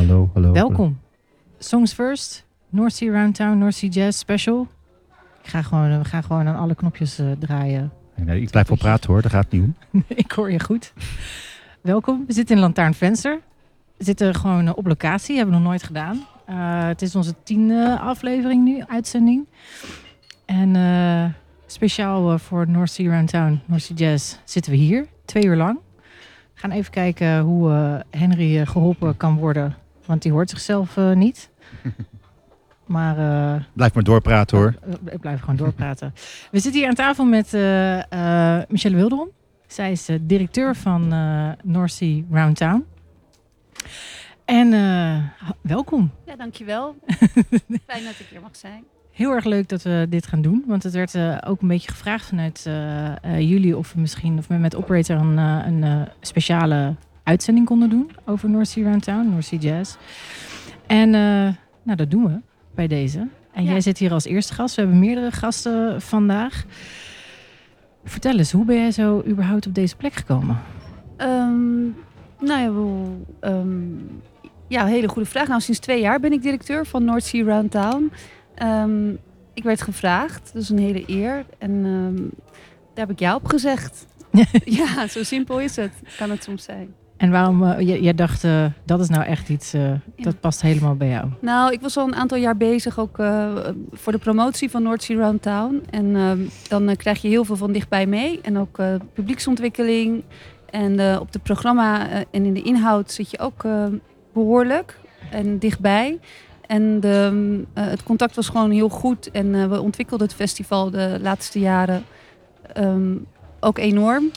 Hallo, hallo. Welkom. Songs First, North Sea Round Town, North Sea Jazz Special. Ik ga gewoon, we gaan gewoon aan alle knopjes eh, draaien. Nee, ik blijf wel praten hoor, dat gaat niet om. ik hoor je goed. Welkom. We zitten in Lantaarnvenster. We zitten gewoon eh, op locatie, hebben we nog nooit gedaan. Eh, het is onze tiende aflevering nu, uitzending. En speciaal voor North Sea Round Town, North Sea Jazz, zitten we hier. Twee uur lang. We gaan even kijken hoe Henry eh, geholpen kan worden. Want die hoort zichzelf eh, niet. Maar eh, Blijf maar doorpraten hoor. eh, ik blijf gewoon doorpraten. We zitten hier aan tafel met eh, eh, Michelle Wilderon. Zij is directeur van eh North Sea Round Town. En eh, welkom. Ja, dankjewel. Fijn dat ik hier mag zijn. Heel erg leuk dat we dit gaan doen. Want het werd ook een beetje gevraagd vanuit eh, eh, jullie of we misschien of we met Operator een, een speciale uitzending konden doen over North Sea Round Town, North Sea Jazz. En eh, nou, dat doen we bij deze. En Ja. jij zit hier als eerste gast. We hebben meerdere gasten vandaag. Vertel eens, hoe ben jij zo überhaupt op deze plek gekomen? Ehm, nou ja, wel, ehm, ja, hele goede vraag. Nou, sinds twee jaar ben ik directeur van North Sea Round Town. Ehm, ik werd gevraagd, dat is een hele eer. En daar heb ik ja op gezegd. ja, zo simpel is het. Kan het soms zijn. En waarom, eh, jij, jij dacht, eh, dat is nou echt iets, eh, dat past helemaal bij jou. Nou, ik was al een aantal jaar bezig ook voor de promotie van North Sea Round Town. En ehm, dan krijg je heel veel van dichtbij mee. En ook publieksontwikkeling. En op het programma en in de inhoud zit je ook eh, behoorlijk en dichtbij. En de, eh, het contact was gewoon heel goed. En we ontwikkelden het festival de laatste jaren ehm, ook enorm.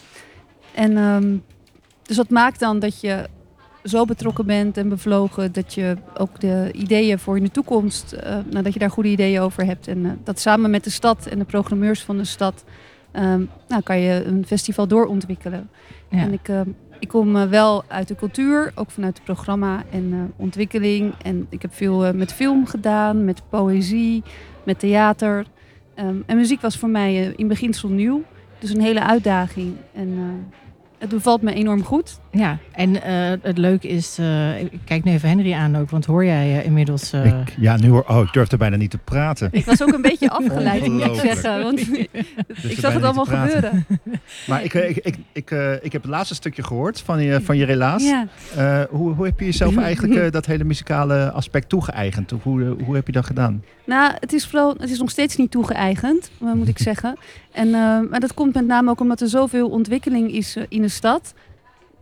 En ehm, dus dat maakt dan dat je zo betrokken bent en bevlogen dat je ook de ideeën voor in de toekomst, eh, nou, dat je daar goede ideeën over hebt. En eh, dat samen met de stad en de programmeurs van de stad, ehm, nou, kan je een festival doorontwikkelen. Ja. En ik, eh, ik kom eh, wel uit de cultuur, ook vanuit het programma en eh, ontwikkeling. En ik heb veel eh, met film gedaan, met poëzie, met theater. Ehm, en muziek was voor mij eh, in beginsel nieuw. Dus een hele uitdaging. En eh, het bevalt me enorm goed. Ja, en eh, het leuke is, eh, ik kijk nu even Henry aan ook, want hoor jij eh, inmiddels... eh, Ik, ja, nu hoor. Oh, ik durfde bijna niet te praten. Ik was ook een beetje afgeleid, moet ik zeggen. Want ik zag het allemaal gebeuren. Maar ik, ik, ik, ik, eh, ik heb het laatste stukje gehoord van je, van je relaas. Ja. Eh, hoe, hoe heb je jezelf eigenlijk eh, dat hele muzikale aspect toegeëigend? Of Hoe, hoe heb je dat gedaan? Nou, het is, vooral, het is nog steeds niet toegeëigend, moet ik zeggen. En, maar dat komt met name ook omdat er zoveel ontwikkeling is in de stad.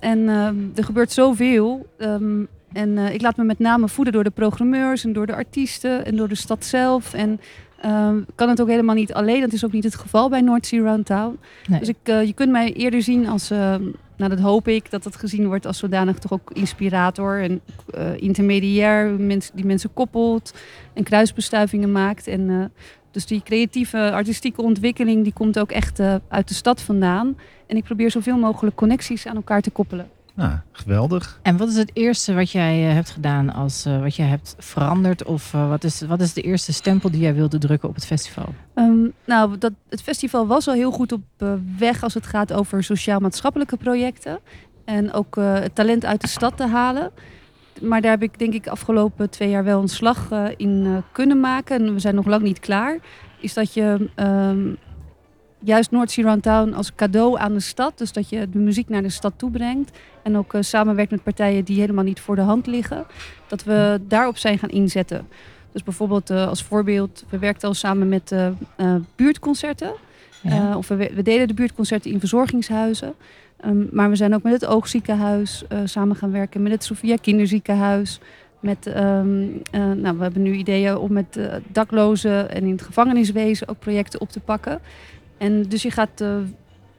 En eh, er gebeurt zoveel. ehm, en eh, ik laat me met name voeden door de programmeurs en door de artiesten en door de stad zelf. En ehm, kan het ook helemaal niet alleen. Dat is ook niet het geval bij North Sea Round Town. Nee. Dus ik, eh, je kunt mij eerder zien als, ehm, nou dat hoop ik, dat het gezien wordt als zodanig toch ook inspirator en eh, intermediair, mens, die mensen koppelt en kruisbestuivingen maakt. En dus die creatieve, artistieke ontwikkeling, die komt ook echt uit de stad vandaan. En ik probeer zoveel mogelijk connecties aan elkaar te koppelen. Nou, geweldig. En wat is het eerste wat jij eh, hebt gedaan als eh, wat jij hebt veranderd? Of eh, wat, is, wat is de eerste stempel die jij wilde drukken op het festival? Ehm, nou, dat, het festival was al heel goed op weg als het gaat over sociaal-maatschappelijke projecten. En ook eh, het talent uit de stad te halen. Maar daar heb ik denk ik afgelopen twee jaar wel een slag eh, in eh, kunnen maken. En we zijn nog lang niet klaar. Is dat je ehm, juist North Sea Town als cadeau aan de stad. Dus dat je de muziek naar de stad toe brengt. En ook eh, samenwerkt met partijen die helemaal niet voor de hand liggen. Dat we daarop zijn gaan inzetten. Dus bijvoorbeeld eh, als voorbeeld, we werkten al samen met eh, buurtconcerten. Ja. Of we, we deden de buurtconcerten in verzorgingshuizen. Ehm, maar we zijn ook met het Oogziekenhuis samen gaan werken, met het Sophia Kinderziekenhuis. Met, ehm, eh, nou, we hebben nu ideeën om met daklozen en in het gevangeniswezen ook projecten op te pakken. En dus je gaat, eh,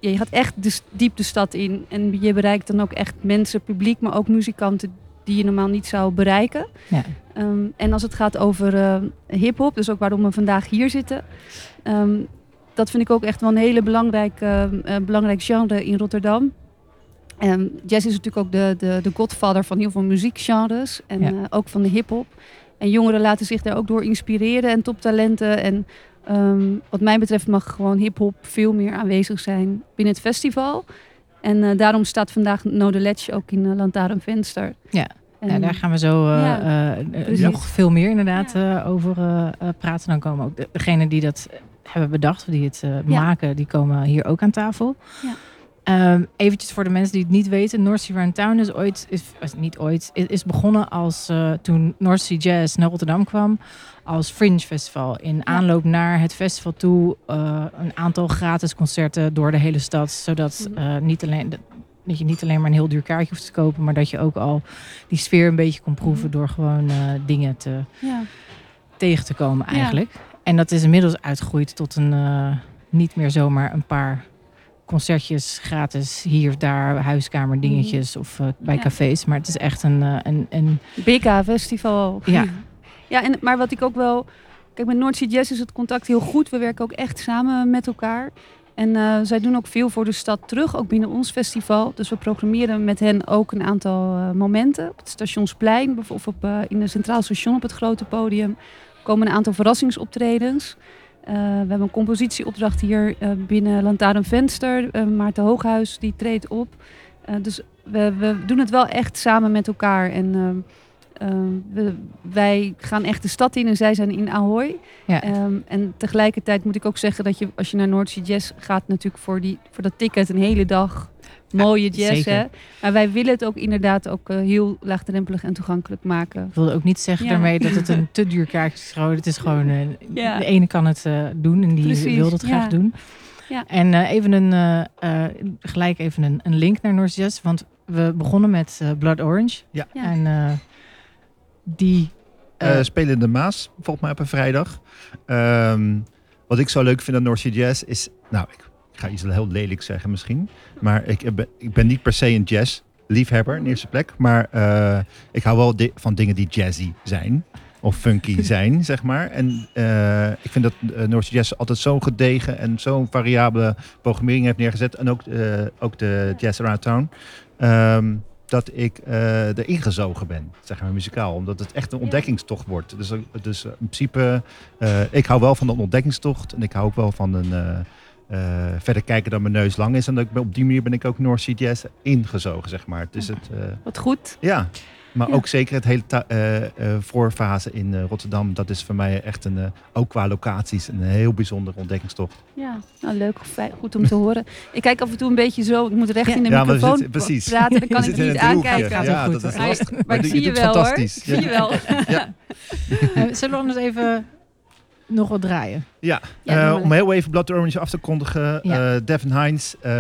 ja, je gaat echt de, s- diep de stad in. En je bereikt dan ook echt mensen, publiek, maar ook muzikanten die je normaal niet zou bereiken. Ja. Ehm, en als het gaat over eh hip-hop, dus ook waarom we vandaag hier zitten. ehm, dat vind ik ook echt wel een hele belangrijk, eh, eh, belangrijk genre in Rotterdam. Ehm, jazz is natuurlijk ook de, de, de godfather van heel veel muziekgenres en Ja. ook van de hip-hop. En jongeren laten zich daar ook door inspireren en toptalenten. En ehm, wat mij betreft mag gewoon hip-hop veel meer aanwezig zijn binnen het festival. En eh, daarom staat vandaag No The Ledge ook in uh, Lantaarn Venster. Ja. En- Ja, daar gaan we zo eh, Ja, nog veel meer inderdaad over praten. Dan komen ook de- degenen die dat hebben bedacht, die het maken, die komen hier ook aan tafel. Ja. Ehm, eventjes voor de mensen die het niet weten. North Sea Round Town is ooit, is, is niet ooit, is, is begonnen als eh, toen North Sea Jazz naar Rotterdam kwam. Als Fringe Festival. In aanloop naar het festival toe eh, een aantal gratis concerten door de hele stad. Zodat Mhm. eh, niet alleen, dat je niet alleen maar een heel duur kaartje hoeft te kopen. Maar dat je ook al die sfeer een beetje kon proeven Mhm. door gewoon dingen te, Ja. tegen te komen Ja. eigenlijk. En dat is inmiddels uitgegroeid tot een niet meer zomaar een paar concertjes gratis hier of daar, huiskamer dingetjes of eh, bij Mhm. Ja. cafés. Maar het is echt een, eh, een, een BK Festival. Ja. ja en, maar wat ik ook wel... Kijk, met North Sea Jazz is het contact heel goed. We werken ook echt samen met elkaar. En eh, zij doen ook veel voor de stad terug, ook binnen ons festival. Dus we programmeren met hen ook een aantal eh, momenten. Op het Stationsplein, of op, eh, in het Centraal Station op het grote podium... komen een aantal verrassingsoptredens. Eh, we hebben een compositieopdracht hier eh, binnen Lantaarn Venster. Eh, Maarten Hooghuis die treedt op. Dus we, we doen het wel echt samen met elkaar. En we, wij gaan echt de stad in en zij zijn in Ahoy. ja, Ehm, en tegelijkertijd moet ik ook zeggen dat je als je naar Noordzee Jazz gaat, natuurlijk voor, die, voor dat ticket een hele dag mooie jazz. zeker. Hè? Maar wij willen het ook inderdaad ook eh, heel laagdrempelig en toegankelijk maken. ik wilde ook niet zeggen Ja. daarmee dat het een te duur kaartje is. Het is gewoon, eh, Ja. de ene kan het eh, doen en die Precies, wil het graag ja. doen. Ja. En eh, even een, gelijk even een, een link naar North Jazz, want we begonnen met eh, Blood Orange. Ja. Ja. En eh, die... spelen de Maas, volgens mij op een vrijdag. Ehm, wat ik zo leuk vind aan North Jazz is... Nou, ik, ik ga iets heel lelijk zeggen misschien. Maar ik ben, ik ben niet per se een jazz liefhebber in eerste plek. Maar eh, ik hou wel di- van dingen die jazzy zijn. Of funky zijn, zeg maar. En eh, ik vind dat uh, North Sea Jazz altijd zo'n gedegen en zo'n variabele programmering heeft neergezet. En ook, ook de Jazz Around Town. Ehm, dat ik erin gezogen ben, zeg maar muzikaal. Omdat het echt een ontdekkingstocht wordt. Dus, dus in principe, ik hou wel van een ontdekkingstocht. En ik hou ook wel van een eh, verder kijken dan mijn neus lang is. En op die manier ben ik ook North Sea Jazz ingezogen, zeg maar. Het is het, eh, Wat goed. ja. Maar Ja. ook zeker het hele eh, voorfase in Rotterdam. Dat is voor mij echt een, ook qua locaties, een heel bijzondere ontdekkingstocht. Ja, nou leuk, goed om te horen. Ik kijk af en toe een beetje zo, ik moet recht Ja. in de Ja, microfoon zitten- precies. praten, dan kan ik in niet aankijken. Ja, goed, dat is lastig. Maar, Maar ik zie je het wel fantastisch. hoor. Zie je wel. zullen we anders even nog wat draaien? Ja, Ja, eh, om heel even Blood Orange af te kondigen. Ja. eh Devin Hines, eh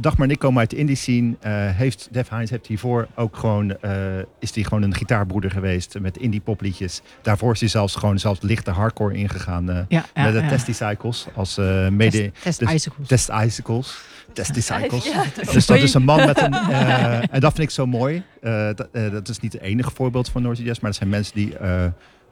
Dagmar en ik komen uit de indie scene. Heeft, Dev Hines heeft hiervoor ook gewoon, is hij gewoon een gitaarbroeder geweest met indie popliedjes. Daarvoor is hij zelfs gewoon zelfs lichte hardcore ingegaan Ja, met de ja. Testy Cycles als mede... Test, test dus- icicles. Test Icicles. Testy Cycles. Ja, Dus dat is een man met een. en dat vind ik zo mooi. Dat, dat is niet het enige voorbeeld van Jazz, maar dat zijn mensen die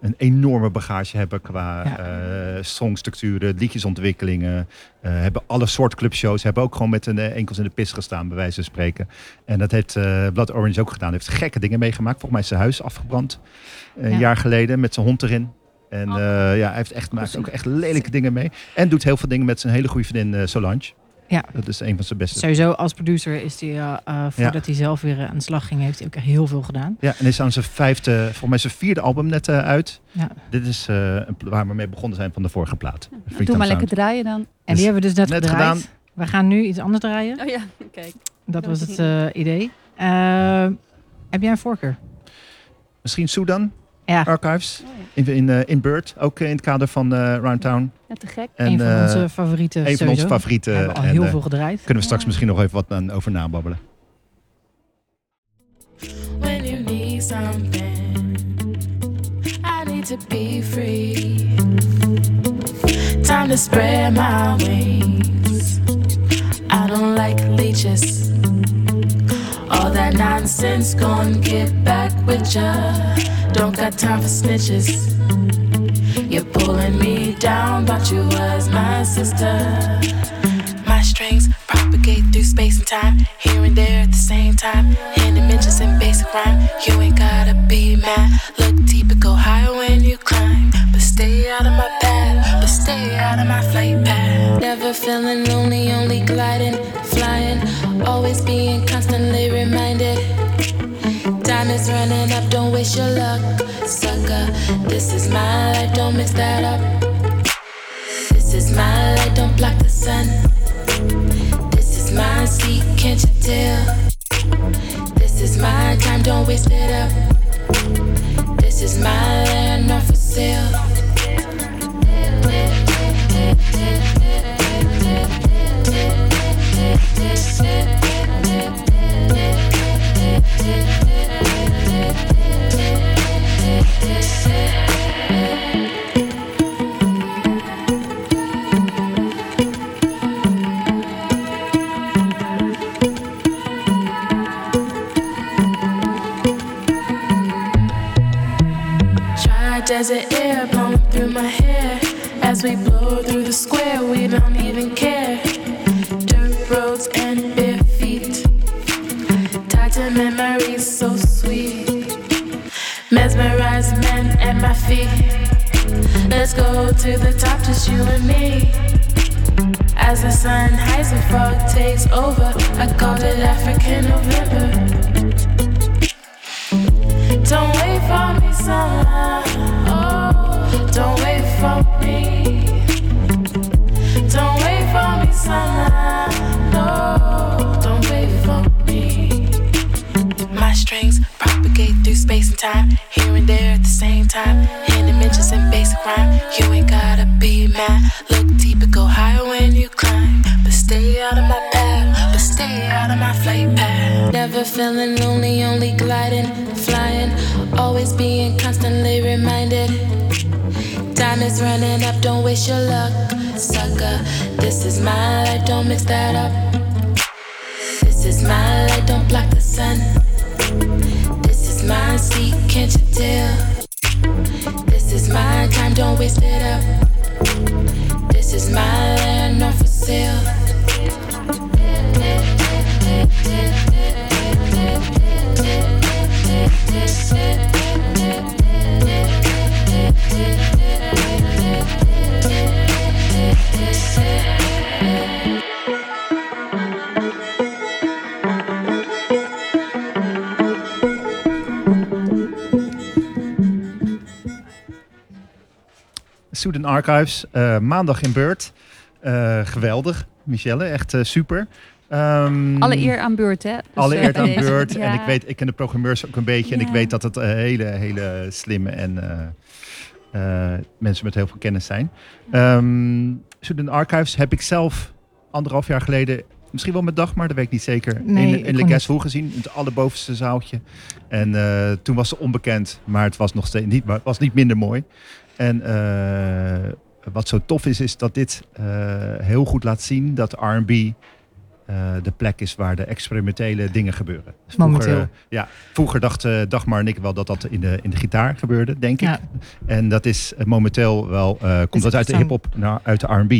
een enorme bagage hebben qua Ja. eh, songstructuren, liedjesontwikkelingen. eh, hebben alle soort clubshows. Hebben ook gewoon met hun eh, enkels in de pis gestaan, bij wijze van spreken. En dat heeft eh Blood Orange ook gedaan. Heeft gekke dingen meegemaakt. Volgens mij is zijn huis afgebrand. Een Ja. jaar geleden met zijn hond erin. En Oh. ja, hij heeft echt, maakt ook echt lelijke dingen mee. En doet heel veel dingen met zijn hele goede vriendin Solange. Ja. Dat is een van zijn beste Sowieso als producer is hij, eh, eh, voordat hij zelf weer aan de slag ging, heeft hij ook heel veel gedaan. Ja, en is aan zijn vijfde, volgens mij zijn vierde album net eh, uit. Ja. Dit is eh, waar we mee begonnen zijn van de vorige plaat. Freetown Doe maar Sound. lekker draaien dan. En Dus die hebben we dus net, gedaan. We gaan nu iets anders draaien. Oh ja, kijk. Dat Ja, was dat het eh, idee. Eh, heb jij een voorkeur? Misschien Sudan Ja, Archives Oh ja. in, in, eh, in Bird, ook in het kader van eh Roundtown. ja, te gek. En een van eh, onze favorieten. een van onze favorieten. We hebben al en, heel veel gedraaid. kunnen we straks Ja. misschien nog even wat aan, over nababbelen. when you need something. I need to be free. Time to spread my wings. I don't like leeches. All that nonsense, gonna get back with ya. Don't got time for snitches. You're pulling me down, thought you was my sister. My strings propagate through space and time, here and there at the same time. In dimensions and basic rhyme, you ain't gotta be mad. Look deep and go higher when you climb, but stay out of my path, but stay out of my flight path. Never feeling lonely, only gliding, flying, always being constantly reminded. Time is running up, don't waste your luck, sucker. This is my life, don't mix that up. This is my light, don't block the sun. This is my seat, can't you tell? This is my time, don't waste it up. This is my land, not for sale. Try desert air blowing through my hair as we blow through the square. We don't even care. Dirt roads and bare feet, tied to memories so. Mesmerized men at my feet. Let's go to the top, just you and me. As the sun hides and fog takes over, I called it African November. Time. In and basic rhyme, you ain't gotta be mad. Look deeper, go higher when you climb. But stay out of my path, but stay out of my flight path. Never feeling lonely, only gliding, flying. Always being constantly reminded. Time is running up, don't waste your luck, sucker. This is my life, don't mix that up. This is my light, don't block the sun. This is my seat, can't you tell? My time, don't waste it up. This is my land, not for sale. Student Archives, eh, maandag in beurt. Eh, geweldig, Michelle, echt eh, super. Ehm, Alle eer aan beurt, hè? Dus, alle eer aan deze. beurt. En ik weet, ik ken de programmeurs ook een beetje. En ik weet dat het hele, hele slimme en mensen met heel veel kennis zijn. Student Archives heb ik zelf anderhalf jaar geleden, misschien wel met dag, maar dat weet ik niet zeker, Nee, in, in Le Guest gezien. In het allerbovenste zaaltje. En toen was ze onbekend, maar het was nog steeds niet, was niet minder mooi. En eh, wat zo tof is, is dat dit eh, heel goed laat zien dat R&B eh, de plek is waar de experimentele dingen gebeuren. Dus Momenteel. Vroeger, ja, vroeger dacht Dagmar en ik wel dat dat in de, in de gitaar gebeurde, denk ik. Ja. En dat is momenteel wel, komt dat uit de hip-hop naar uit de R&B.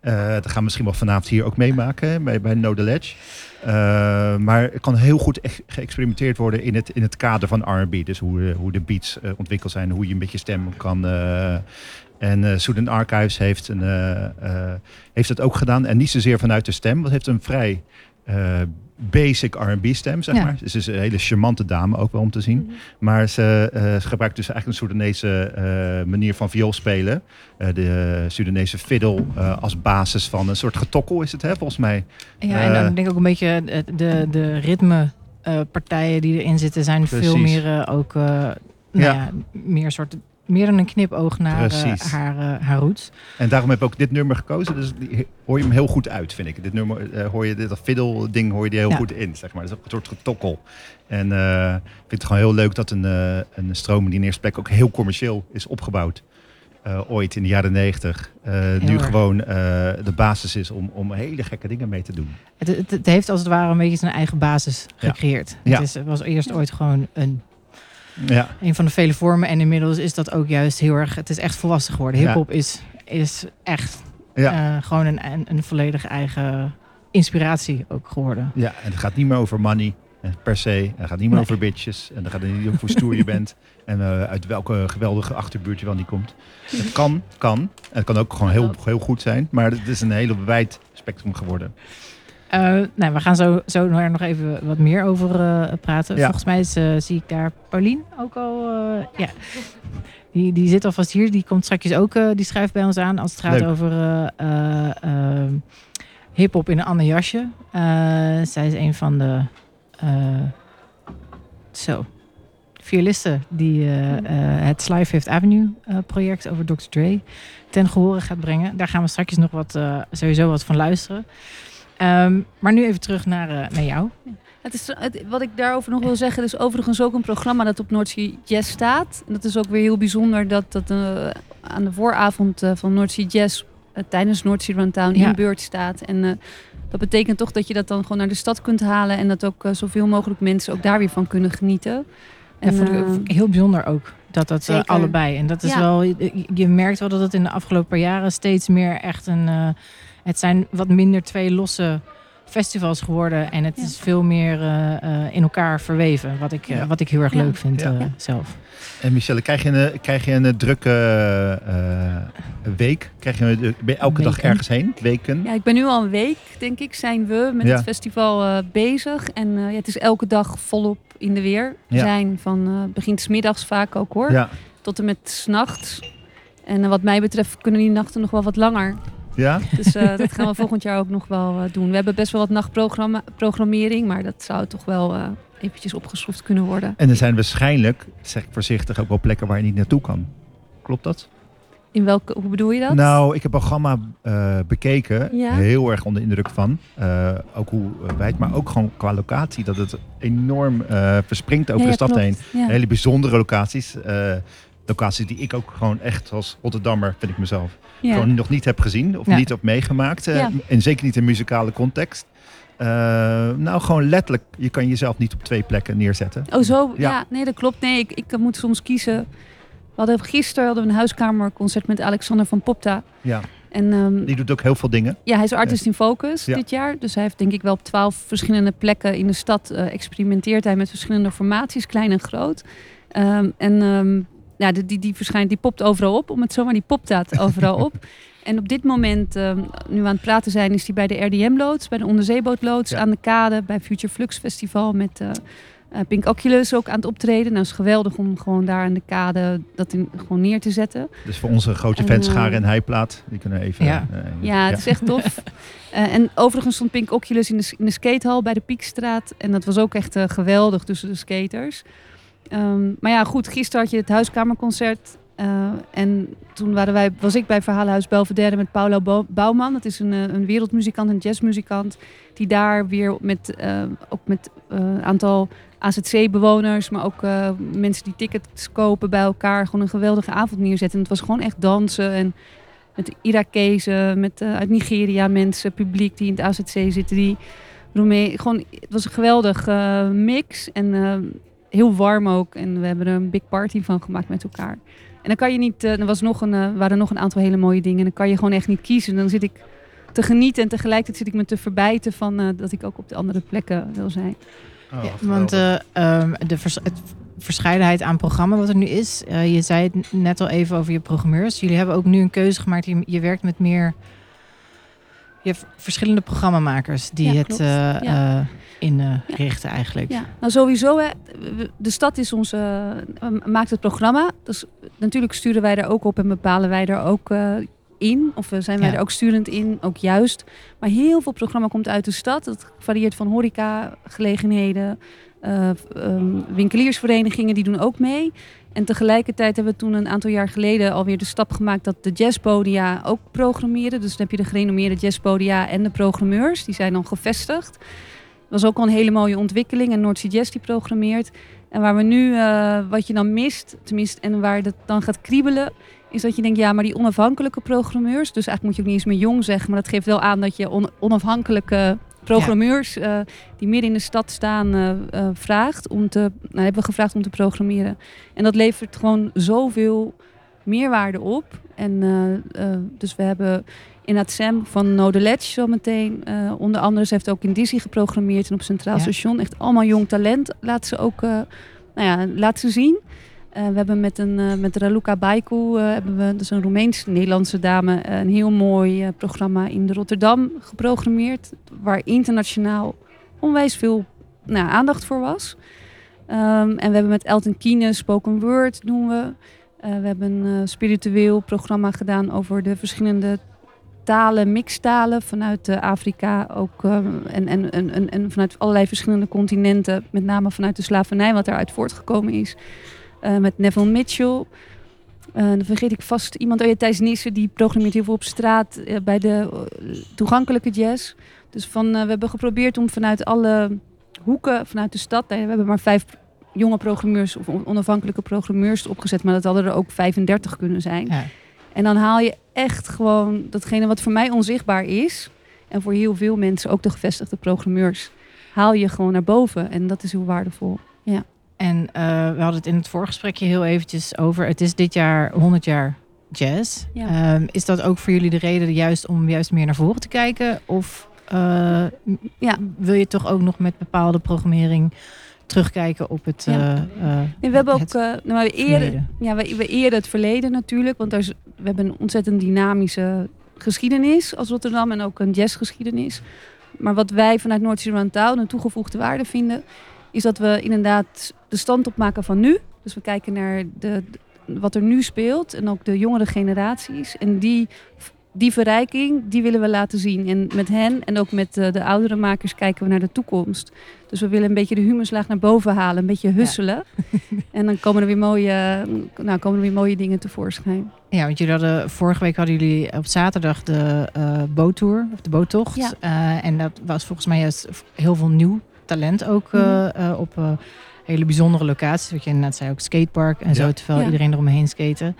Eh dat gaan we misschien wel vanavond hier ook meemaken bij, bij No The Ledge. Eh, maar het kan heel goed geëxperimenteerd worden in het, in het kader van R&B. Dus hoe, eh, hoe de beats eh, ontwikkeld zijn, hoe je een beetje stem kan... en Student Archives heeft, een, heeft het ook gedaan. En niet zozeer vanuit de stem, want heeft een vrij basic R&B stem, zeg Ja. maar. Dus het is een hele charmante dame ook wel om te zien. Maar ze, eh, ze gebruikt dus eigenlijk een Soedanese eh, manier van viool spelen. Eh, de Soedanese fiddle eh, als basis van een soort getokkel is het, hè, volgens mij. Ja, en Eh, dan denk ik ook een beetje de, de, de ritme eh, partijen die erin zitten zijn veel meer eh, ook eh, nou Ja. ja. meer soort meer dan een knipoog naar eh, haar, eh, haar roots. En daarom heb ik ook dit nummer gekozen. Dus die, hoor je hem heel goed uit, vind ik. Dit nummer eh, hoor je, dit dat fiddle ding hoor je die heel Ja. goed in, zeg maar. Dat is een soort getokkel. En ik vind het gewoon heel leuk dat een, een stroom die in eerste plek ook heel commercieel is opgebouwd. ooit in de jaren negentig. nu gewoon de basis is om, om hele gekke dingen mee te doen. Het, het, het heeft als het ware een beetje zijn eigen basis gecreëerd. Ja. Het is, was eerst ooit gewoon een, Ja, een van de vele vormen. En inmiddels is dat ook juist heel erg... Het is echt volwassen geworden. Ja. Hip-hop is, is echt ja. eh, gewoon een, een, een volledig eigen inspiratie ook geworden. Ja, en het gaat niet meer over money eh, per se. En het gaat niet meer Nee. over bitches. En het gaat niet over hoe stoer je bent. En eh, uit welke geweldige achterbuurt je wel niet komt. Het kan, kan. En het kan ook gewoon heel, heel goed zijn. Maar het is een hele wijd spectrum geworden. Eh, nou, we gaan zo, zo nog even wat meer over eh, praten. Ja. Volgens mij is, eh, zie ik daar Paulien ook al. ja. Die, die zit alvast hier. Die komt straks ook. die schrijft bij ons aan als het gaat Leuk. over eh, eh, eh, hip-hop in een ander jasje. Zij is een van de. zo. Violisten die het Sly Fifth Avenue project over Dr. Dre ten gehore gaat brengen. Daar gaan we straks nog wat, sowieso wat van luisteren. Ehm, maar nu even terug naar, eh, naar jou. Het is, het- wat ik daarover nog wil zeggen, is overigens ook een programma dat op Noordzee Jazz staat. En dat is ook weer heel bijzonder dat dat eh, aan de vooravond eh, van Noordzee Jazz tijdens Noordzee Runtown Ja. in beurt staat. En dat betekent toch dat je dat dan gewoon naar de stad kunt halen en dat ook zoveel mogelijk mensen ook daar weer van kunnen genieten. En vond ik heel bijzonder ook. Dat dat zeker. allebei. En dat is Ja. wel. Je, je merkt wel dat het in de afgelopen jaren steeds meer echt een. Het zijn wat minder twee losse festivals geworden. En het Ja. is veel meer eh, eh, in elkaar verweven. Wat ik, eh, Ja. wat ik heel erg Ja. leuk vind Ja. eh, Ja. zelf. En Michelle, krijg je een, krijg je een drukke eh, week? Krijg je, een- ben je elke dag ergens heen? Weken? Ja, ik ben nu al een week, denk ik, zijn we met Ja. het festival eh, bezig. En eh, ja, het is elke dag volop in de weer Ja. zijn. Van eh begint 's middags vaak ook hoor. Ja. tot en met 's nachts. En wat mij betreft kunnen die nachten nog wel wat langer. Ja? Dus eh, dat gaan we volgend jaar ook nog wel eh, doen. We hebben best wel wat nachtprogrammering, maar dat zou toch wel eh, eventjes opgeschroefd kunnen worden. En er zijn waarschijnlijk, zeg ik voorzichtig, ook wel plekken waar je niet naartoe kan. Klopt dat? In welke, hoe bedoel je dat? Nou, ik heb het programma eh, bekeken. Ja. Heel erg onder indruk van. Ook hoe wijd, maar ook gewoon qua locatie. Dat het enorm verspringt over Ja, de stad klopt. heen. Ja. Hele bijzondere locaties. Locaties die ik ook gewoon echt als Rotterdammer, vind ik mezelf, Ja. gewoon nog niet heb gezien. Of Ja. niet heb meegemaakt. eh. En zeker niet in muzikale context. Eh, nou, gewoon letterlijk. Je kan jezelf niet op twee plekken neerzetten. Oh zo, Ja. nee dat klopt. Nee, ik, ik moet soms kiezen. We hadden gisteren hadden we een huiskamerconcert met Alexander van Popta. Ja. En ehm, Die doet ook heel veel dingen. Ja, hij is artist in focus Ja. dit jaar. Dus hij heeft denk ik wel op twaalf verschillende plekken in de stad eh, experimenteert hij met verschillende formaties, klein en groot. Ehm, en ehm, ja, die, die, die verschijnt, die popt overal op, om het zo maar, die popt staat overal op. En op dit moment, ehm, nu we aan het praten zijn, is hij bij de RDM-loods, bij de onderzeebootloods Ja. aan de kade, bij Future Flux Festival met eh, eh, Pink Oculus ook aan het optreden. Nou, het is geweldig om gewoon daar aan de kade dat in, gewoon neer te zetten. Dus voor onze grote En, fans, eh, Scharen en Heiplaat, die kunnen even... Ja. Ja, het is echt tof. Eh, en overigens stond Pink Oculus in de, in de skatehal bij de Piekstraat. En dat was ook echt eh, geweldig tussen de skaters. Ehm, maar ja, goed, gisteren had je het huiskamerconcert. eh, en toen waren wij, was ik bij Verhalenhuis Belvedere met Paulo Bo- Bouwman. Dat is een, eh, een wereldmuzikant, een jazzmuzikant. Die daar weer met, eh, met een aantal AZC-bewoners, maar ook mensen die tickets kopen bij elkaar. Gewoon een geweldige avond neerzetten. En het was gewoon echt dansen en met Irakezen, met uit Nigeria mensen, publiek die in het AZC zitten, die gewoon, het was een geweldig eh, mix en heel warm ook. En we hebben er een big party van gemaakt met elkaar. En dan kan je niet, eh, er was nog een, eh, waren nog een aantal hele mooie dingen. En dan kan je gewoon echt niet kiezen. Dan zit ik te genieten en tegelijkertijd zit ik me te verbijten van eh, dat ik ook op de andere plekken wil zijn. Oh, Ja, want eh, ehm, de vers- het verscheidenheid aan programma wat er nu is. eh, je zei het net al even over je programmeurs. Jullie hebben ook nu een keuze gemaakt. Je, je werkt met meer. Je hebt verschillende programmamakers die Ja, het klopt. eh Ja. eigenlijk. Ja, nou sowieso. Hè, de stad is onze, eh, maakt het programma. Dus natuurlijk sturen wij daar ook op en bepalen wij daar ook eh, in. Of zijn wij Ja. er ook sturend in, ook juist. Maar heel veel programma komt uit de stad. Het varieert van horeca, gelegenheden, eh, ehm, winkeliersverenigingen, die doen ook mee. En tegelijkertijd hebben we toen een aantal jaar geleden alweer de stap gemaakt dat de jazzpodia ook programmeren. Dus dan heb je de gerenommeerde jazzpodia en de programmeurs. Die zijn dan gevestigd. Dat was ook al een hele mooie ontwikkeling. En Jazz die programmeert. En waar we nu, eh, wat je dan mist, tenminste, en waar dat dan gaat kriebelen, is dat je denkt, ja, maar die onafhankelijke programmeurs, dus eigenlijk moet je ook niet eens meer jong zeggen, maar dat geeft wel aan dat je on- onafhankelijke programmeurs eh, die midden in de stad staan, eh, vraagt om te, nou, hebben we gevraagd om te programmeren. En dat levert gewoon zoveel meerwaarde op. En dus we hebben in het SEM van No The Ledge zometeen. eh onder andere, ze heeft ook in Dizzy geprogrammeerd en op Centraal Ja. Station. Echt allemaal jong talent laat ze ook eh, nou ja, laat ze zien. Eh, we hebben met, een, met Raluca Baiku, hebben we, dus een Roemeens-Nederlandse dame, een heel mooi programma in Rotterdam geprogrammeerd. Waar internationaal onwijs veel nou, aandacht voor was. Ehm, en we hebben met Elton Kine Spoken Word doen we. We hebben een spiritueel programma gedaan over de verschillende talen, mixtalen vanuit eh, Afrika ook, eh, en, en, en, en, vanuit allerlei verschillende continenten, met name vanuit de slavernij, wat daaruit voortgekomen is. Eh, met Neville Mitchell. Eh, dan vergeet ik vast iemand, oh ja, Thijs Nissen, die programmeert heel veel op straat bij de toegankelijke jazz. Dus van, we hebben geprobeerd om vanuit alle hoeken, vanuit de stad, nou we hebben maar vijf jonge programmeurs of on- onafhankelijke programmeurs opgezet, maar dat hadden er ook 35 kunnen zijn. Ja. En dan haal je echt gewoon datgene wat voor mij onzichtbaar is. En voor heel veel mensen, ook de gevestigde programmeurs, haal je gewoon naar boven. En dat is heel waardevol. En eh, we hadden het in het voorgesprekje heel eventjes over. Het is dit jaar 100 jaar jazz. Ja. Ehm, is dat ook voor jullie de reden juist om juist meer naar voren te kijken? Of eh, Ja. wil je toch ook nog met bepaalde programmering terugkijken op het, Ja. we hebben ook nou, we eerder, verleden? ja, we, we eren het verleden natuurlijk. Want daar is, we hebben een ontzettend dynamische geschiedenis als Rotterdam en ook een jazzgeschiedenis. Maar wat wij vanuit Noord Round Town een toegevoegde waarde vinden, is dat we inderdaad de stand opmaken van nu. Dus we kijken naar de- wat er nu speelt en ook de jongere generaties. En die, die verrijking, die willen we laten zien. En met hen en ook met eh, de oudere makers kijken we naar de toekomst. Dus we willen een beetje de humuslaag naar boven halen, een beetje husselen. en dan komen er weer mooie, nou, komen er weer mooie dingen tevoorschijn. Ja, want jullie hadden vorige week hadden jullie op zaterdag de eh boottour of de boottocht. Ja. Eh, en dat was volgens mij juist heel veel nieuw talent ook eh, Mhm. eh, op eh, hele bijzondere locaties. Wat je inderdaad zei, ook skatepark en zo, terwijl Ja. iedereen eromheen skaten.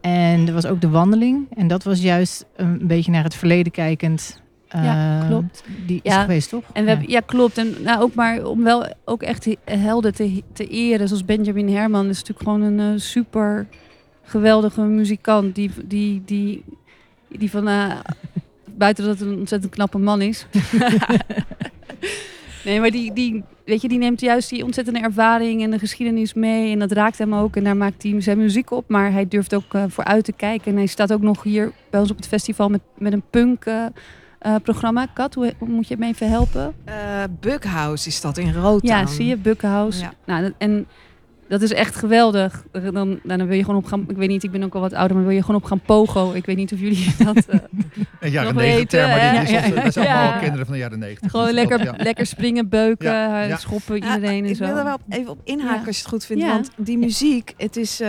En er was ook de wandeling. En dat was juist een beetje naar het verleden kijkend. eh, Ja, klopt. Die is Ja. geweest, toch? En we hebben, ja, klopt. En nou, ook maar om wel ook echt he- helden te, te eren, zoals Benjamin Herman, is natuurlijk gewoon een eh, super geweldige muzikant. Die, die, die, die van, eh, buiten dat het een ontzettend knappe man is. nee, maar die, die, weet je, die neemt juist die ontzettende ervaring en de geschiedenis mee. En dat raakt hem ook. En daar maakt hij zijn muziek op. Maar hij durft ook eh, vooruit te kijken. En hij staat ook nog hier bij ons op het festival met, met een punk. eh, eh, programma. Kat, hoe, hoe moet je me even helpen? Eh Bughouse is dat in Rotterdam. Ja, zie je, Bukkenhouse. Ja. Nou, en dat is echt geweldig. Dan, dan wil je gewoon op gaan. Ik weet niet, ik ben ook al wat ouder, maar wil je gewoon op gaan pogo. Ik weet niet of jullie dat. eh, Een jaren Nog negentig maar dit is Ja, onze- ja, wij zijn ja. allemaal kinderen van de jaren negentig. gewoon Dus lekker, lekker springen, beuken, Ja, eh, ja. schoppen Ja, iedereen en ik zo. wil er wel even op inhaken Ja. als je het goed vindt. Ja. Want die muziek, het is, eh,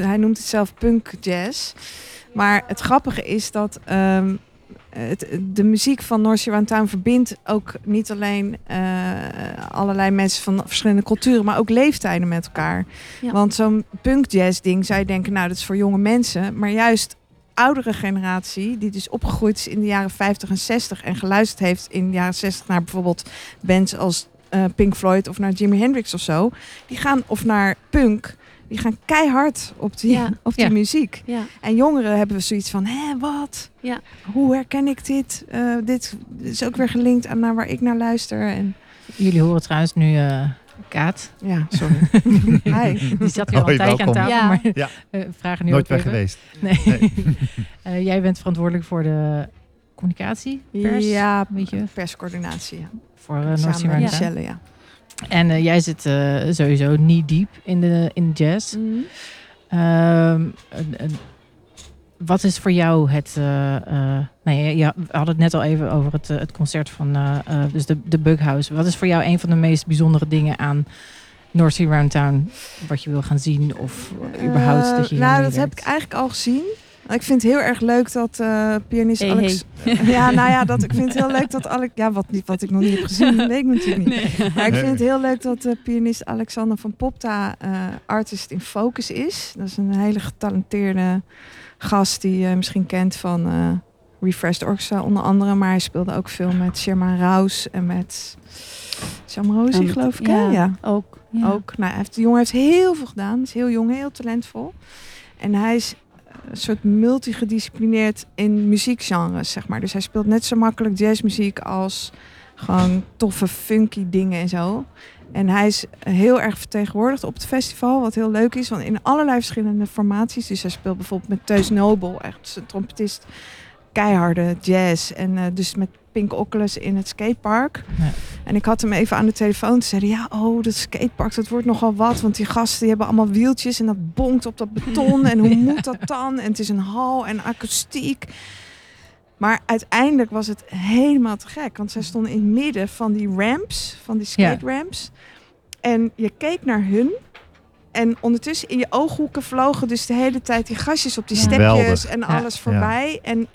hij noemt het zelf punk jazz. Maar het grappige is dat ehm, het, de muziek van North Round Town verbindt ook niet alleen eh, allerlei mensen van verschillende culturen, maar ook leeftijden met elkaar. Ja. Want zo'n punk jazz ding zou je denken, nou dat is voor jonge mensen. Maar juist oudere generatie, die dus opgegroeid is in de jaren 50 en 60 en geluisterd heeft in de jaren 60 naar bijvoorbeeld bands als eh, Pink Floyd of naar Jimi Hendrix of zo, die gaan of naar punk, die gaan keihard op die, Ja. op die Ja. muziek. Ja, En jongeren hebben we zoiets van, hé, wat? Ja. Hoe herken ik dit? Eh, dit is ook weer gelinkt aan naar waar ik naar luister. En Jullie horen trouwens nu eh, Kaat. ja, sorry. Hi. Die zat hier al een tijdje aan tafel, Ja. maar Ja. eh, vragen nu Nooit weg even. geweest. Nee. Nee. Eh, jij bent verantwoordelijk voor de communicatie, pers, Ja, weet je, perscoördinatie. Voor uh. Michelle, ja. En eh, jij zit eh, sowieso niet diep in de, in jazz. Mhm. Ehm, wat is voor jou het... nee, je we hadden het net al even over het, eh, het concert van dus de, de Bughouse. Wat is voor jou een van de meest bijzondere dingen aan North Sea Round Town... wat je wil gaan zien of überhaupt dat je Nou, dat heb ik eigenlijk al gezien. Ik vind het heel erg leuk dat eh pianist Hey, Alex... Ja, nou ja, dat, ik vind het heel leuk dat Alex... Ja, wat, niet, wat ik nog niet heb gezien, weet ik natuurlijk niet. Maar ik vind het heel leuk dat de pianist Alexander van Popta eh, artist in focus is. Dat is een hele getalenteerde gast die je misschien kent van eh Refreshed Orchestra onder andere. Maar hij speelde ook veel met Sherman Rouse en met Sam Rosie, geloof ik. hè? Ja, ja. ook. Ja. Ook, nou, hij heeft, de jongen heeft heel veel gedaan. Is heel jong, heel talentvol. En hij is een soort multigedisciplineerd in muziekgenres, zeg maar. Dus hij speelt net zo makkelijk jazzmuziek als Gewoon toffe, funky dingen en zo. En hij is heel erg vertegenwoordigd op het festival, wat heel leuk is. Want in allerlei verschillende formaties. Dus hij speelt bijvoorbeeld met Teus Nobel, echt een trompetist. Keiharde jazz. En eh, dus met Pink Oculus in het skatepark. Ja. En ik had hem even aan de telefoon. Toen zei hij, ja, oh, dat skatepark, dat wordt nogal wat. Want die gasten die hebben allemaal wieltjes en dat bonkt op dat beton. En hoe moet dat dan? En het is een hal en akoestiek. Maar uiteindelijk was het helemaal te gek. Want zij stonden in het midden van die ramps, van die skate ramps. En je keek naar hun. En ondertussen in je ooghoeken vlogen dus de hele tijd die gastjes op die Ja. stepjes en Ja. alles voorbij. En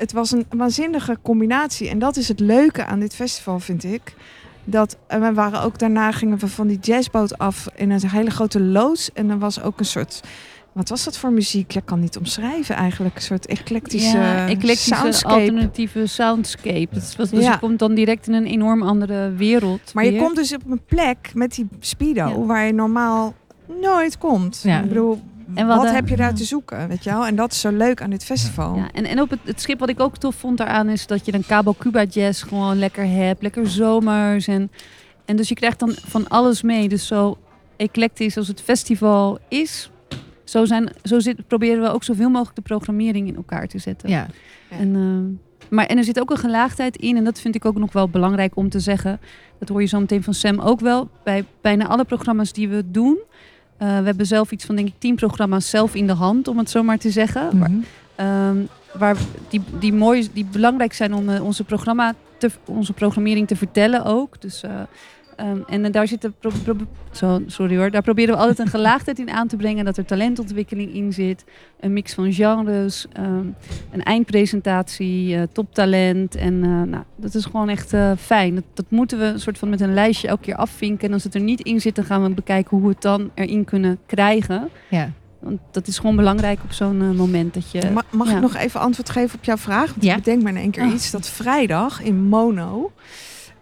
het was een waanzinnige combinatie. En dat is het leuke aan dit festival, vind ik. Dat en we waren ook daarna gingen we van die jazzboot af in een hele grote loods. En er was ook een soort. Wat was dat voor muziek? Je kan niet omschrijven eigenlijk. Een soort eclectische, ja, eclectische soundscape. alternatieve soundscape. Dus, was, dus Ja. je komt dan direct in een enorm andere wereld. Maar je komt dus op een plek met die speedo Ja. waar je normaal nooit komt. Ja. Ik bedoel, En we wat heb je daar ja. te zoeken, weet je wel? En dat is zo leuk aan dit festival. Ja, en, en op het, het schip wat ik ook tof vond daaraan is dat je een Cabo Cuba jazz gewoon lekker hebt. Lekker zomers. En, en dus je krijgt dan van alles mee. Dus zo eclectisch als het festival is. Zo, zijn, zo zit, proberen we ook zoveel mogelijk de programmering in elkaar te zetten. Ja, En, eh, maar, en er zit ook een gelaagdheid in. En dat vind ik ook nog wel belangrijk om te zeggen. Dat hoor je zo meteen van Sam ook wel. Bij bijna alle programma's die we doen. Eh, we hebben zelf iets van denk ik tien programma's zelf in de hand, om het zo maar te zeggen. Waar- Mhm. Ehm, waar die, die, mooi, die belangrijk zijn om eh, onze, programma te, onze programmering te vertellen ook. Dus, eh, ehm, en eh, daar zitten pro, pro- zo, sorry hoor, daar proberen we altijd een gelaagdheid in aan te brengen. Dat er talentontwikkeling in zit. Een mix van genres. ehm, een eindpresentatie, eh, toptalent. En eh, nou, dat is gewoon echt eh, fijn. Dat, dat moeten we een soort van met een lijstje elke keer afvinken. En als het er niet in zit, dan gaan we bekijken hoe we het dan erin kunnen krijgen. ja. Want dat is gewoon belangrijk op zo'n moment dat je. Ma- mag ja. ik nog even antwoord geven op jouw vraag? Want Ja. ik bedenk me in één keer Oh. iets. Dat vrijdag in Mono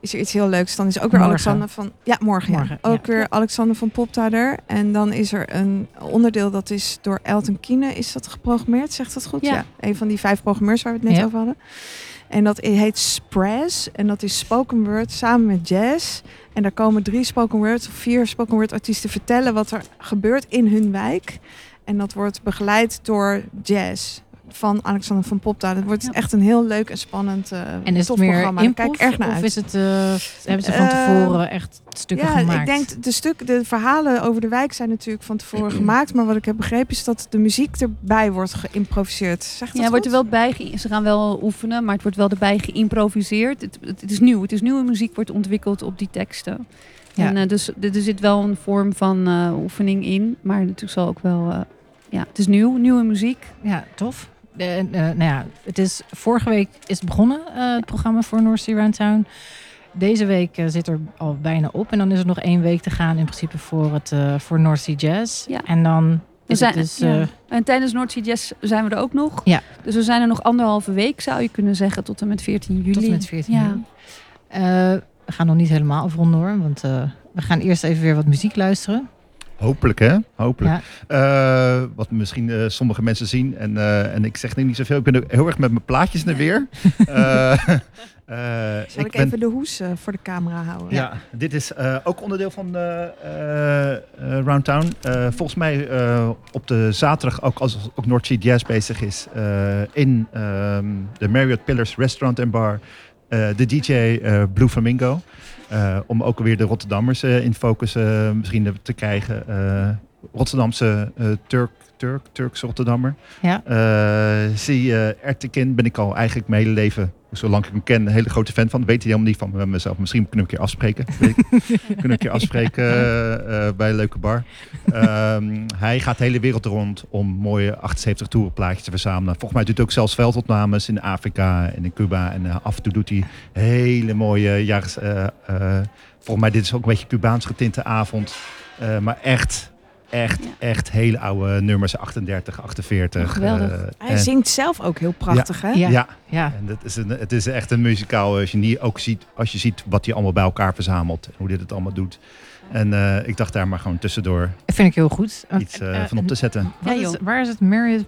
is er iets heel leuks. Dan is ook weer Morgen. Alexander van... Ja, morgen. Morgen, ja. Ook ja. weer Alexander van Popta er. En dan is er een onderdeel dat is door Elton Kiene. Is dat geprogrammeerd? Zegt dat goed? Ja. Een van die vijf programmeurs waar we het net Ja. over hadden. En dat heet Spraz. En dat is spoken word samen met jazz. En daar komen drie spoken word of vier spoken word artiesten vertellen wat er gebeurt in hun wijk. En dat wordt begeleid door jazz van Alexander van Popta. Dat wordt Ja. echt een heel leuk en spannend uh, En is het meer programma. Kijk erg naar of uit. is het, eh, hebben ze van Eh, tevoren echt stukken ja, gemaakt? ik denk de stuk, de verhalen over de wijk zijn natuurlijk van tevoren gemaakt. Maar wat ik heb begrepen is dat de muziek erbij wordt geïmproviseerd. Zeg dat Ja, wordt er wel bij. Ze gaan wel oefenen, maar het wordt wel erbij geïmproviseerd. Het, het, het is nieuw. Het is nieuwe muziek wordt ontwikkeld op die teksten. Ja. En eh, dus er zit wel een vorm van oefening in, maar natuurlijk zal ook wel. ja, het is nieuw, nieuwe muziek. Ja, tof. Eh, nou ja, het is, vorige week is het begonnen, eh, het programma voor North Sea Round Town. Deze week eh, zit er al bijna op. En dan is er nog één week te gaan in principe voor, het, voor North Sea Jazz. Ja. En dan We is zijn, het dus... ja. En tijdens North Sea Jazz zijn we er ook nog. Ja. Dus we zijn er nog anderhalve week, zou je kunnen zeggen, tot en met 14 juli. tot en met 14 Ja. juli. We gaan nog niet helemaal afronden hoor. Want we gaan eerst even weer wat muziek luisteren. Hopelijk, hè? Hopelijk. Ja. Eh, wat misschien eh, sommige mensen zien. En, eh, en ik zeg nu niet zoveel. Ik ben ook heel erg met mijn plaatjes de weer. Eh, eh, Zal ik, ben- even de hoes voor de camera houden? Ja, dit is eh, ook onderdeel van uh, Round Town. Eh, volgens mij uh, op de zaterdag, ook als ook North Sea Jazz bezig is, uh, in um, de Marriott Pillars Restaurant en Bar, uh, de DJ Blue Flamingo. Om ook weer de Rotterdammers in focus misschien te krijgen. Rotterdamse Turk, Turk, Turks Rotterdammer. Ja. zie Ertekin ben ik al eigenlijk mijn hele leven zolang ik hem ken, een hele grote fan van. Weet hij helemaal niet van mezelf. Misschien kunnen we een keer afspreken. kunnen we een keer afspreken uh, bij een leuke bar. Um, hij gaat de hele wereld rond om mooie 78 toerenplaatjes te verzamelen. Volgens mij doet hij ook zelfs veldopnames in Afrika en in Cuba. En uh, af en toe doet hij hele mooie jaren. Uh, volgens mij dit is ook een beetje Cubaans getinte avond. Maar echt echt, ja. echt hele oude nummers, 38, 48. Oh, geweldig. Uh, Hij en, zingt zelf ook heel prachtig, ja, hè? Ja. ja. ja. En dat is een, het is echt een muzikaal genie. Ook ziet, als je ziet wat hij allemaal bij elkaar verzamelt. En hoe dit het allemaal doet. En uh, ik dacht daar maar gewoon tussendoor dat vind ik heel goed. iets uh, van op te zetten. Is, waar is het Marriott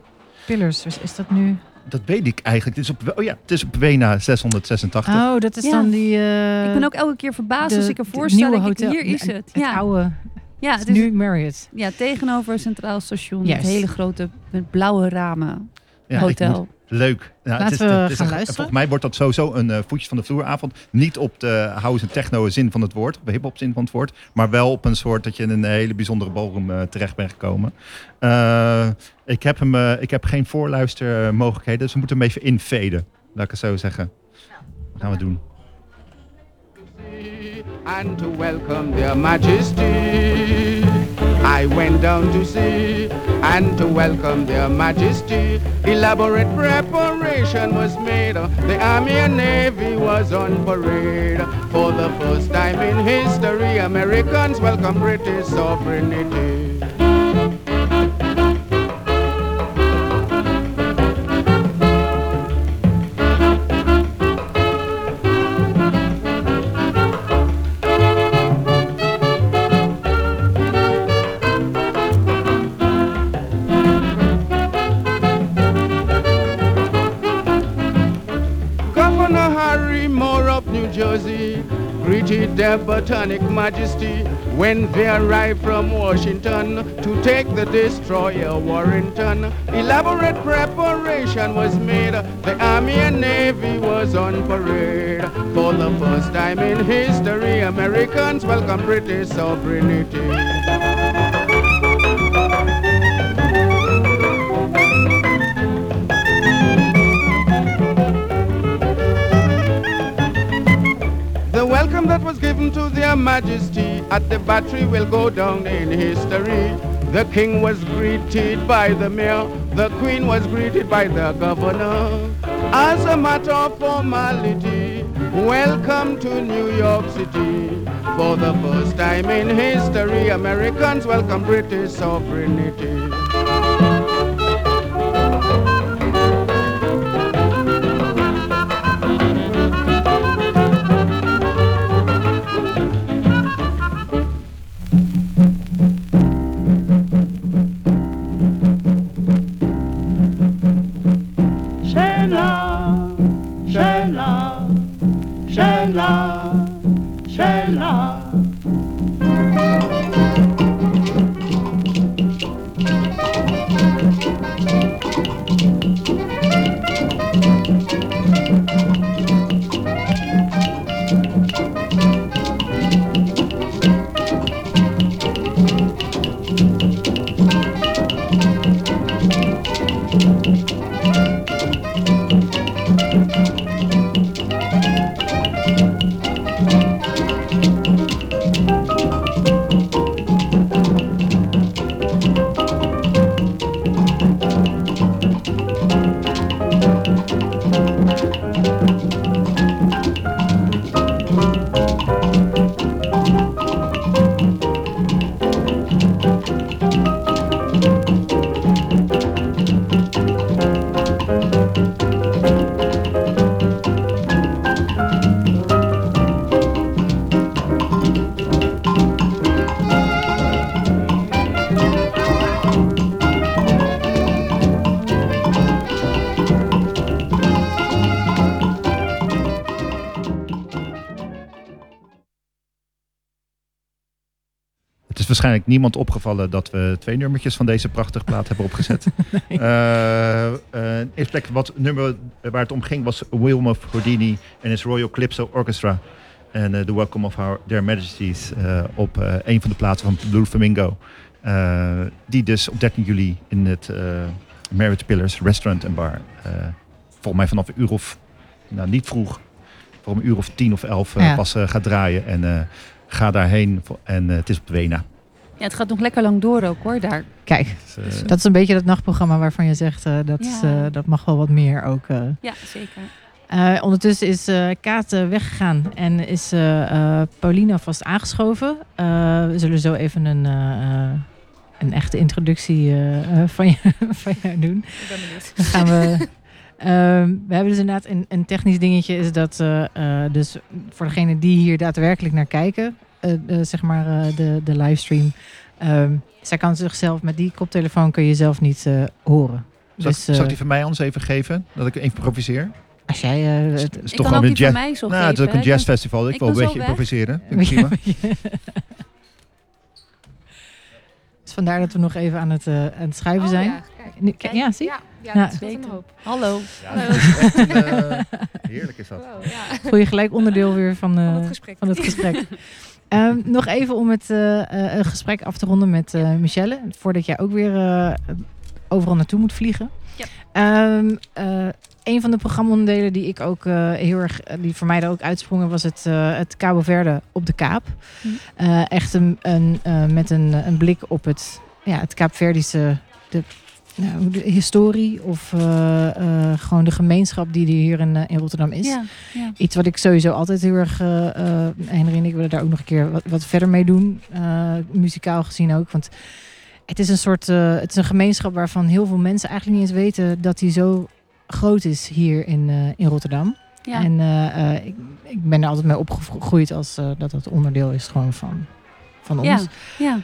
Pillars? Is dat nu? dat weet ik eigenlijk. Het is op, oh ja, het is op Wena 686. Oh, dat is Ja. dan die... eh, ik ben ook elke keer verbaasd de- als ik ervoor sta. hotel. hier is het. Het Ja, oude, ja, het het is nu Marriott. ja, tegenover Centraal Station. Juist. Met hele grote, met blauwe ramen. Ja, hotel. moet- leuk. Ja, Laten het is, we het is gaan een- luisteren. Volgens mij wordt dat sowieso een eh voetjes van de vloeravond. Niet op de house en techno zin van het woord, op de hip-hop zin van het woord. Maar wel op een soort dat je in een hele bijzondere ballroom eh, terecht bent gekomen. Eh, ik, heb hem, ik heb geen voorluistermogelijkheden, dus we moeten hem even infaden. Laat ik het zo zeggen. Dat gaan we doen. And to welcome their majesty. I went down to see and to welcome their majesty. Elaborate preparation was made. The army and navy was on parade. For the first time in history, Americans welcome British sovereignty. Their Botanic Majesty when they arrived from Washington to take the destroyer Warrington. Elaborate preparation was made. The Army and Navy was on parade. For the first time in history, Americans welcome British sovereignty. That was given to their majesty at the battery will go down in history. The king was greeted by the mayor, the queen was greeted by the governor. As a matter of formality, welcome to New York City. For the first time in history, Americans welcome British sovereignty. Waarschijnlijk niemand opgevallen dat we twee nummertjes van deze prachtige plaat hebben opgezet. Eh, eerst plek wat nummer waar het om ging was Wilma Houdini en his Royal Calypso Orchestra. En eh, The Welcome of Our Their Majesties op een van de plaatsen van Blue Flamingo. Die dus op 13 juli in het Marriott Pillars Restaurant en Bar. volgens mij vanaf een uur of, nou niet vroeg, voor een uur of tien of elf Ja. pas gaat draaien. En ga daarheen. En het is op Wena. Ja, het gaat nog lekker lang door ook hoor, daar. Kijk, Dus, eh, dat is een beetje dat nachtprogramma waarvan je zegt eh, dat, Ja. eh, dat mag wel wat meer ook. eh. Ja, zeker. Eh, ondertussen is eh Kaat weggegaan en is eh, eh, Paulina vast aangeschoven. Eh, we zullen zo even een, eh, eh, een echte introductie van, je, van jou doen. Ik ben benieuwd. Dan gaan we. Ehm, we hebben dus inderdaad een, een technisch dingetje, is dat eh, eh, dus voor degenen die hier daadwerkelijk naar kijken, zeg maar eh, de, de livestream, ehm, zij kan zichzelf met die koptelefoon kun je zelf niet eh, horen. Zal, Dus, ik, zal ik eh, die van mij anders even geven? Dat ik improviseer? als jij... eh, Het het- is Ik toch kan ook een jazz. mij zo Nou, het is ook een jazzfestival. Ik ik wil een beetje weg. improviseren. Vind ik prima. Dus vandaar dat we nog even aan het, eh, aan het schuiven Oh, zijn. ja, kijk. Nu- Kijk. ja, zie? Ja, ja, dat scheelt een hoop. Hallo. Ja, dat is echt een, eh, heerlijk is dat. Wow, ja. Voel je gelijk onderdeel weer van, eh, Van het gesprek. van het gesprek. Ehm, nog even om het eh, eh, gesprek af te ronden met eh, Michelle. Voordat jij ook weer overal naartoe moet vliegen. Ja. Ehm, eh, een van de programmaonderdelen die ik ook heel erg, die voor mij er ook uitsprongen, was het, eh, het Cabo Verde op de Kaap. Eh, echt een, een, met een, een blik op het, ja, het Kaapverdische, de, nou, de historie of eh, eh, gewoon de gemeenschap die er hier in, eh, in Rotterdam is. Ja, ja. Iets wat ik sowieso altijd heel erg. Henry en ik willen daar ook nog een keer wat, wat verder mee doen. muzikaal gezien ook. Want het is een soort. het is een gemeenschap waarvan heel veel mensen eigenlijk niet eens weten dat die zo groot is hier in, in Rotterdam. Ja. En ik, ik ben er altijd mee opgegroeid als dat dat onderdeel is gewoon van, van ons. Ja, ja.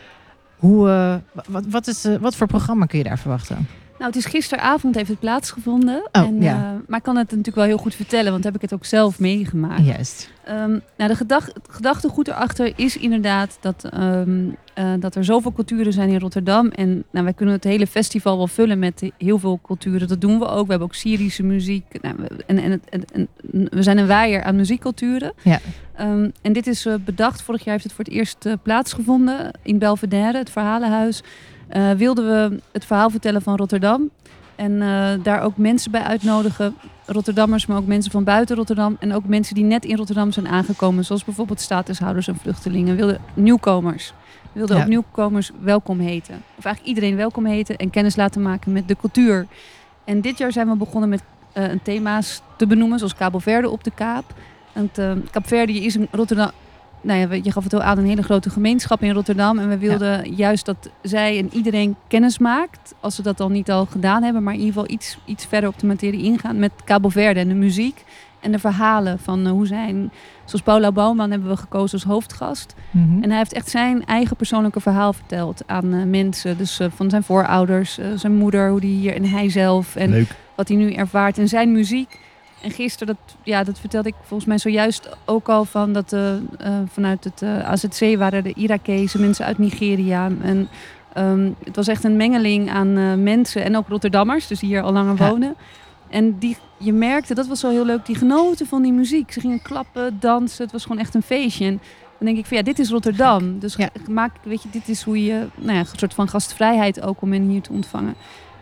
Hoe, eh, wa- wat, wat, is, eh, wat voor programma kun je daar verwachten? Nou, het is gisteravond heeft het plaatsgevonden. Oh, en, ja. eh, maar ik kan het natuurlijk wel heel goed vertellen, want heb ik het ook zelf meegemaakt. Juist. Ehm, nou, de gedach- het gedachtegoed erachter is inderdaad dat, ehm, eh, dat er zoveel culturen zijn in Rotterdam. En nou, wij kunnen het hele festival wel vullen met heel veel culturen. Dat doen we ook. We hebben ook Syrische muziek. Nou, we- en, en, het- en, en we zijn een waaier aan muziekculturen. Ja. Ehm, en dit is eh, bedacht. Vorig jaar heeft het voor het eerst plaatsgevonden in Belvedere, het Verhalenhuis. Eh, wilden we het verhaal vertellen van Rotterdam. En eh, daar ook mensen bij uitnodigen. Rotterdammers, maar ook mensen van buiten Rotterdam. En ook mensen die net in Rotterdam zijn aangekomen. Zoals bijvoorbeeld statushouders en vluchtelingen. We wilden nieuwkomers. We wilden Ja. ook nieuwkomers welkom heten. Of eigenlijk iedereen welkom heten en kennis laten maken met de cultuur. En dit jaar zijn we begonnen met een thema's te benoemen. Zoals Cabo Verde op de Kaap. Want uh, Kaapverdië is in Rotterdam... Nou ja, je gaf het al aan, een hele grote gemeenschap in Rotterdam. En we wilden juist dat zij en iedereen kennis maakt. Als ze dat al niet al gedaan hebben. Maar in ieder geval iets, iets verder op de materie ingaan. Met Cabo Verde en de muziek. En de verhalen van uh, hoe zijn... Zoals Paula Bouwman hebben we gekozen als hoofdgast. Mm -hmm. En hij heeft echt zijn eigen persoonlijke verhaal verteld aan uh, mensen. Dus uh, van zijn voorouders, uh, zijn moeder, hoe die hier en hij zelf. En Leuk. wat hij nu ervaart en zijn muziek. En gisteren, dat, ja, dat vertelde ik volgens mij zojuist ook al van dat uh, uh, vanuit het uh, AZC waren de Irakese mensen uit Nigeria. En um, het was echt een mengeling aan mensen en ook Rotterdammers, dus die hier al langer ja. wonen. En die, je merkte, dat was zo heel leuk, die genoten van die muziek. Ze gingen klappen, dansen, het was gewoon echt een feestje. En dan denk ik van ja, dit is Rotterdam. Dus ja. maak, weet je, dit is hoe je, nou ja, een soort van gastvrijheid ook om hen hier te ontvangen.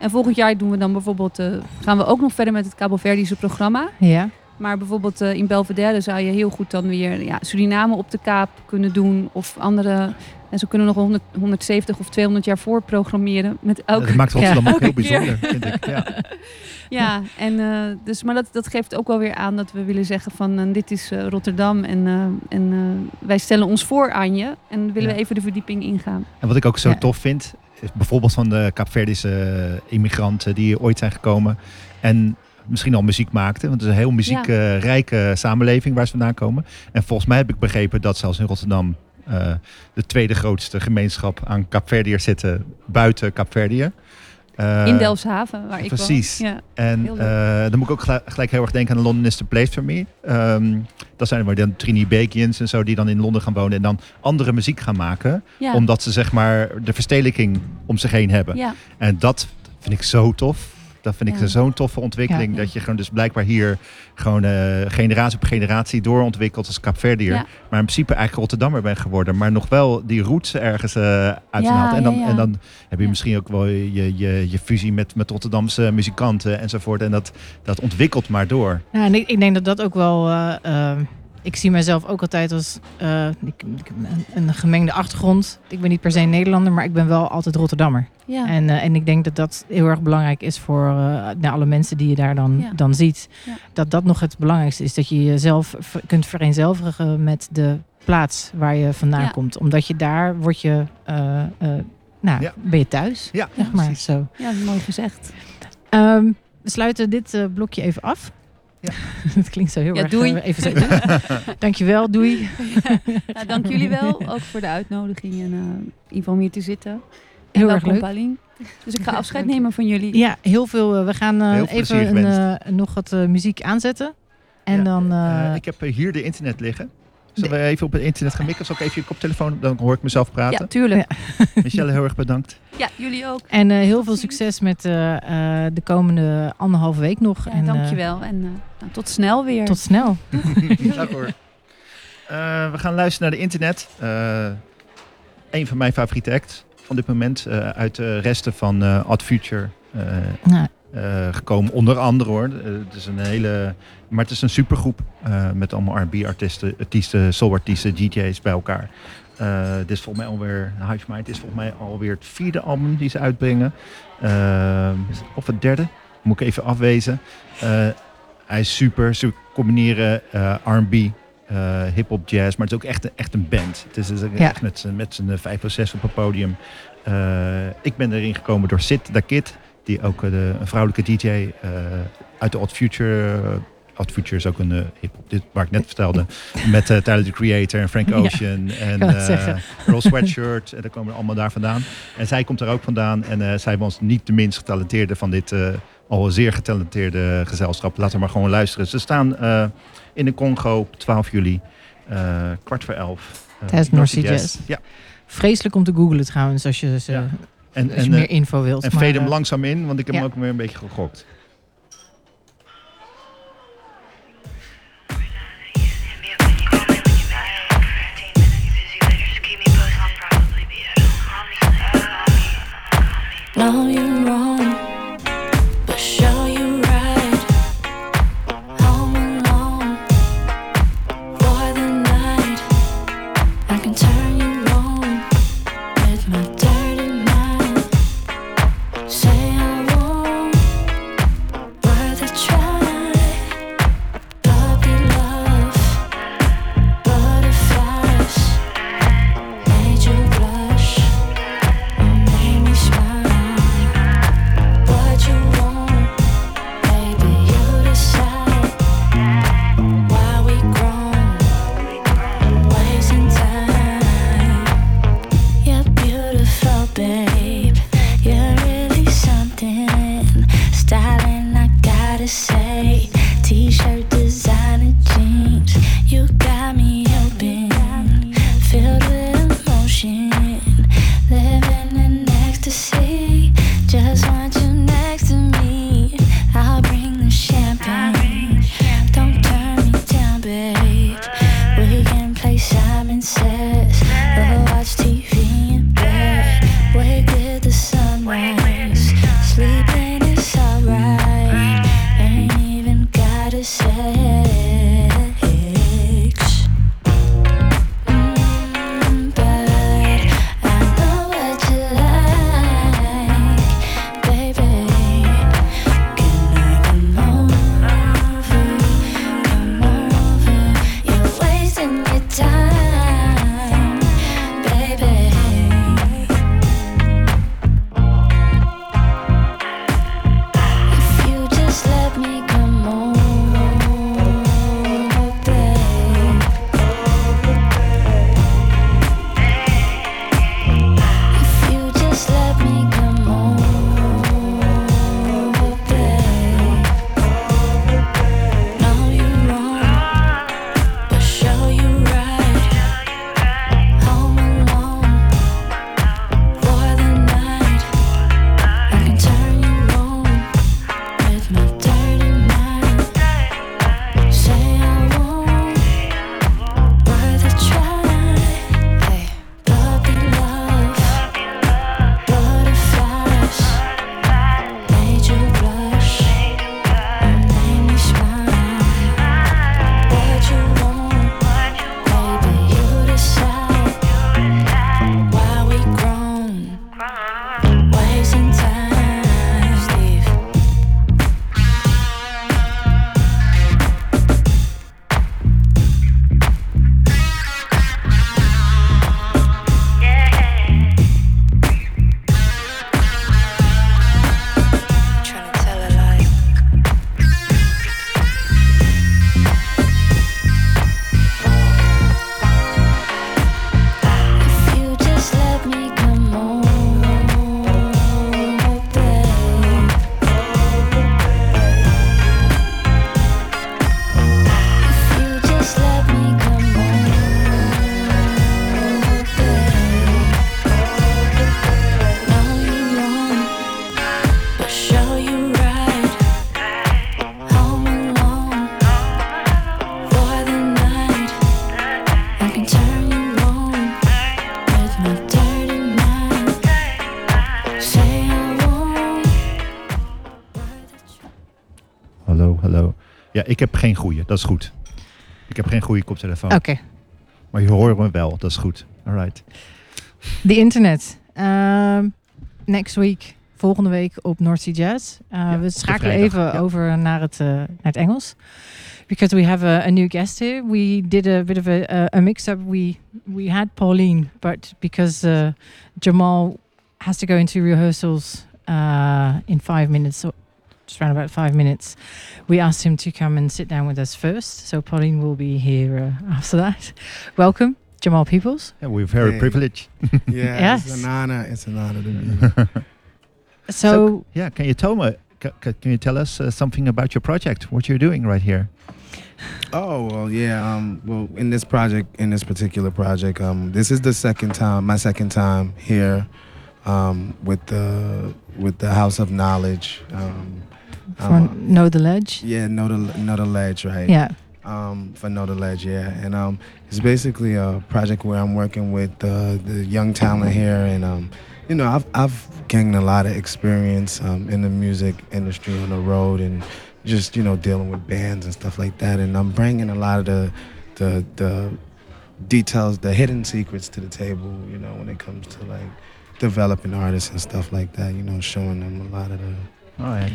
En volgend jaar doen we dan bijvoorbeeld, uh, gaan we ook nog verder met het Cabo Verdische programma. Ja. Maar bijvoorbeeld uh, in Belvedere zou je heel goed dan weer ja, Suriname op de kaap kunnen doen. Of andere. En zo kunnen we nog 100, 170 of 200 jaar voorprogrammeren. Met elke, dat maakt Rotterdam ja, ook heel bijzonder, keer. vind ik. Ja. ja, en, uh, dus, maar dat, dat geeft ook wel weer aan dat we willen zeggen van uh, dit is uh, Rotterdam. En, en wij stellen ons voor aan je. En willen Ja. we even de verdieping ingaan. En wat ik ook zo Ja. tof vind, bijvoorbeeld van de Kaapverdische immigranten die ooit zijn gekomen. En misschien al muziek maakten. Want het is een heel muziekrijke samenleving waar ze vandaan komen. En volgens mij heb ik begrepen dat zelfs in Rotterdam eh, de tweede grootste gemeenschap aan Kaapverdiërs zitten buiten Kaapverdië. Eh, in Delfshaven, waar ik precies. woon. Ja. En eh, dan moet ik ook gelijk, gelijk heel erg denken aan London is the place for me. Ehm, dat zijn maar dan Trini Bakians en zo die dan in Londen gaan wonen en dan andere muziek gaan maken. Omdat ze zeg maar de verstedelijking om zich heen hebben. Ja. En dat vind ik zo tof. Dat vind ik Ja. zo'n toffe ontwikkeling. Ja. Dat je gewoon dus blijkbaar hier gewoon eh, generatie op generatie doorontwikkelt als Kaapverdiër. Ja. Maar in principe eigenlijk Rotterdammer bent geworden. Maar nog wel die roots ergens eh uithaalt. Ja, en, dan, ja, ja. en dan heb je Ja. misschien ook wel je, je, je fusie met, met Rotterdamse muzikanten enzovoort. En dat, dat ontwikkelt maar door. Ja, en ik, ik denk dat dat ook wel. eh, eh, ik zie mezelf ook altijd als uh, ik, ik, een, gemengde achtergrond. Ik ben niet per se Nederlander, maar ik ben wel altijd Rotterdammer. Ja. En, uh, en ik denk dat dat heel erg belangrijk is voor uh, nou, alle mensen die je daar dan, Ja. dan ziet. Ja. Dat dat nog het belangrijkste is. Dat je jezelf kunt vereenzelvigen met de plaats waar je vandaan Ja. komt. Omdat je daar word je, uh, nou, Ja. ben je thuis. Ja, Zeg maar precies. zo. ja, mooi gezegd. Ehm, we sluiten dit eh, blokje even af. Ja. dat klinkt zo heel Ja, erg. doei. eh, even zo. Dankjewel, doei. Nou, dank jullie wel, ook voor de uitnodiging en eh, in ieder geval om hier te zitten. Heel erg leuk. Paulien. Dus ik ga afscheid nemen van jullie. Ja, heel veel. eh, we gaan eh, even een, eh, nog wat eh, muziek aanzetten. En Ja, dan... Eh, eh, ik heb eh, hier de internet liggen. Zullen we even op het internet gaan mikken? Zal ik even je koptelefoon? Dan hoor ik mezelf Ja, praten. tuurlijk. Michelle, heel erg bedankt. Ja, jullie ook. En eh, heel veel succes met eh, eh, de komende anderhalve week nog. Ja, en, eh, dankjewel. En eh, nou, tot snel weer. tot snel. Dag hoor. Eh, we gaan luisteren naar de internet. Eh een van mijn favoriete acts van dit moment. eh, uit de resten van eh Odd Future. Nou, eh, gekomen. Onder andere hoor. Eh, het is een hele. Maar het is een supergroep. eh, met allemaal RB-artiesten, artiesten, soul-artiesten, DJ's bij elkaar. Dit is volgens mij alweer. Hive Mind is volgens mij alweer het vierde album die ze uitbrengen. Of het derde. Moet ik even afwezen. Hij is super. Ze combineren RB. hip-hop, jazz, maar het is ook echt, een- echt een band. Het is, het is Ja. echt met z'n vijf of zes op een podium. Ik ben erin gekomen door Sid Da Kid, die ook eh, de, een vrouwelijke DJ eh, uit de Odd Future. eh, Odd Future is ook een hip-hop, dit waar ik net vertelde. met Tyler the Creator en Frank Ja, Ocean en. Earl Sweatshirt. En daar komen we allemaal daar vandaan. En zij komt er ook vandaan. En zij was niet de minst getalenteerde van dit al zeer getalenteerde gezelschap. Laten we maar gewoon luisteren. Ze staan in de Congo op 12 juli, kwart voor elf. eh, Tijdens North Jazz. Ja. Vreselijk om te googlen trouwens, als je, ze, Ja. En, als je en, meer eh, info wilt. en maar, fade hem eh, langzaam in, want ik heb ja. hem ook weer een beetje gegokt. No, you're wrong, hallo. Ja, ik heb geen goede, dat is goed. Ik heb geen goede koptelefoon. Oké. Maar je hoort me wel, dat is goed. Alright. The internet. Ehm, next week, volgende week op North Sea Jazz. Uh, Ja, we de schakelen even ja. over naar het, uh, naar het Engels. Because we have a, a new guest here. We did a bit of a, mix-up. We we had Pauline, but because uh, Jamal has to go into rehearsals uh, in five minutes, or just around about five minutes, we asked him to come and sit down with us first. So Pauline will be here uh, after that. Welcome, Jamal Peoples. Yeah, we're very Hey. privileged. Yeah, Yes. it's an honor. It's an honor to be here. So, yeah, can you tell me, ca- ca- can you tell us uh, something about your project? What you're doing right here? Oh well, yeah. Um, well, in this project, in this particular project, um, this is the second time, my second time here, um, with the with the House of Knowledge. Um, for um, Know the Ledge. yeah, know the know the ledge, right? Yeah. um, for Know the Ledge, yeah. And um, it's basically a project where I'm working with uh, the young talent here, and um, you know, I've I've gained a lot of experience um, in the music industry on the road, and just you know dealing with bands and stuff like that. And I'm bringing a lot of the the the details, the hidden secrets to the table. You know, when it comes to like developing artists and stuff like that. You know, showing them a lot of the Oh, yeah.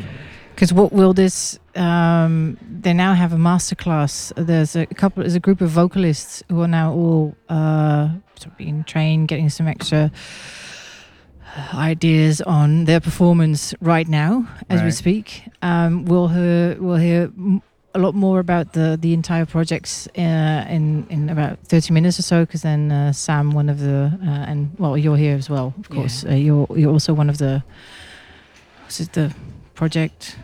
Because what will this? Um, they now have a masterclass. There's a couple. There's a group of vocalists who are now all uh, sort of being trained, getting some extra uh, ideas on their performance right now as we speak. Um, we'll hear. We'll hear. A lot more about the the entire projects uh, in in about thirty minutes or so, because then uh, Sam, one of the uh, and well, you're here as well, of course. Uh, you're you're also one of the. Was it the project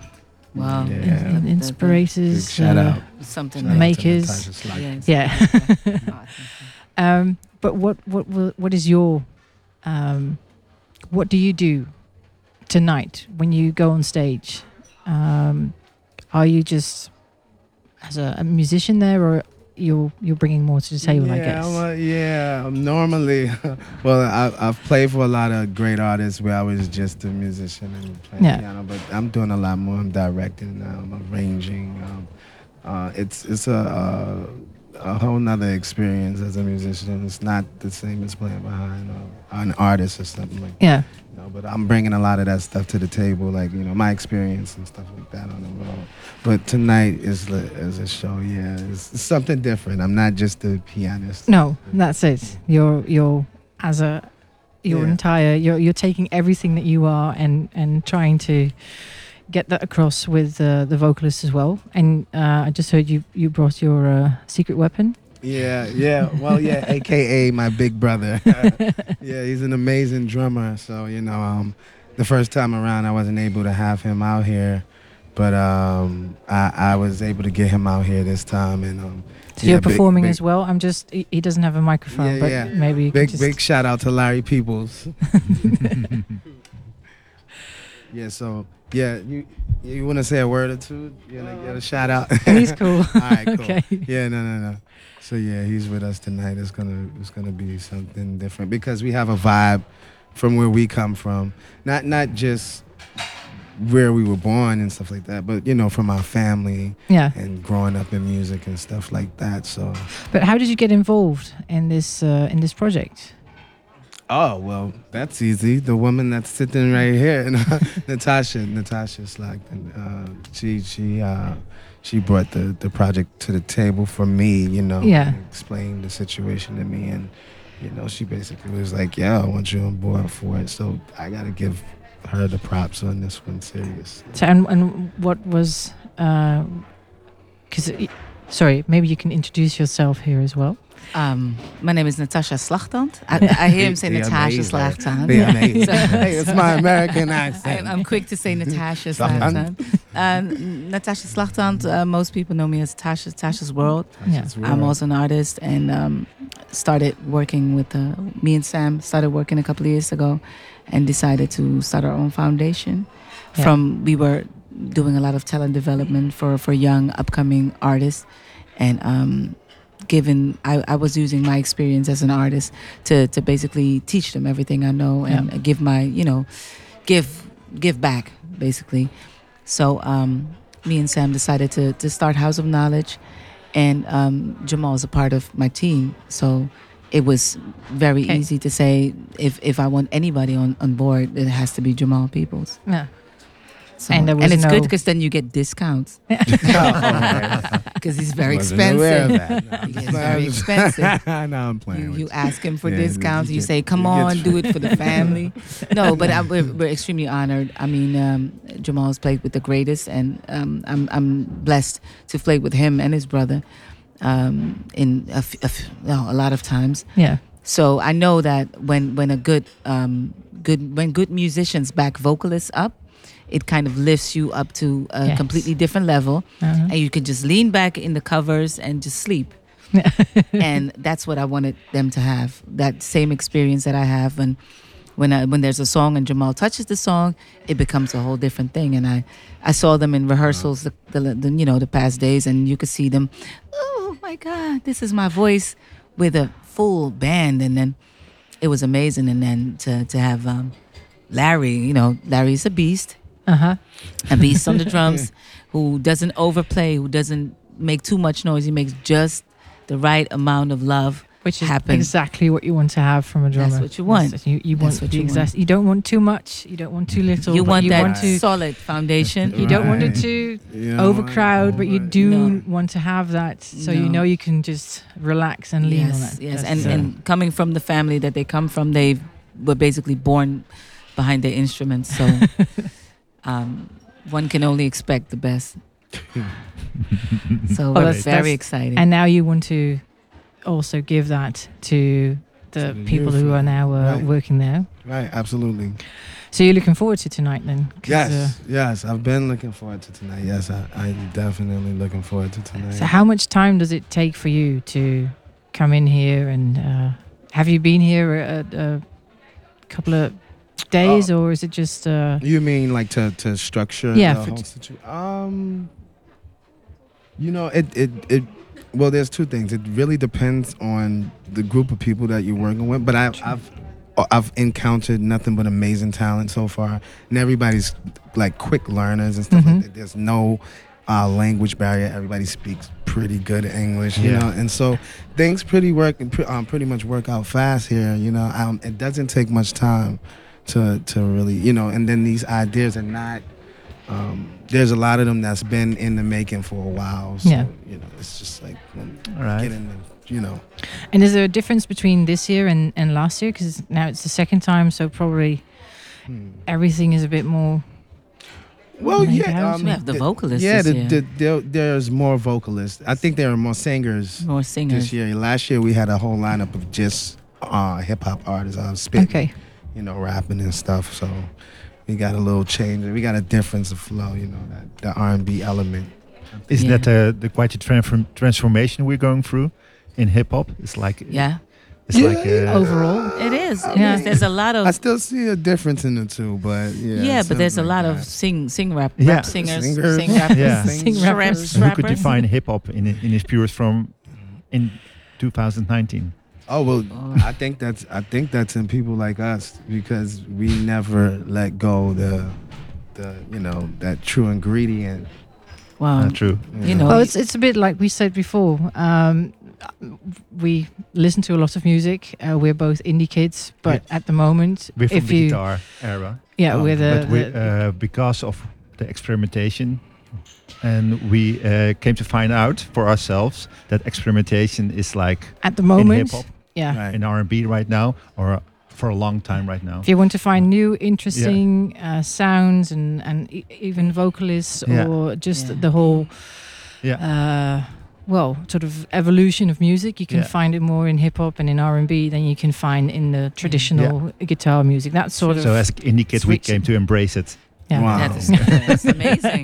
Wow. Yeah. in- Yeah. big inspirators, shout uh, out. Something Shout out like to Makers. Natasha Yeah. I think um, but what what what is your um, what do you do tonight when you go on stage? Um, are you just as a, a musician there, or you're you're bringing more to the table? I yeah, guess. I'm a- yeah, um, normally, well, I, I've played for a lot of great artists where I was just a musician and playing Yeah. piano, but I'm doing a lot more. I'm directing, um, arranging. Um, uh, it's it's a, a a whole nother experience as a musician. It's not the same as playing behind uh, an artist or something like yeah. know, but I'm bringing a lot of that stuff to the table, like you know my experience and stuff like that on the road. But tonight is is a show, yeah, it's, it's something different. I'm not just a pianist. No, that's it. You're you're as a your Yeah. entire you're you're taking everything that you are and and trying to get that across with uh, the vocalist as well. And uh, I just heard you you brought your uh, secret weapon. Yeah, yeah. Well, yeah, AKA my big brother. yeah, he's an amazing drummer. So you know, um, the first time around, I wasn't able to have him out here, but um, I, I was able to get him out here this time, and um, So yeah, you're performing big- as well. I'm just he, he doesn't have a microphone, Yeah, but yeah. maybe Big just big shout out to Larry Peoples. yeah, so yeah, you you want to say a word or two? You want to get a shout out? he's cool. All right, cool. okay. Yeah, no, no, no. So yeah, he's with us tonight. It's gonna it's gonna be something different because we have a vibe from where we come from. Not not just where we were born and stuff like that, but you know, from our family Yeah. and growing up in music and stuff like that. So But how did you get involved in this uh, in this project? Oh well, that's easy. The woman that's sitting right here, Natasha, Natasha Slackton. Uh, she she uh, she brought the the project to the table for me. You know, Yeah. explained the situation to me, and you know, she basically was like, "Yeah, I want you on board for it." So I gotta give her the props on this one. Serious. So and and what was because sorry, maybe you can introduce yourself here as well. Um, my name is Natasha Slagtand. I, I hear him say Natasha amazing. Slagtand. The amazing. So- hey, it's my American I, accent. I'm quick to say Natasha. Slagtand. Um, Natasha Slagtand, uh, most people know me as Tasha, Tasha's World. Yeah. I'm also an artist and um, started working with uh, me and Sam. Started working a couple of years ago, and decided to start our own foundation. Yeah. From we were doing a lot of talent development for for young upcoming artists, and um, given I, I was using my experience as an artist to to basically teach them everything I know and give my you know give give back basically. So um, me and Sam decided to to start House of Knowledge, and um, Jamal is a part of my team, so it was very Okay. easy to say if if I want anybody on on board, it has to be Jamal Peoples. Yeah. So, And there was it's no- good because then you get discounts because he's very Wasn't aware of expensive. No, He very expensive. no, I'm playing. You, you ask him for Yeah, discounts. you You get- say, "Come you on, do it for the family." no, but I, we're, we're extremely honored. I mean, um, Jamal's played with the greatest, and um, I'm I'm blessed to play with him and his brother um, in a, f- a f- no, a lot of times. Yeah. So I know that when when a good um, good when good musicians back vocalists up, it kind of lifts you up to a Yes. completely different level, Uh-huh. and you can just lean back in the covers and just sleep. and that's what I wanted them to have that same experience that I have when when I, when there's a song and Jamal touches the song, it becomes a whole different thing. And I I saw them in rehearsals the, the, the you know the past days, and you could see them. Oh my God, this is my voice with a full band, and then it was amazing. And then to to have um, Larry, you know, Larry's a beast Uh huh. a beast on the drums who doesn't overplay, who doesn't make too much noise. He makes just the right amount of love. Which is happen. exactly what you want to have from a drummer. That's what you want. That's- You, you That's want what the you exact. You don't want too much. You don't want too little. you want you that want to. solid foundation. You don't want it to You know, overcrowd, but you do No. want to have that, so you know you can just relax and lean yes, on it. yes, That's, and and coming from the family that they come from, they were basically born behind their instruments. So um, one can only expect the best. so Well, that's- very that's- exciting. and now you want to also give that to the To people who are now uh, right. working there. Right, absolutely. So you're looking forward to tonight then? Yes, uh, yes. I've been looking forward to tonight. Yes, I, I'm definitely looking forward to tonight. so how much time does it take for you to come in here and uh, have you been here a, a couple of days or is it just uh, You mean like to to structure Yeah, the whole situation? Um, you know, it it it. Well, there's two things. It really depends on the group of people that you're working with. But I, I've I've encountered nothing but amazing talent so far, and everybody's like quick learners and stuff Mhm. like that. There's no uh, language barrier. Everybody speaks pretty good English, you Yeah. know, and so things pretty work um, pretty much work out fast here. You know, um, it doesn't take much time to to really, you know, and then these ideas are not. Um, there's a lot of them that's been in the making for a while. So, Yeah. you know, it's just like um, All right. getting, the, you know. and is there a difference between this year and, and last year because now it's the second time so probably Hmm. everything is a bit more Well, Maybe yeah, I um, we have the th- vocalists Yeah, this the, year. the, there, there's more vocalists. I think there are more singers More singers. this year. Last year we had a whole lineup of just uh, hip hop artists. I was spitting, okay you know, rapping and stuff. So we got a little change. We got a difference of flow. You know, that the R and B element. Isn't Yeah. that uh, the quite a transform- transformation we're going through in hip hop? It's like Yeah, it's Yeah, like uh, overall it is. It Yeah. is. There's a lot of I still see a difference in the two, but yeah. yeah, but there's a lot like of sing sing rap Yeah. rap singers, Singers. sing rappers, Yeah. Sing rap- rappers. who could define hip hop in in its purest form in 2019? Oh well. I think that's I think that's in people like us because we never let go the the you know that true ingredient. Wow, Uh, true. You know, well it's, it's a bit like we said before um, we listen to a lot of music uh, we're both indie kids but at the moment We're from if the you guitar era. yeah we're the, but we, the- uh, because of the experimentation and we uh, came to find out for ourselves that experimentation is like at the moment hip hop yeah Right. in R&B right now or for a long time right now if you want to find new interesting uh, sounds and and e- even vocalists Yeah. or just Yeah. the whole yeah uh, well, sort of evolution of music. You can Yeah. find it more in hip hop and in R and B than you can find in the traditional guitar music. That sort of so as indie kids we came to embrace it yeah. Wow. that is that's amazing.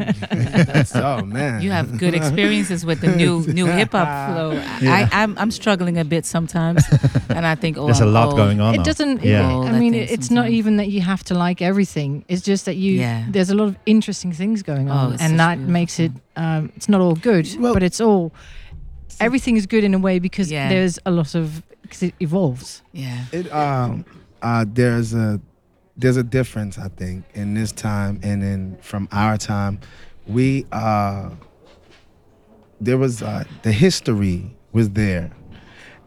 That's oh man. You have good experiences with the new new hip hop flow. Yeah. I, I'm I'm struggling a bit sometimes, and I think oh, there's a I'm lot old. going on It now. doesn't. Yeah. Well, I I mean, think it's not sometimes- even that you have to like everything. It's just that you. Yeah. There's a lot of interesting things going Oh, on, it's and that beautiful makes it. Um, it's not all good, Well- but it's all. Everything is good in a way because Yeah. there's a lot of because it evolves. Yeah, It um uh there's a there's a difference I think in this time and in from our time. We uh, there was uh, the history was there,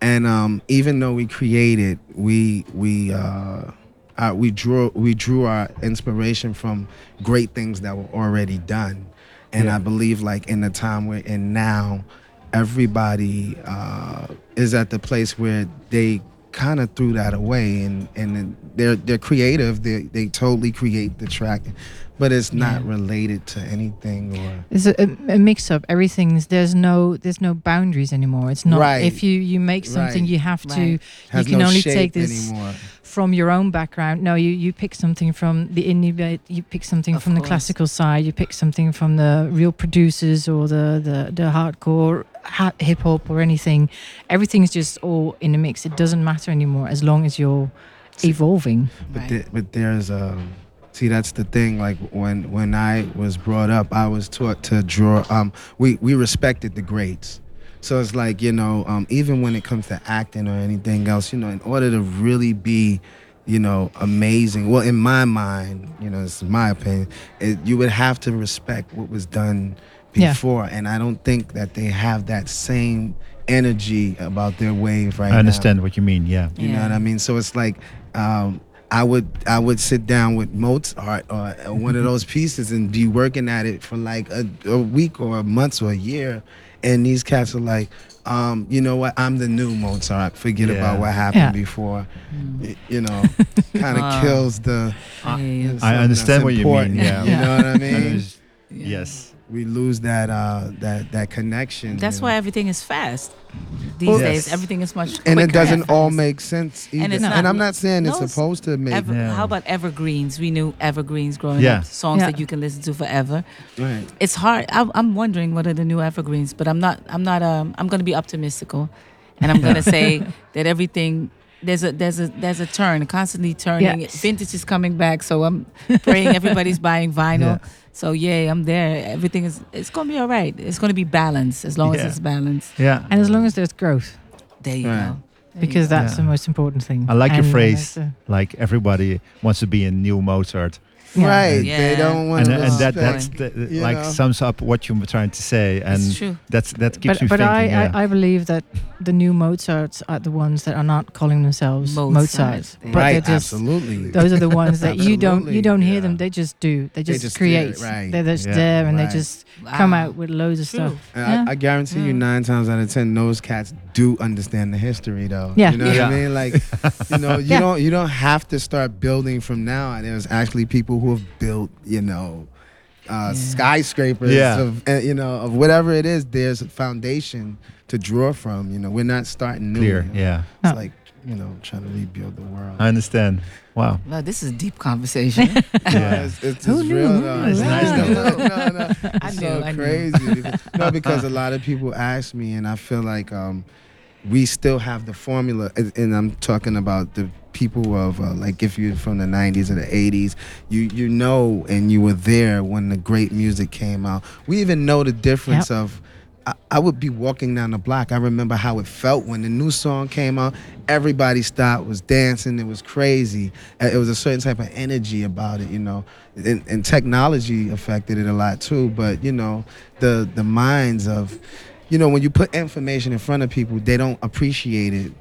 and um, even though we created, we we uh, uh, we drew we drew our inspiration from great things that were already done, and Yeah. I believe like in the time we're in now, everybody uh, is at the place where they kind of threw that away, and and they're they're creative. They they totally create the track, but it's not Yeah. related to anything or. It's a, a, mix up. Everything's there's no there's no boundaries anymore. It's not Right. if you you make something Right. you have to has you can no only take this anymore. From your own background. No, you you pick something from the indie bit. You pick something Of from the classical side. You pick something from the real producers or the the, the hardcore ha- hip hop or anything. Everything's just all in the mix. It doesn't matter anymore as long as you're evolving. But Right. the- but there's um see that's the thing like when when I was brought up I was taught to draw um we we respected the greats. So it's like, you know, um even when it comes to acting or anything else, you know, in order to really be you know, amazing. Well, in my mind, you know, this is my opinion. It, you would have to respect what was done Yeah. before, and I don't think that they have that same energy about their wave right I now. understand what you mean. Yeah. You know what I mean? So it's like um, I would I would sit down with Mozart or one of those pieces and be working at it for like a, a week or a month or a year, and these cats are like, um, you know what? I'm the new Mozart. Forget Yeah. about what happened Yeah. before. Y- You know, kind of Wow. kills the. I. I understand that's what you important, mean. Yeah. You know what I mean? Yeah. Yes. We lose that uh, that that connection. That's you why know? everything is fast. These Well- days, Yes. everything is much and it doesn't and all make sense either. And And, it's not- I'm not saying it's no, it's supposed to make Ever, Yeah. How about evergreens? We knew evergreens growing Yeah. up, songs Yeah. that you can listen to forever. right. It's hard. I, I'm wondering what are the new evergreens, but I'm not. I'm not. Um, I'm going to be optimistical, and I'm going to say that everything there's a there's a there's a turn, constantly turning. Yes. Vintage is coming back, so I'm praying everybody's buying vinyl. So yeah, I'm there. Everything is. It's going to be all right. It's going to be balanced as long Yeah. as it's balanced. Yeah. And as long as there's growth, There you Right. go. There you because go. that's Yeah. the most important thing. I like your And, uh, phrase. that's, Like everybody wants to be a new Mozart. Yeah. Right. Yeah. They don't want And, to and that that's the, you like know? sums up what you were trying to say. And it's true. that's that keeps but me but thinking. I, yeah. I, I believe that the new Mozarts are the ones that are not calling themselves Mozart. Mozart, but right. just absolutely. those are the ones that you don't you don't hear yeah. them. They just do. They just, just do create. it, right. They're just Yeah. there and Right. they just come out with loads of True. stuff. Yeah. I, I guarantee you, nine times out of ten, those cats do understand the history, though. Yeah. you know Yeah. what I mean. Like, you know, you don't you don't have to start building from now. There's actually people who have built, you know, uh, skyscrapers Yeah. of uh, you know of whatever it is. There's a foundation to draw from. You know, we're not starting new. Clear. you know? Yeah. It's No. like you know trying to rebuild the world. I understand. Wow. Wow, this is a deep conversation. Yeah. it's, it's, Who it's knew? real though. It's nice no, though. no, no. I It's knew, so I crazy. Because, no, because a lot of people ask me, and I feel like um, we still have the formula. And, I'm talking about the people of uh, like if you're from the 90s or the 80s, you you know, and you were there when the great music came out. We even know the difference of. I, I would be walking down the block. I remember how it felt when the new song came out. Everybody stopped, was dancing. It was crazy. Uh, It was a certain type of energy about it, you know. And, and technology affected it a lot too. But you know, the the minds of, you know, when you put information in front of people, they don't appreciate it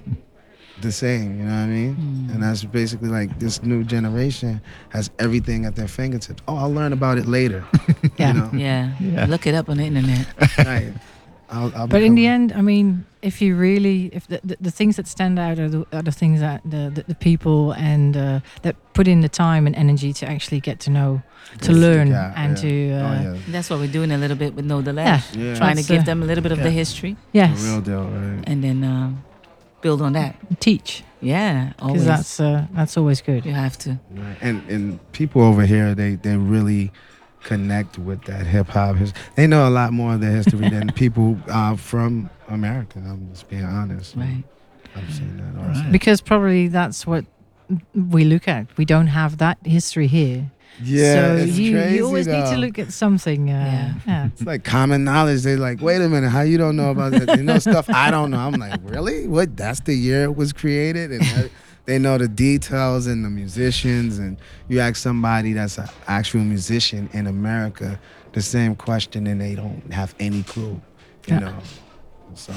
the same. You know what I mean? Mm. And that's basically like this new generation has everything at their fingertips. Oh, I'll learn about it later. Yeah. You know? yeah. Yeah. Look it up on the internet. right. I'll, I'll But in the end, I mean, if you really, if the, the, the things that stand out are the, are the things that the, the, the people and uh, that put in the time and energy to actually get to know, to Stick learn, out, and yeah. to uh, oh yeah. That's what we're doing a little bit with Know the yeah, Yeah. Trying to give uh, them a little bit of the history yes, The real deal, right? and then um, build on that. teach Yeah, because always. that's uh, that's always good. you have to. Right. And and people over here, they they really connect with that hip hop. his- They know a lot more of their history than people uh, from America. I'm just being honest. Right. I've seen that also. Right. Because probably that's what we look at. We don't have that history here. Yeah, so it's you, crazy, you always need to look at something. Uh, Yeah. yeah. It's like common knowledge. They're like, wait a minute, how you don't know about that? You know stuff I don't know. I'm like, really? What? That's the year it was created, and that- they know the details and the musicians. And you ask somebody that's an actual musician in America, the same question and they don't have any clue, you Yeah. know. So,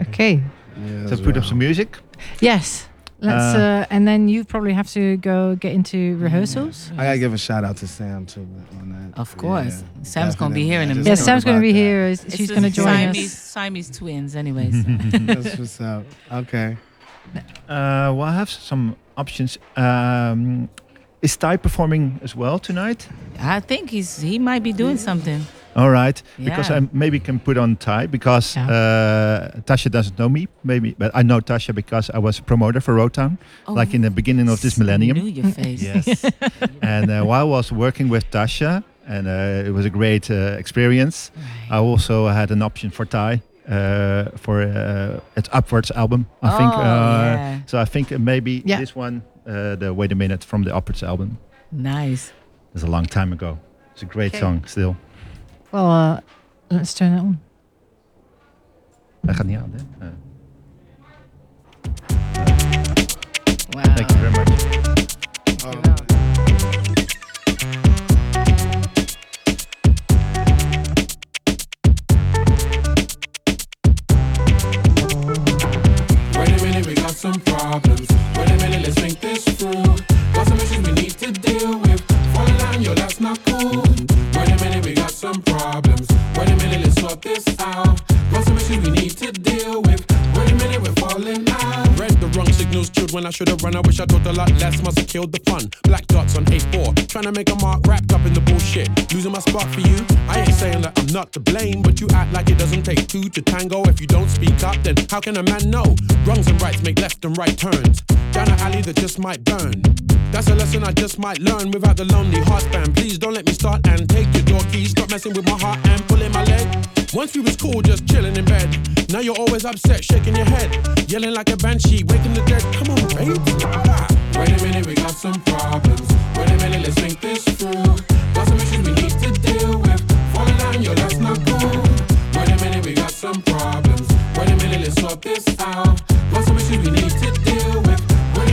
Okay. yeah, So it's put up some music. Yes. Let's Uh, uh, and then you probably have to go get into rehearsals. I gotta give a shout out to Sam too on that. Of course. Yeah, Sam's gonna be here in a minute. Yeah, Sam's going to be that. here. She's the going to join Siamese, us. Siamese twins, anyways. That's what's up. Okay. Uh, well, I have some options. Um, is Ty performing as well tonight? I think he's he might be doing something. All right, because I maybe can put on Ty because Yeah. uh, Tasha doesn't know me, maybe, but I know Tasha because I was a promoter for Rotown, Oh, like in the beginning of this millennium. Knew your face. Yes. and uh, while I was working with Tasha, and uh, it was a great uh, experience, I also had an option for Ty uh, for uh, its Upwards album. I think. Oh, Uh, yeah. So I think uh, maybe Yeah. this one, uh, the Wait a Minute from the Upwards album. Nice. It's a long time ago. It's a great Okay. song still. Well, uh, let's turn it on. Hij gaat niet aan, hè? Uh, Wow. thank you very much. Wait got some problems. Wait a minute, let's think this through. Got some issues we need to deal with. Falling down, yo, that's not cool. Wait a minute, we got some problems. Wait a minute, let's sort this out. Got some issues we need to deal with. Wait a minute, we're falling out. Signals, chilled when I should have run. I wish I thought a lot less, must have killed the fun. Black dots on A4, trying to make a mark wrapped up in the bullshit. Losing my spot for you. I ain't saying that I'm not to blame, but you act like it doesn't take two to tango. If you don't speak up, then how can a man know? Wrongs and rights make left and right turns. Down an alley that just might burn. That's a lesson I just might learn without the lonely heart span. Please don't let me start and take your door keys. Stop messing with my heart and pulling my leg. Once we was cool, just chilling in bed. Now you're always upset, shaking your head, yelling like a banshee, waking the dead. Come on, babe. Ah. Wait a minute, we got some problems. Wait a minute, let's think this through. Got some issues we need to deal with. Falling down, yo, that's not cool. Wait a minute, we got some problems. Wait a minute, let's sort this out. Got some issues we need to deal with.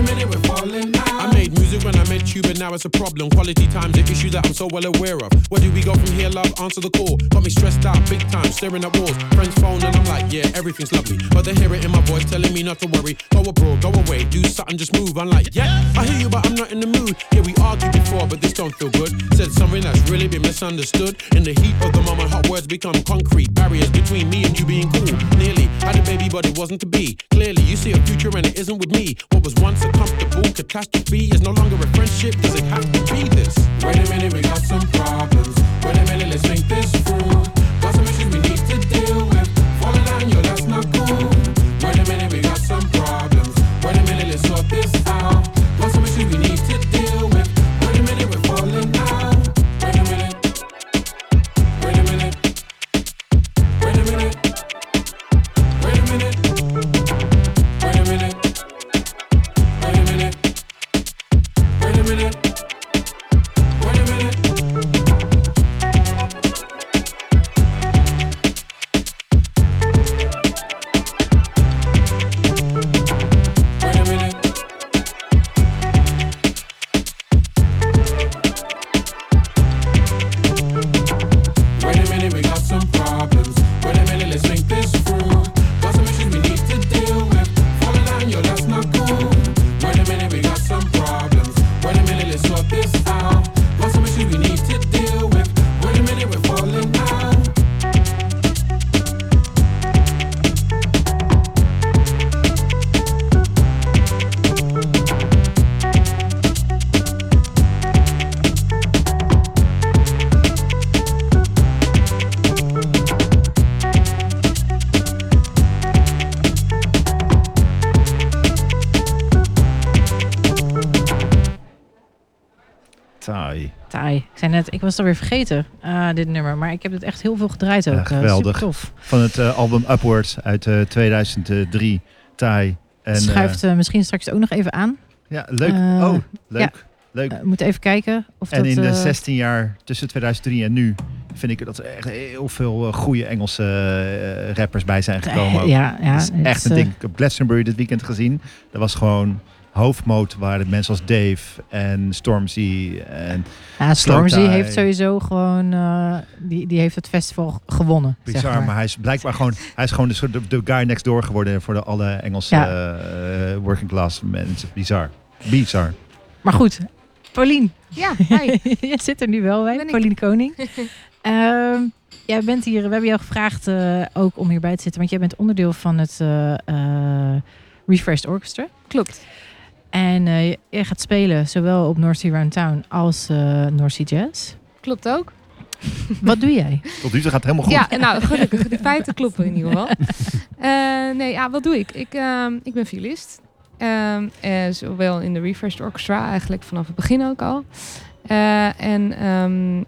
Minute, we're falling. I made music when I met you, but now it's a problem. Quality time's an issue that I'm so well aware of. Where do we go from here, love? Answer the call. Got me stressed out, big time, staring at walls. Friends phone, and I'm like, yeah, everything's lovely. But they hear it in my voice, telling me not to worry. Go abroad, go away, do something, just move. I'm like, yeah, I hear you, but I'm not in the mood. Yeah, we argued before, but this don't feel good. Said something that's really been misunderstood. In the heat of the moment, hot words become concrete. Barriers between me and you being cool. Nearly had a baby, but it wasn't to be. Clearly, you see a future and it isn't with me. What was once a comfortable catastrophe is no longer a friendship. Does it have to be this? Wait a minute, we got some problems. Wait a minute, let's think this through. Got some issues we need was het alweer vergeten, eh, dit nummer. Maar ik heb het echt heel veel gedraaid ook. Ja, Eh, geweldig. super tof. Van het eh, album Upwards uit eh, 2003. Taai. En, Schuift misschien straks ook nog even aan. ja, leuk. oh, leuk. Leuk. We moeten even kijken of En dat... in de eh, 16 jaar tussen 2003 en nu vind ik dat er echt heel veel goede Engelse rappers bij zijn gekomen. ook. Ja, ja. Dat is echt een ding. Ik heb Glastonbury dit weekend gezien. Dat was gewoon hoofdmoot waren mensen als Dave en Stormzy en Ja, Stormzy heeft sowieso gewoon, eh, die, die heeft het festival gewonnen. Bizar, zeg maar. maar. hij is blijkbaar gewoon, hij is gewoon de, soort de, guy next door geworden voor de, alle Engelse Ja. eh, working class mensen. Bizar. Bizar. Maar goed, Paulien, Ja, hi. jij zit er nu wel bij, Ben ik. Paulien Koning. Ehm, jij bent hier, we hebben jou gevraagd eh, ook om hierbij te zitten, want jij bent onderdeel van het eh eh, Refreshed Orchestra. Klopt. En eh, jij gaat spelen zowel op North Sea Round Town als eh North Sea Jazz. Klopt ook. Wat doe jij? Tot nu toe gaat het helemaal goed. Ja, nou gelukkig. De feiten kloppen in ieder geval. Eh, nee, ja, wat doe ik? Ik, ehm, ik ben violist. Ehm, eh, zowel in de Refreshed Orchestra, eigenlijk vanaf het begin ook al. Eh, en ehm,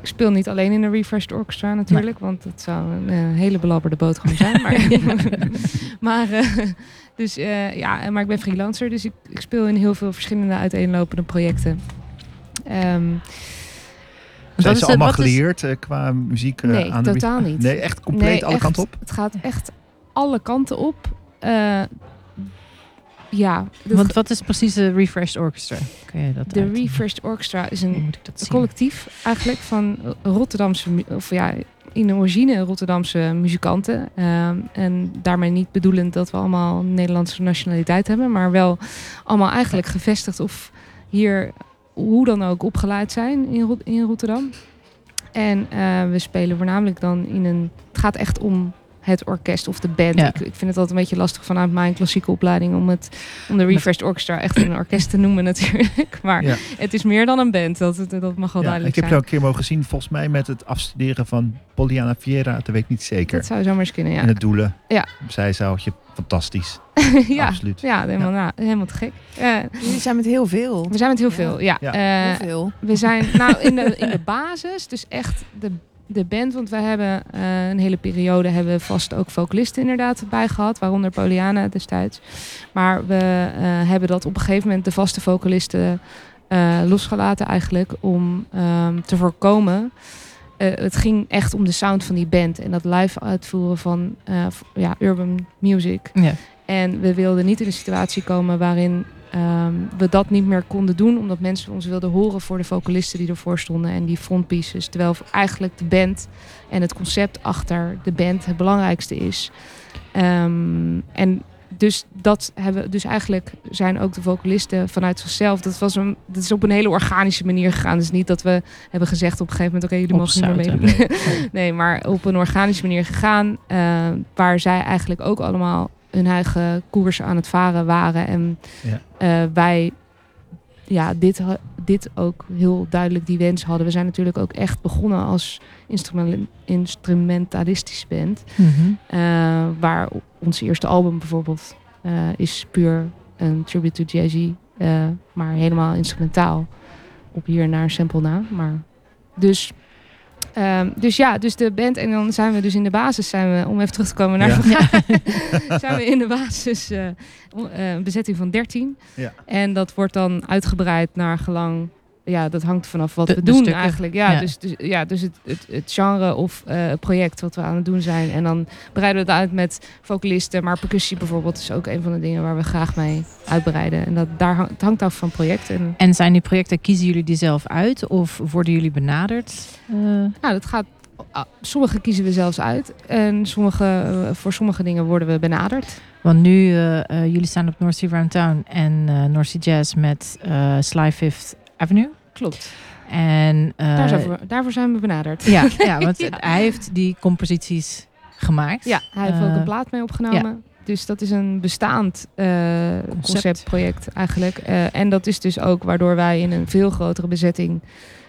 ik speel niet alleen in de Refreshed Orchestra natuurlijk, want het zou een hele belabberde boterham zijn. Maar, maar, eh, dus, eh, ja, maar ik ben freelancer, dus ik, ik speel in heel veel verschillende uiteenlopende projecten. Ehm, Zijn is ze allemaal is- geleerd eh, qua muziek? eh, Nee, aan de totaal niet. Nee, echt compleet Nee, alle echt. kanten op? Het gaat echt alle kanten op. Eh, ja, de, Want wat is precies de Refreshed Orchestra? Kun je dat de uit- Refreshed Orchestra is een collectief eigenlijk van Rotterdamse, of ja, in origine Rotterdamse muzikanten. Ehm, en daarmee niet bedoelend dat we allemaal Nederlandse nationaliteit hebben, maar wel allemaal eigenlijk gevestigd of hier hoe dan ook opgeleid zijn in, in Rotterdam. En eh, we spelen voornamelijk dan in een. Het gaat echt om het orkest of de band. Ja. Ik, ik vind het altijd een beetje lastig vanuit mijn klassieke opleiding om, het, om de Refreshed Orchestra echt een orkest te noemen natuurlijk. Maar Ja. het is meer dan een band, dat, dat mag wel Ja, duidelijk ik heb zijn. jou een keer mogen zien, volgens mij met het afstuderen van Poliana Vieira. Dat weet ik niet zeker. Dat zou zomaar eens kunnen, ja. In het doelen. Ja. Zij zou je fantastisch. ja, absoluut. Ja, helemaal, nou, helemaal te gek. Eh, Jullie zijn met heel veel. we zijn met heel veel, ja. Ja. Eh, Heel veel. We zijn nou in de, in de basis, dus echt de, de band. Want we hebben eh, een hele periode hebben we vast ook vocalisten inderdaad bij gehad. Waaronder Poliana destijds. Maar we eh, hebben dat op een gegeven moment de vaste vocalisten eh, losgelaten eigenlijk. Om ehm, te voorkomen. het ging echt om de sound van die band. En dat live uitvoeren van ja, urban music. Ja. En we wilden niet in een situatie komen waarin ehm, we dat niet meer konden doen. Omdat mensen ons wilden horen voor de vocalisten die ervoor stonden en die frontpieces. Terwijl eigenlijk de band en het concept achter de band het belangrijkste is. Ehm, en dus dat hebben dus eigenlijk zijn ook de vocalisten vanuit zichzelf. Dat was een dat is op een hele organische manier gegaan. Dus niet dat we hebben gezegd op een gegeven moment: oké, jullie mogen niet meer meedoen. nee, maar op een organische manier gegaan. eh, waar zij eigenlijk ook allemaal hun eigen koers aan het varen waren. En Ja. eh, wij ja, dit, dit ook heel duidelijk die wens hadden. We zijn natuurlijk ook echt begonnen als instrument, instrumentalistische band. Mhm. Eh, waar ons eerste album bijvoorbeeld eh, is puur een tribute to Jay-Z. maar helemaal instrumentaal. Op hier naar een sample na. Maar dus, ehm, dus ja, dus de band. En dan zijn we dus in de basis, zijn we, om even terug te komen naar Ja. zijn we in de basis een bezetting van 13. Ja. En dat wordt dan uitgebreid naar gelang. Ja, dat hangt vanaf wat De- we doen stukken. eigenlijk. Ja, Ja. dus, dus, ja, dus het, het, het genre of eh, project wat we aan het doen zijn. En dan breiden we het uit met vocalisten. Maar percussie bijvoorbeeld is ook een van de dingen waar we graag mee uitbreiden. En dat, daar, hang- het hangt af van project. En zijn die projecten, kiezen jullie die zelf uit of worden jullie benaderd? Eh, Nou, dat gaat. ah, Sommige kiezen we zelfs uit. En sommige, eh, voor sommige dingen worden we benaderd. want nu, jullie staan op North Sea Round Town en eh North Sea Jazz met Sly Fifth Avenue. Klopt. En, eh, daarvoor zijn we benaderd. ja, ja, want Ja. hij heeft die composities gemaakt. Ja, hij heeft ook Eh, een plaat mee opgenomen. Dus dat is een bestaand eh, conceptproject eigenlijk. Eh, en dat is dus ook waardoor wij in een veel grotere bezetting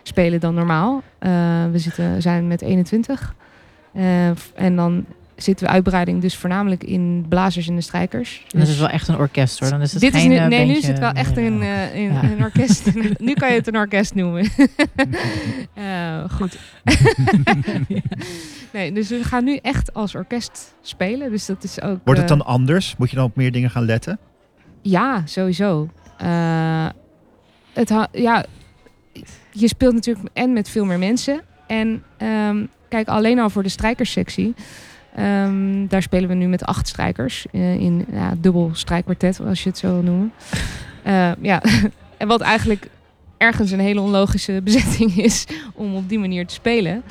spelen dan normaal. Eh, we zitten, zijn met 21. Eh, f- en dan zitten we uitbreiding dus voornamelijk in blazers en de strijkers. Dat is Dus- wel echt een orkest hoor. Dan is het dit geen is nu, eh, nee, nu is het wel echt een, eh. in, Ja. een orkest. nu kan je het een orkest noemen. Eh, goed. nee, dus we gaan nu echt als orkest spelen. Dus dat is ook. Wordt het dan anders? Moet je dan op meer dingen gaan letten? Ja, sowieso. Eh, het ja, je speelt natuurlijk en met veel meer mensen. En ehm, kijk, alleen al voor de strijkerssectie Ehm, daar spelen we nu met acht strijkers eh, in ja, dubbel strijkkwartet, als je het zo wil noemen. Eh, ja, en wat eigenlijk ergens een hele onlogische bezetting is om op die manier te spelen.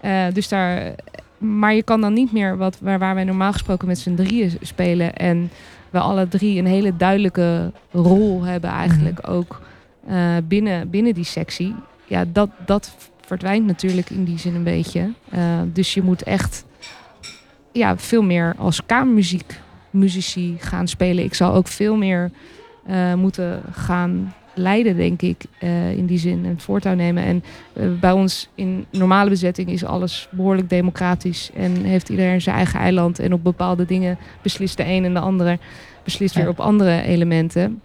Eh, dus daar, maar je kan dan niet meer wat waar, waar wij normaal gesproken met z'n drieën spelen en we alle drie een hele duidelijke rol hebben eigenlijk ook eh, binnen, binnen die sectie. Ja, dat, dat verdwijnt natuurlijk in die zin een beetje. Dus je moet echt ja, veel meer als kamermuziek muzici gaan spelen. Ik zal ook veel meer eh, moeten gaan leiden, denk ik, eh, in die zin. En het voortouw nemen. En eh, bij ons in normale bezetting is alles behoorlijk democratisch. En heeft iedereen zijn eigen eiland. En op bepaalde dingen beslist de een en de andere beslist weer op andere elementen.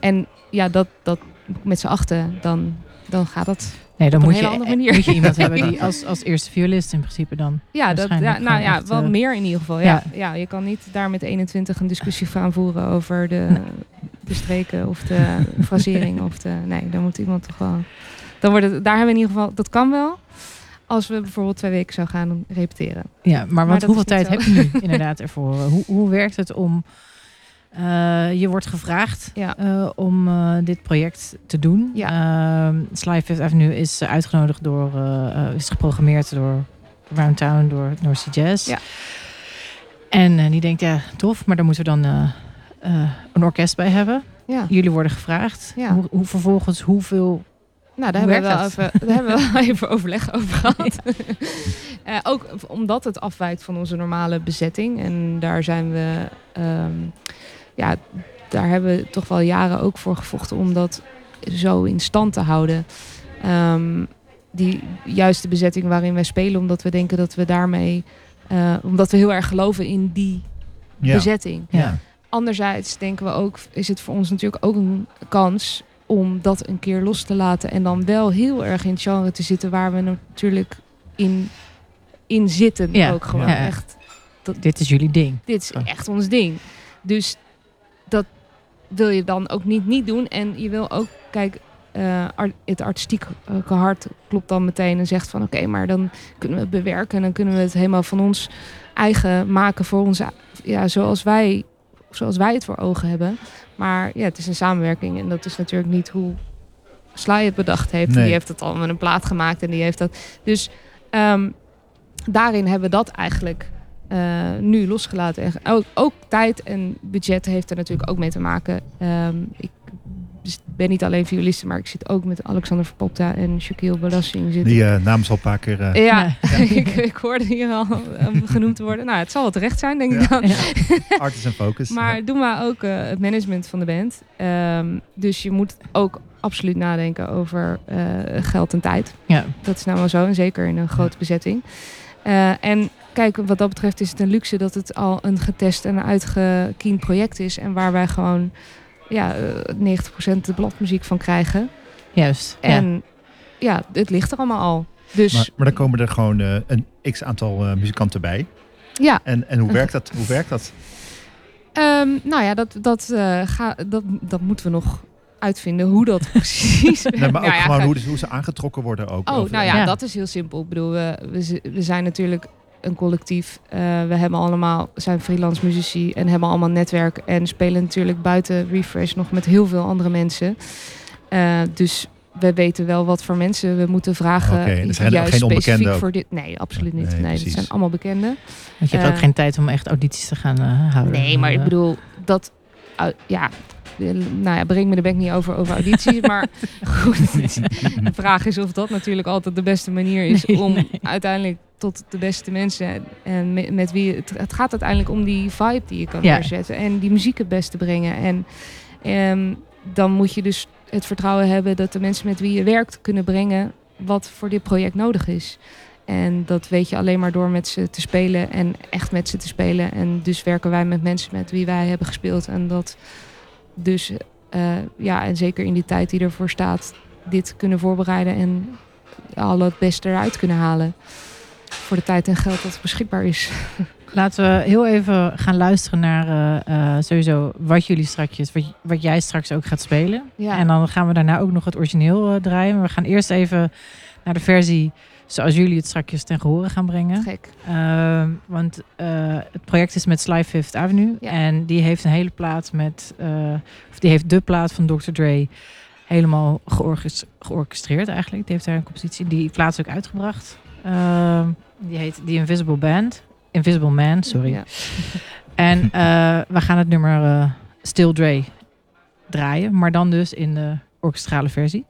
En ja, dat, dat met z'n achten, dan, dan gaat dat Nee, dan op moet een je, hele andere manier. moet je iemand hebben die als, als eerste violist in principe dan. Ja, dat, ja nou ja, echt, wel eh, meer in ieder geval. Ja. Ja. je kan niet daar met 21 een discussie gaan voeren over de, de streken of de frasering. Of de, nee, dan moet iemand toch wel... Dan wordt het, daar hebben we in ieder geval... Dat kan wel. Als we bijvoorbeeld twee weken zou gaan repeteren. Ja, maar, want dat hoeveel tijd heb je nu inderdaad ervoor? Hoe, hoe werkt het om... eh, je wordt gevraagd Ja. eh, om eh, dit project te doen. Ja. Sly Fifth Avenue is uitgenodigd door... is geprogrammeerd door Round Town, door North Jazz. Ja. En die denkt, ja, tof, maar daar moeten we dan een orkest bij hebben. Ja. Jullie worden gevraagd. Hoe, hoe vervolgens, hoeveel... Nou, daar Hoe hebben, we even, daar hebben we wel even overleg over gehad. Eh, ook omdat het afwijkt van onze normale bezetting. En daar zijn we, ehm, ja, daar hebben we toch wel jaren ook voor gevochten om dat zo in stand te houden. Ehm, die juiste bezetting waarin wij spelen, omdat we denken dat we daarmee, eh, omdat we heel erg geloven in die Ja. bezetting. Ja. Anderzijds denken we ook, is het voor ons natuurlijk ook een kans om dat een keer los te laten en dan wel heel erg in het genre te zitten waar we natuurlijk in, in zitten. Ja, Ook gewoon ja. echt. Dit is jullie ding. Dit is echt ons ding. Dus dat wil je dan ook niet niet doen. En je wil ook, kijk, eh, het artistieke hart klopt dan meteen en zegt van oké, maar dan kunnen we het bewerken en dan kunnen we het helemaal van ons eigen maken voor ons, ja, zoals wij, zoals wij het voor ogen hebben. Maar ja, het is een samenwerking en dat is natuurlijk niet hoe Sly het bedacht heeft. Nee. Die heeft het al met een plaat gemaakt en die heeft dat. Dus ehm, daarin hebben we dat eigenlijk eh, nu losgelaten. En ook, ook tijd en budget heeft er natuurlijk ook mee te maken. Ehm, ik ben niet alleen violiste, maar ik zit ook met Alexander Verpopta en Shaquille Balassing zitten. Die eh, naam is al een paar keer... eh, Ja, ik, ik hoorde hier al genoemd worden. Nou, het zal wel terecht zijn, denk ik Ja. dan. Artist and Focus. Maar doen we ook eh, het management van de band. Ehm, dus je moet ook absoluut nadenken over eh, geld en tijd. Ja. Dat is nou wel zo, en zeker in een grote bezetting. Eh, en kijk, wat dat betreft is het een luxe dat het al een getest en uitgekiend project is. En waar wij gewoon ja, eh, 90% de bladmuziek van krijgen. Juist. En ja, het ligt er allemaal al. Dus Maar, maar dan komen er gewoon eh, een x aantal eh, muzikanten bij. ja, En, en hoe werkt dat? Hoe werkt dat? Ehm, nou ja, dat, dat, eh, ga, dat, dat moeten we nog uitvinden hoe dat precies werkt. Nee, maar ook Nou ja, gewoon hoe, hoe ze aangetrokken worden ook. Oh, over- nou ja, Ja. dat is heel simpel. Ik bedoel, we, we, we zijn natuurlijk een collectief. Eh, we hebben allemaal, zijn freelance muzici en hebben allemaal netwerk. En spelen natuurlijk buiten Refresh nog met heel veel andere mensen. Eh, dus we weten wel wat voor mensen we moeten vragen. Oké, er zijn juist geen onbekenden specifiek voor dit. Nee, absoluut niet. Nee, Nee, dat zijn allemaal bekenden. Want je hebt Eh, ook geen tijd om echt audities te gaan eh, houden. Nee, maar ik Eh, bedoel, dat... ja, eh, nou ja, breng me de bek niet over, over audities. maar goed, de vraag is of dat natuurlijk altijd de beste manier is... Nee, om nee. uiteindelijk tot de beste mensen... en met, met wie... Het, het gaat uiteindelijk om die vibe die je kan Ja. neerzetten... en die muziek het beste brengen. En ehm, dan moet je dus het vertrouwen hebben... dat de mensen met wie je werkt kunnen brengen... wat voor dit project nodig is. En dat weet je alleen maar door met ze te spelen en echt met ze te spelen. En dus werken wij met mensen met wie wij hebben gespeeld. En dat dus, eh, ja, en zeker in die tijd die ervoor staat, dit kunnen voorbereiden en al het beste eruit kunnen halen. Voor de tijd en geld dat beschikbaar is. Laten we heel even gaan luisteren naar eh, eh, sowieso wat jullie straks, wat, wat jij straks ook gaat spelen. Ja. En dan gaan we daarna ook nog het origineel eh, draaien. Maar we gaan eerst even naar de versie zoals jullie het straks ten gehore gaan brengen. Gek. Ehm, want het project is met Sly Fifth Avenue. Ja. En die heeft een hele plaat met... of die heeft de plaat van Dr. Dre helemaal georchestreerd eigenlijk. Die heeft daar een compositie. Die plaat is ook uitgebracht. Ehm, die heet The Invisible Band. Invisible Man, sorry. Ja. En eh, we gaan het nummer eh, Still Dre draaien. Maar dan dus in de orkestrale versie.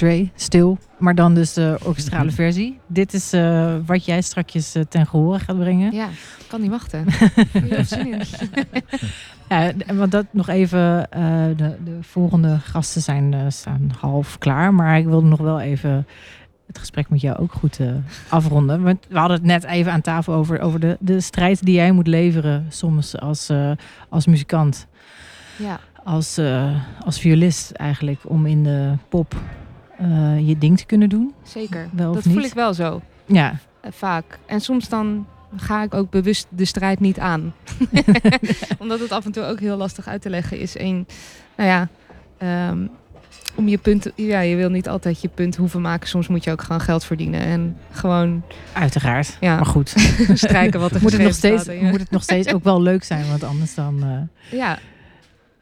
Dre, stil. Maar dan dus de orkestrale versie. Dit is eh, wat jij strakjes eh, ten gehore gaat brengen. Ja, ik kan niet wachten. Ja, want dat nog even. eh, de, de volgende gasten zijn staan half klaar. Maar ik wilde nog wel even het gesprek met jou ook goed afronden. Want we hadden het net even aan tafel over, over de, de strijd die jij moet leveren soms als, als muzikant. Ja. Als, als violist eigenlijk. Om in de pop eh, je ding te kunnen doen. Zeker. Wel dat niet? voel ik wel zo. Ja. Eh, vaak. En soms dan ga ik ook bewust de strijd niet aan. Omdat het af en toe ook heel lastig uit te leggen is. En, nou ja, ehm, om je punt... Ja, je wil niet altijd je punt hoeven maken. Soms moet je ook gewoon geld verdienen. En gewoon... Uiteraard. Ja, Maar goed. strijken wat er moet het, nog steeds, ja. moet het nog steeds ook wel leuk zijn. Want anders dan... eh, Ja,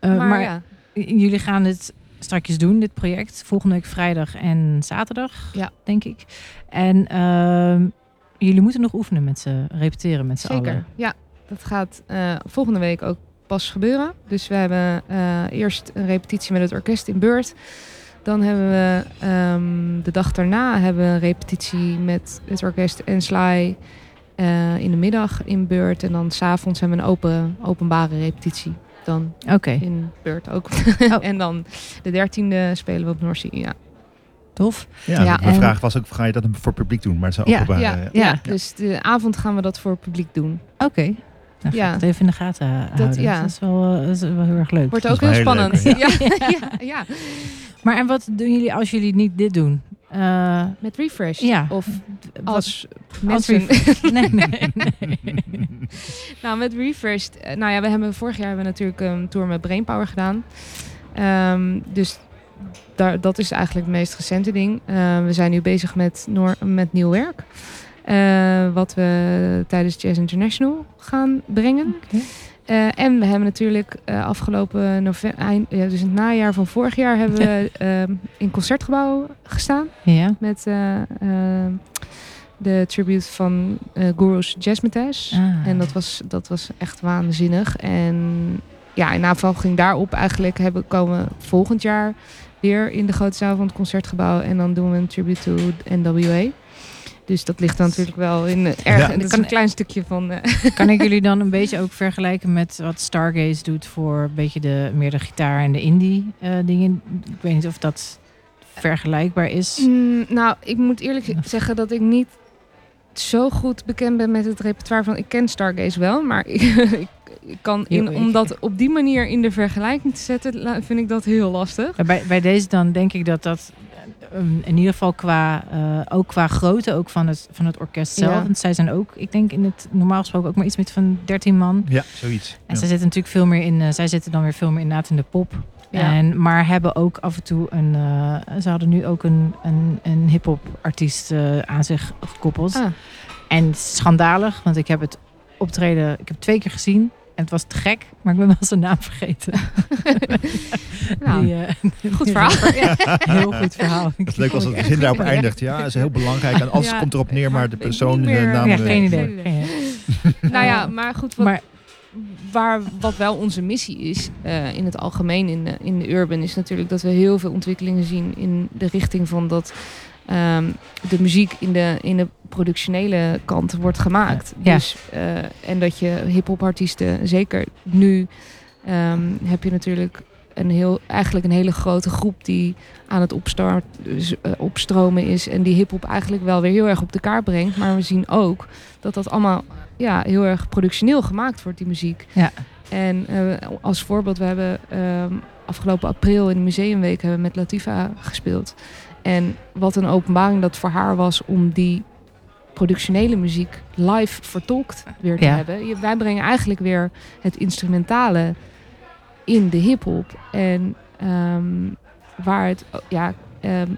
Eh, maar, maar ja. jullie gaan dit straks doen, dit project. Volgende week vrijdag en zaterdag, Ja. denk ik. En ehm, jullie moeten nog oefenen met ze, repeteren met z'n Zeker. allen. Ja, dat gaat eh, volgende week ook pas gebeuren. Dus we hebben eh, eerst een repetitie met het orkest in Beurt. Dan hebben we ehm, de dag daarna hebben we een repetitie met het orkest en Sly eh, in de middag in Beurt. En dan s'avonds hebben we een open, openbare repetitie. Dan Oké, in Beurt ook. Oh. en dan de dertiende spelen we op Noordzee. Ja. tof. Ja, Ja, mijn en- vraag was ook, ga je dat voor publiek doen? Maar zo Ja, openbaar, Ja, eh, ja, ja. dus de avond gaan we dat voor het publiek doen. Oké. Nou, ga Ja. ik het even in de gaten houden. ja. Dat is wel, eh, dat is wel heel erg leuk. Wordt ook heel spannend. leuk, ja. Ja, ja. Maar en wat doen jullie als jullie niet dit doen? Eh, Met refresh. Ja. Of als als mensen. refresh- nee, nee, nee. nou, met refreshed. eh, Nou ja, we hebben vorig jaar hebben we natuurlijk een tour met Brainpower gedaan. Ehm, dus daar, dat is eigenlijk het meest recente ding. Eh, we zijn nu bezig met, Noor, met nieuw werk. wat we tijdens Jazz International gaan brengen. Eh, en we hebben natuurlijk eh, afgelopen november, eind, ja, dus in het najaar van vorig jaar, hebben we ehm, in concertgebouw gestaan Ja. met eh, ehm, de tribute van Guru's Jazzmatazz. Ah. En dat was, dat was echt waanzinnig. En ja, in navolging daarop eigenlijk hebben, komen we volgend jaar weer in de grote zaal van het concertgebouw. En dan doen we een tribute to NWA. Dus dat ligt dan natuurlijk wel in eh, erg. Ja. en dat is een klein stukje van. eh, Kan ik jullie dan een beetje ook vergelijken met wat Stargaze doet voor een beetje de, meer de gitaar en de indie eh, dingen? Ik weet niet of dat vergelijkbaar is. Mm, nou, ik moet eerlijk zeggen dat ik niet zo goed bekend ben met het repertoire van. Ik ken Stargaze wel, maar ik, ik, ik kan in, om dat op die manier in de vergelijking te zetten, vind ik dat heel lastig. Bij, bij deze dan denk ik dat dat eh, in ieder geval qua, eh, ook qua grootte ook van het, van het orkest zelf. Ja. Want zij zijn ook, ik denk in het normaal gesproken ook maar iets met van 13 man. Ja, zoiets. En Ja. zij zitten natuurlijk veel meer in, eh, zij zitten dan weer veel meer inderdaad in de pop. Ja. En, maar hebben ook af en toe een, eh, ze hadden nu ook een, een, een hip-hop artiest eh, aan zich gekoppeld. Ah. En schandalig, want ik heb het optreden, ik heb het twee keer gezien. En het was te gek, maar ik ben wel zijn naam vergeten. Nou, Die, eh, goed verhaal. Heel goed verhaal. Is leuk als het zin daarop eindigt. Ja, dat is heel belangrijk. En alles Ja, komt erop neer, maar de persoon de meer. naam... Ja, eh, geen idee. Geen idee. Nou ja, maar goed, wat, Maar waar, wat wel onze missie is eh, in het algemeen in de, in de urban, is natuurlijk dat we heel veel ontwikkelingen zien in de richting van dat ehm, de muziek in de, in de productionele kant wordt gemaakt. Ja. Dus, eh, en dat je hip-hop artiesten, zeker nu, ehm, heb je natuurlijk een heel, eigenlijk een hele grote groep die aan het opstart, dus, eh, opstromen is. En die hip-hop eigenlijk wel weer heel erg op de kaart brengt. Maar we zien ook dat dat allemaal ja, heel erg productioneel gemaakt wordt, die muziek. Ja. En eh, als voorbeeld, we hebben ehm, afgelopen april in de museumweek hebben we met Latifa gespeeld. En wat een openbaring dat voor haar was om die productionele muziek live vertolkt weer te Ja. hebben. Wij brengen eigenlijk weer het instrumentale in de hip-hop. En ehm, waar het, ja, ehm,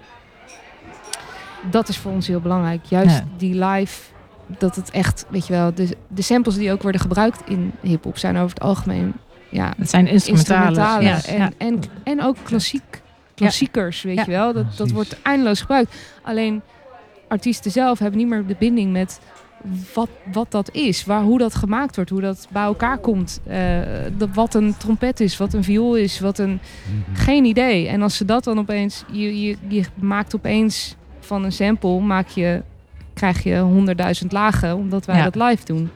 dat is voor ons heel belangrijk. Juist Ja. die live, dat het echt, weet je wel, de, de samples die ook worden gebruikt in hip-hop zijn over het algemeen, ja, het zijn instrumentale. instrumentale Ja, en, ja. en, en ook klassiek, klassiekers, weet Ja. je wel. Dat, dat wordt eindeloos gebruikt. Alleen artiesten zelf hebben niet meer de binding met wat, wat dat is. Waar, hoe dat gemaakt wordt, hoe dat bij elkaar komt. eh, de, wat een trompet is, wat een viool is, wat een... Geen idee. En als ze dat dan opeens... Je, je, je maakt opeens van een sample, maak je, krijg je honderdduizend lagen, omdat wij Ja. dat live doen.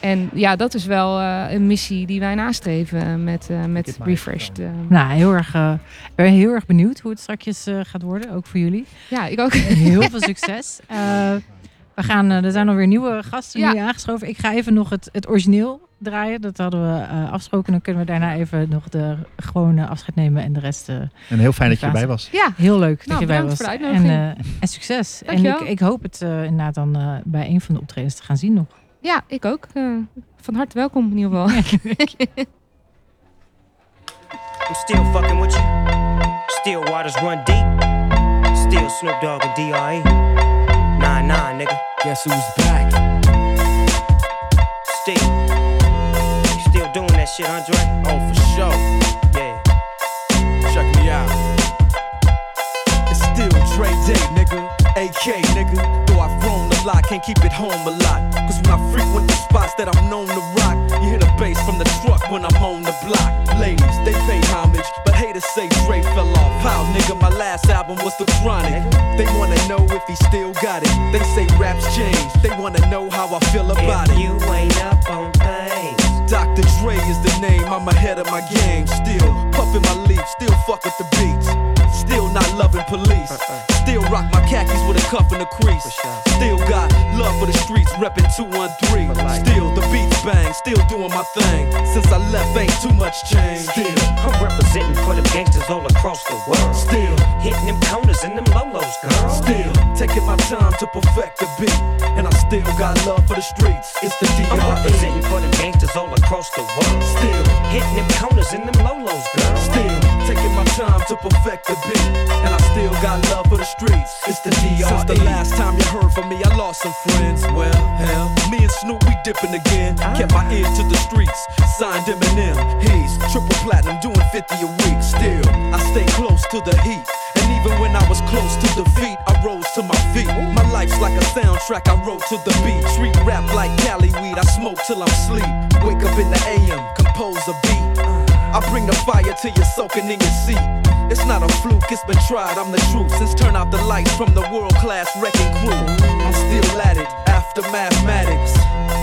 En ja, dat is wel eh, een missie die wij nastreven met, eh, met Refreshed. eh. Nou, heel erg, eh, ik ben heel erg benieuwd hoe het straks eh, gaat worden, ook voor jullie. Ja, ik ook. Heel veel succes. Eh, we gaan, eh, er zijn alweer nieuwe gasten Ja. nu aangeschoven. Ik ga even nog het, het origineel draaien. Dat hadden we eh, afgesproken. Dan kunnen we daarna even nog de gewone afscheid nemen en de rest. eh, En heel fijn dat je erbij was. Ja. Heel leuk dat Nou, je bij bedankt was. voor de en, eh, en succes. En Dankjewel. ik, ik hoop het eh, inderdaad dan eh, bij een van de optredens te gaan zien nog. Ja, ik ook. Eh, van harte welkom in ieder geval. I'm still fucking with you. Still waters run deep. Still Snoop Dogg and D.R.E. Nah, nah, nigga. Guess who's back? Still. Still doing that shit, Andre? Oh, for sure. Yeah. Check me out. It's still Dre Day, nigga. AK, nigga. Though I've roamed lot, can't keep it home a lot. Cause when I frequent the spots that I'm known to rock, you hear the bass from the truck when I'm on the block. Ladies, they pay homage, but haters say Dre fell off. How, nigga, my last album was The Chronic. They wanna know if he still got it. They say raps change, they wanna know how I feel about it. You ain't up on things. Dr. Dre is the name, I'm ahead of my game. Still got love for the streets. It's the I'm DRE. representing for the gangsters all across the world. Still hitting them corners and them lolos, girl. Still taking my time to perfect the beat. And I still got love for the streets. It's the DRE. Since the last time you heard from me, I lost some friends. Well, hell, me and Snoop, we dipping again. Ah. Kept my ear to the streets. Signed Eminem. He's triple platinum, doing 50 a week. Still, I stay close to the heat. Like a soundtrack I wrote to the beat. Street rap like Cali weed, I smoke till I'm sleep. Wake up in the AM, compose a beat. I bring the fire till you're soaking in your seat. It's not a fluke, it's been tried, I'm the truth. Since turn out the lights from the world class wrecking crew, I'm still at it after mathematics.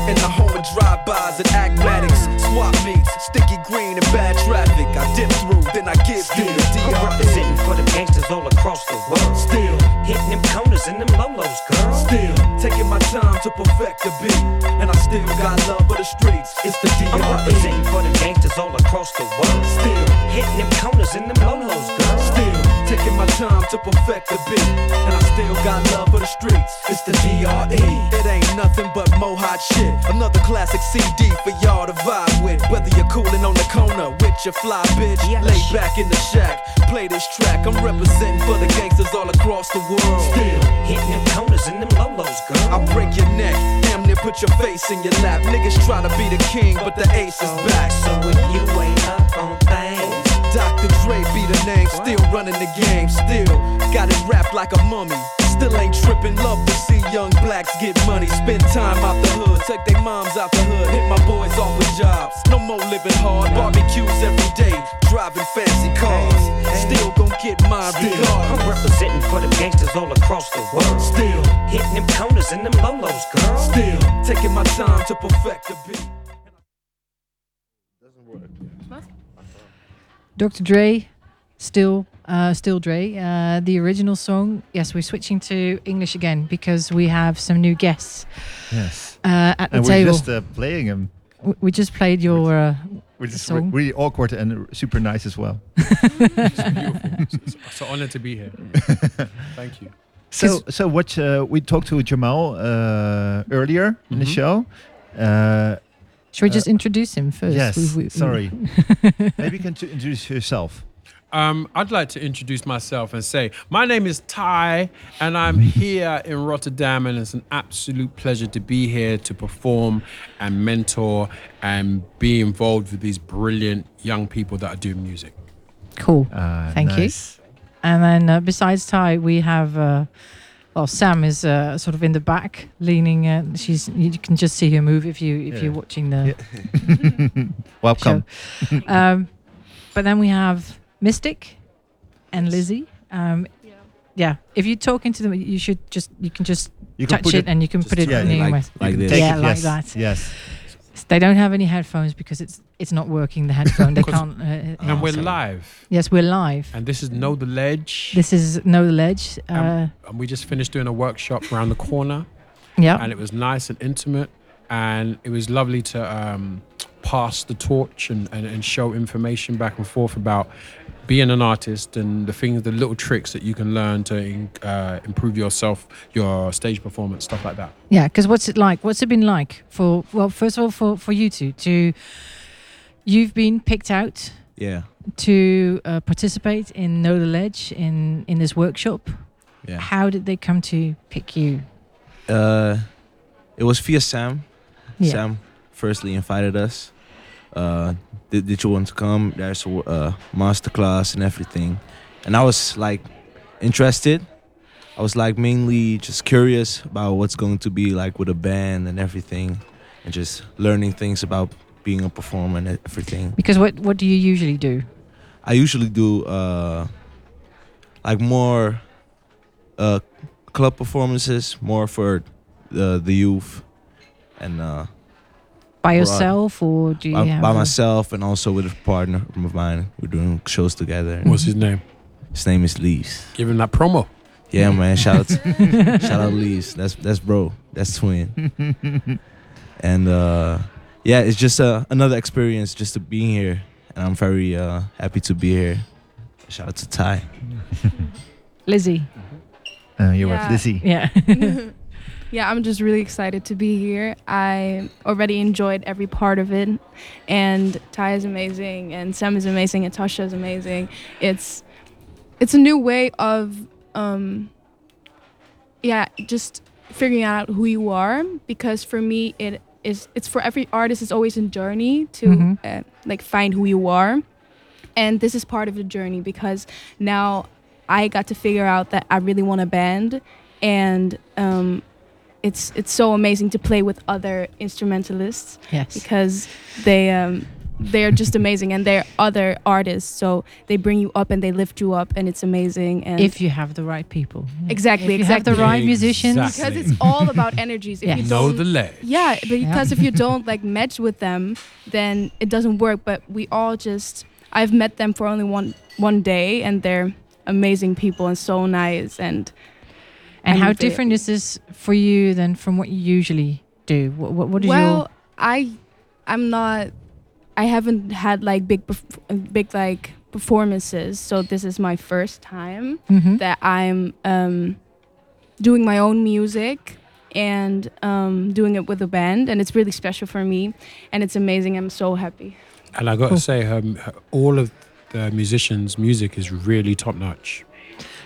In the home of drive-bys and acmatics, swap meets, sticky green and bad traffic. I dip through, then I give you the I'm representing for them gangsters all across the world. Still hitting them corners and them lolos, girl. Still taking my time to perfect the beat, and I still got love for the streets. It's the I'm DRE. representing for them gangsters all across the world. Still hitting them corners and them lolos, girl. Still taking my time to perfect the beat, and I still got love for the streets. It's the DRE. It ain't nothing but mo hot shit. Another classic CD for y'all to vibe with. Whether you're cooling on the corner with your fly bitch, lay back in the shack, play this track. I'm representing for the gangsters all across the world. Still hitting them corners and them lolos, girl. I'll break your neck, damn near put your face in your lap. Niggas try to be the king, but the ace is back. So if you ain't Dre be the name, still running the game, still got it wrapped like a mummy. Still ain't tripping, love to see young blacks get money. Spend time out the hood, take their moms out the hood, hit my boys off with jobs. No more living hard, barbecues every day, driving fancy cars. Still gon' get my mine I'm representing for them gangsters all across the world. Still hitting them corners and them lolos, girl. Still taking my time to perfect the beat. Dr. Dre, still, uh, still Dre. Uh, the original song. Yes, we're switching to English again because we have some new guests. Yes. Uh, at the and table. we're just uh, playing him. W- we just played your uh, Which is song. really awkward and super nice as well. It's beautiful. It's, it's an honor to be here. Thank you. So, so what uh, we talked to Jamal uh, earlier in the Mhm. show. Uh, Should we just introduce him first? Yes. We- we- sorry. Maybe you can t- introduce yourself. Um, I'd like to introduce myself and say, my name is Ty, and I'm here in Rotterdam, and it's an absolute pleasure to be here to perform and mentor and be involved with these brilliant young people that are doing music. Cool. Ah, Thank nice. you. And then uh, besides Ty, we have uh, well, Sam is uh, sort of in the back, leaning. Uh, she's you can just see her move if you if Yeah. you're watching the. Welcome. show. um, but then we have Mystic and Lizzie. Um, yeah. if you're talking to them, you should just you can just You touch put it, it- and you can put it yeah, in the like- mouth. like You this. Yeah, it like yes, that. yes. They don't have any headphones because it's it's not working. The headphone they can't. Uh, and we're so- live. Yes, we're live. And this is Know the Ledge. This is Know the Ledge. Uh, Um, and we just finished doing a workshop around the corner. Yeah. And it was nice and intimate. And it was lovely to um, pass the torch and, and, and show information back and forth about being an artist and the things, the little tricks that you can learn to uh, improve yourself, your stage performance, stuff like that. Yeah, because what's it like? What's it been like for? Well, first of all, for for you two to, you've been picked out. Yeah. To uh, participate in Know the Ledge in in this workshop. Yeah. How did they come to pick you? Uh, it was via Sam. Yeah. Sam firstly invited us. Uh, did, did you want to come? There's a uh, master class and everything, and I was like interested. I was like mainly just curious about what's going to be like with a band and everything, and just learning things about being a performer and everything. Because what what do you usually do? I usually do uh, like more uh, club performances, more for the the youth, and uh, By yourself or do you by, have by a- myself and also with a partner of mine. We're doing shows together. What's his name? His name is Lees. Give him that promo. Yeah, man. Shout out, to, shout out Lees. That's that's bro. That's twin. and uh, yeah, it's just uh, another experience just to be here, and I'm very uh, happy to be here. Shout out to Ty. Lizzie. Uh, you Yeah. with Lizzie. Yeah. yeah, I'm just really excited to be here. I already enjoyed every part of it, and Ty is amazing, and Sam is amazing, and Tasha is amazing. It's it's a new way of um, yeah, just figuring out who you are. Because for me, it is it's for every artist. It's always a journey to Mhm. uh, like find who you are, and this is part of the journey because now I got to figure out that I really want a band, and um, it's it's so amazing to play with other instrumentalists. Yes. Because they um, they're just amazing, and they're other artists, so they bring you up and they lift you up, and it's amazing. And if you have the right people. Exactly, If you have exactly. the right musicians. Because it's all about energies. If Yes. you Know the ledge. Yeah, because Yeah. if you don't like match with them, then it doesn't work. But we all just I've met them for only one one day and they're amazing people and so nice and And how different is this for you than from what you usually do? What what, what is well, your I I'm not I haven't had like big big like performances, so this is my first time Mhm. that I'm um doing my own music and um doing it with a band and it's really special for me and it's amazing. I'm so happy. And I got Cool. to say, her, her, all of the musicians' music is really top notch.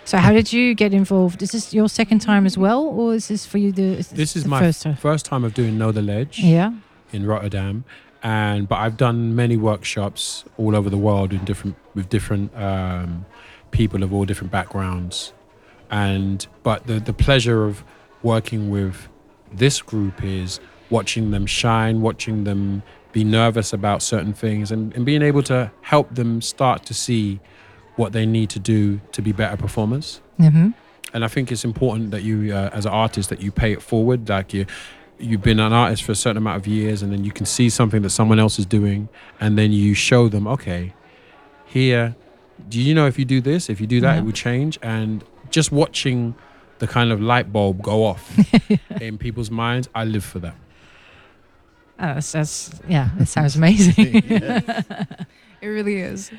So how did you get involved? Is this your second time as well, or is this for you the? Is This is the my first first time. first time of doing Know the Ledge. Yeah. In Rotterdam, and but I've done many workshops all over the world in different with different um, people of all different backgrounds, and but the the pleasure of working with this group is watching them shine, watching them be nervous about certain things, and, and being able to help them start to see what they need to do to be better performers Mm-hmm. and I think it's important that you, uh, as an artist, that you pay it forward. Like you, you've been an artist for a certain amount of years, and then you can see something that someone else is doing, and then you show them, okay, here, do you know if you do this, if you do that, Yeah. it will change. And just watching the kind of light bulb go off in people's minds, I live for that. Oh, that's, that's yeah. It sounds amazing. It really is.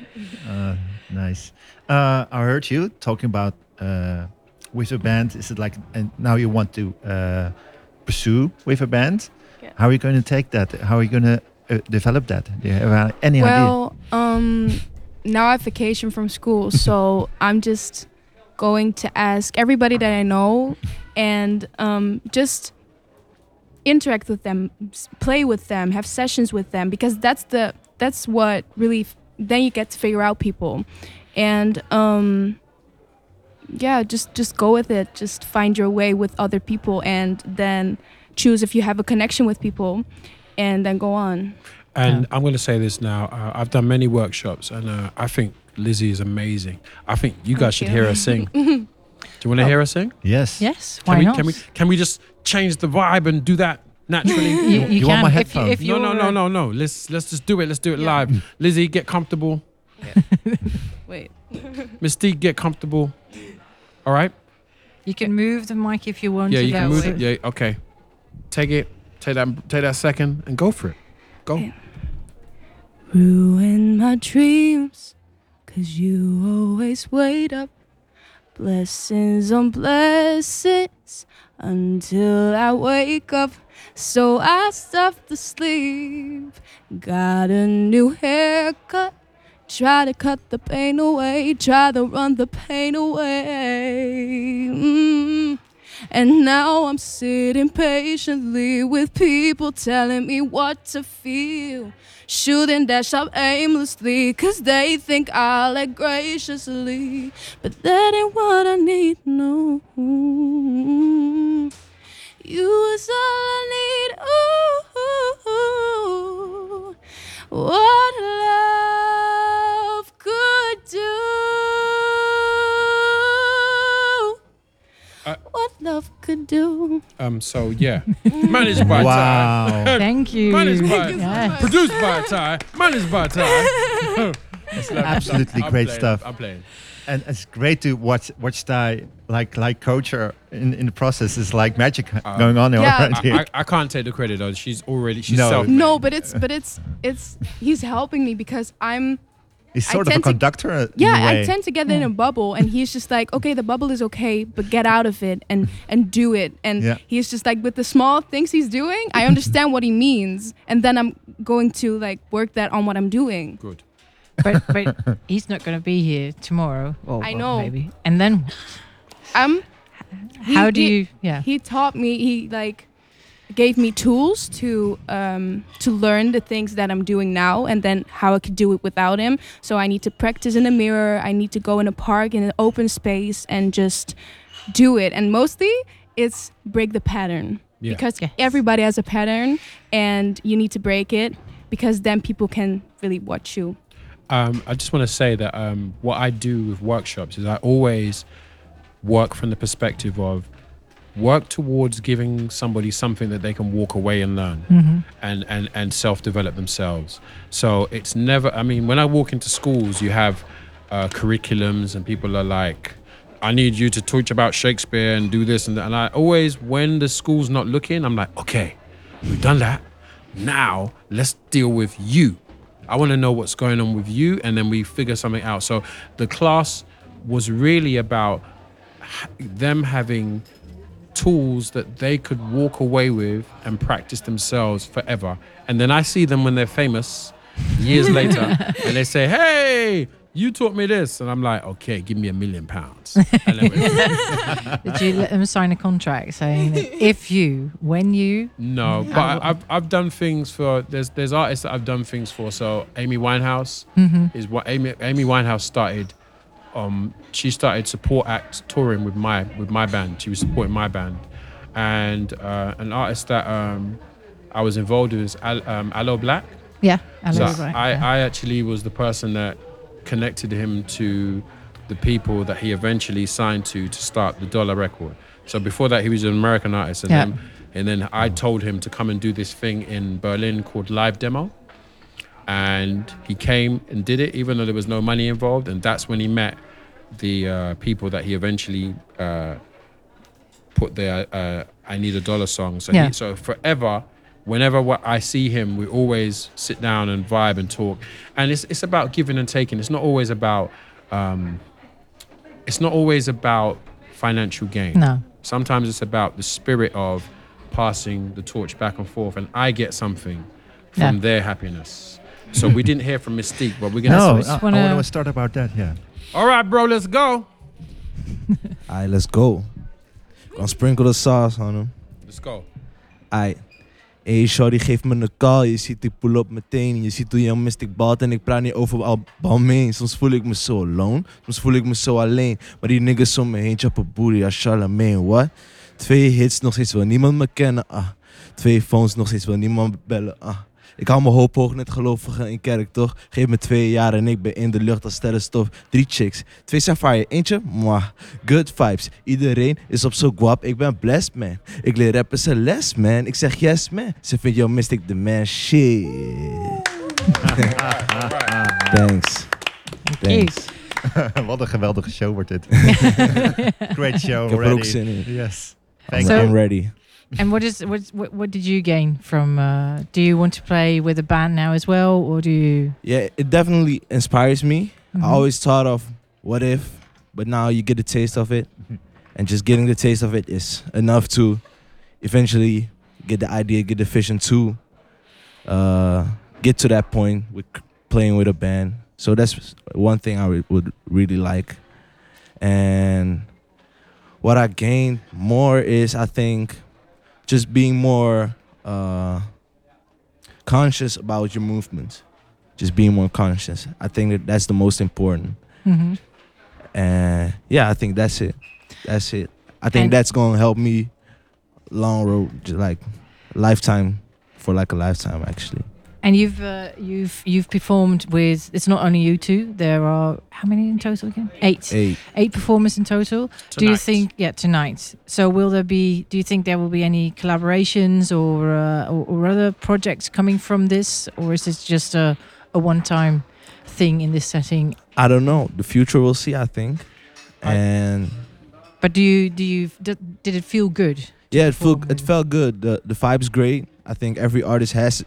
Uh, nice. Uh, I heard you talking about uh, with a band. Is it like and now you want to uh, pursue with a band? Yeah. How are you going to take that? How are you going to uh, develop that? Do you have uh, any idea? well, um, now I have vacation from school, so I'm just going to ask everybody that I know and um, just interact with them, play with them, have sessions with them, because that's the that's what really. f- Then you get to figure out people, and um, yeah, just just go with it. Just find your way with other people, and then choose if you have a connection with people, and then go on. And I'm going to say this now. Uh, I've done many workshops, and uh, I think Lizzie is amazing. I think you guys should you. hear her sing. Do you want to Oh. hear her sing? Yes. Yes, Can why we, not? Can we can we just change the vibe and do that naturally? You- you You want my can, if you- headphones? if no, no, no, no, no. Let's let's just do it. Let's do it live. Lizzie, get comfortable. Wait. Mystique, get comfortable. All right. You can move the mic if you want Yeah, to. you can move way. it. Yeah, okay. Take it. Take that. Take that second and go for it. Go. Ruin my dreams, cause you always wait up. Blessings on blessings until I wake up. So I stop to sleep. Got a new haircut. Try to cut the pain away. Try to run the pain away. Mm. And now I'm sitting patiently with people telling me what to feel. Shooting dash up aimlessly, cause they think I'll act graciously. But that ain't what I need, no. You is all I need, ooh. What love could do. what love could do. Um. So yeah, managed by Wow. Ty. Thank you. Managed by, Thank you so much. produced by Ty. Managed by Ty. Absolutely I'm great playing, stuff. I'm playing. And it's great to watch watch Ty like like coach her in, in the process. It's like magic uh, going on Yeah. around I, here. I, I can't take the credit though. She's already she's No. self. No, but it's but it's it's he's helping me because I'm He's I sort of a tend to- conductor. in yeah, a way. I tend to get in a bubble, and he's just like, okay, the bubble is okay, but get out of it and and do it. And Yeah. he's just like, with the small things he's doing, I understand what he means, and then I'm going to like work that on what I'm doing. Good. But but he's not going to be here tomorrow. Or, I or know. Maybe. And then Um, How do you- yeah. He taught me. He like gave me tools to um to learn the things that I'm doing now, and then how I could do it without him. So I need to practice in a mirror. I need to go in a park in an open space and just do it. And mostly, it's break the pattern Yeah. because everybody has a pattern, and you need to break it because then people can really watch you. Um, I just want to say that um, what I do with workshops is I always work from the perspective of work towards giving somebody something that they can walk away and learn Mhm. and, and, and self develop themselves. So it's never, I mean, when I walk into schools, you have uh, curriculums and people are like, I need you to teach about Shakespeare and do this and that. And I always, when the school's not looking, I'm like, okay, we've done that. Now let's deal with you. I want to know what's going on with you, and then we figure something out. So the class was really about them having tools that they could walk away with and practice themselves forever. And then I see them when they're famous years later, and they say, "Hey, you taught me this," and I'm like, "Okay, give me a million pounds." And then we- did you let them sign a contract saying if you, when you? No, but I, I've I've done things for there's there's artists that I've done things for. So Amy Winehouse Mhm. is what Amy Amy Winehouse started. Um, she started support act touring with my with my band. She was supporting my band, and uh, an artist that um, I was involved with is Al, um, Aloe Black. Yeah, Aloe So Black, I, yeah. I actually was the person that connected him to the people that he eventually signed to to start the Dollar Record. So before that, he was an American artist, and Yeah. then and then I told him to come and do this thing in Berlin called Live Demo. And he came and did it, even though there was no money involved. And that's when he met the uh, people that he eventually uh, put their uh, "I Need a Dollar" song. So, Yeah. he, so forever, whenever I see him, we always sit down and vibe and talk. And it's it's about giving and taking. It's not always about um, it's not always about financial gain. No. Sometimes it's about the spirit of passing the torch back and forth, and I get something from Yeah. their happiness. So we didn't hear from Mystique, but we're gonna. No, we I, I want to start about that. Yeah. All right, bro, let's go. All right, let's go. Gonna sprinkle the sauce on them. Let's go. Alright. Hey shorty, geef me een call. Je ziet, ik pull up meteen. Je ziet hoe Young Mystic balt en ik praat niet over al Balmain. Soms voel ik me zo alone, soms voel ik me zo alleen. Maar die niggas om me heen chappen booty als Charlemagne, what? Twee hits, nog steeds wil niemand me kennen, ah. Twee phones, nog steeds wil niemand bellen, ah. Ik hou mijn hoop hoog, net gelovige in kerk, toch? Geef me twee jaar en ik ben in de lucht als sterrenstof. Drie chicks, twee Sapphire, eentje, mwah. Good vibes, iedereen is op zo guap. Ik ben blessed, man. Ik leer rappen zijn les, man. Ik zeg yes, man. Ze vindt jou Mystic the man, shit. Thanks. Thanks. Wat een geweldige show wordt dit. Great show Ik heb er already. ook zin in. Yes. Thank So- you. I'm ready. And what is what, what what did you gain from? Uh, do you want to play with a band now as well, or do you? Yeah, it definitely inspires me. Mhm. I always thought of what if, but now you get a taste of it. And just getting the taste of it is enough to eventually get the idea, get the vision to uh, get to that point with playing with a band. So that's one thing I re- would really like. And what I gained more is, I think, just being more uh, conscious about your movements. Just being more conscious. I think that that's the most important. Mhm. And yeah, I think that's it. That's it. I think And- that's gonna help me long road, just like lifetime for like a lifetime actually. And you've uh, you've you've performed with. It's not only you two. There are how many in total again? Eight. Eight. Eight performers in total. Do you think? Yeah, tonight. So will there be? Do you think there will be any collaborations or uh, or, or other projects coming from this, or is this just a a one-time thing in this setting? I don't know. The future we'll see. I think. And But do you do you did, did it feel good? yeah, it felt it felt good. The the vibe's great. I think every artist has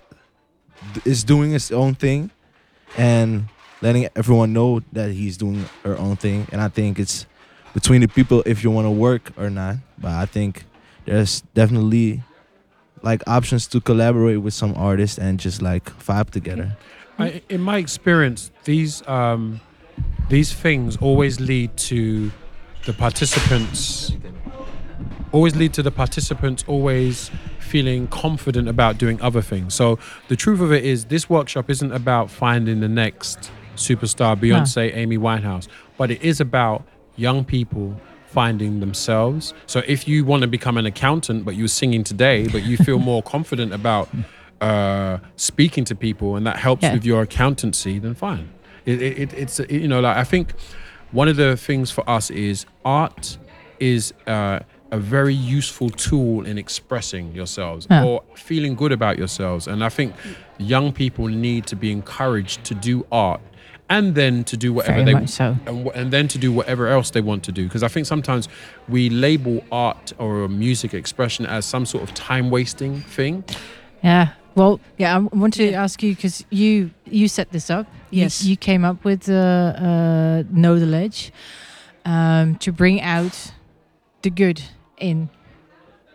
is doing its own thing, and letting everyone know that he's doing her own thing. And I think it's between the people if you want to work or not. But I think there's definitely like options to collaborate with some artists and just like vibe together. I, in my experience, these um, these things always lead to the participants. Always lead to the participants always feeling confident about doing other things. So the truth of it is, this workshop isn't about finding the next superstar, Beyonce, Amy Winehouse, but it is about young people finding themselves. So if you want to become an accountant, but you're singing today, but you feel more confident about uh, speaking to people, and that helps Yeah. with your accountancy, then fine. It, it, it, it's you know like I think one of the things for us is art is uh, a very useful tool in expressing yourselves Yeah. or feeling good about yourselves, and I think young people need to be encouraged to do art. And then to do whatever Very they much so. and, and then to do whatever else they want to do. Because I think sometimes we label art or music expression as some sort of time wasting thing. Yeah. Well, yeah. I want to ask you because you you set this up. You- Yes. You, came up with uh, uh, know the ledge um, to bring out the good in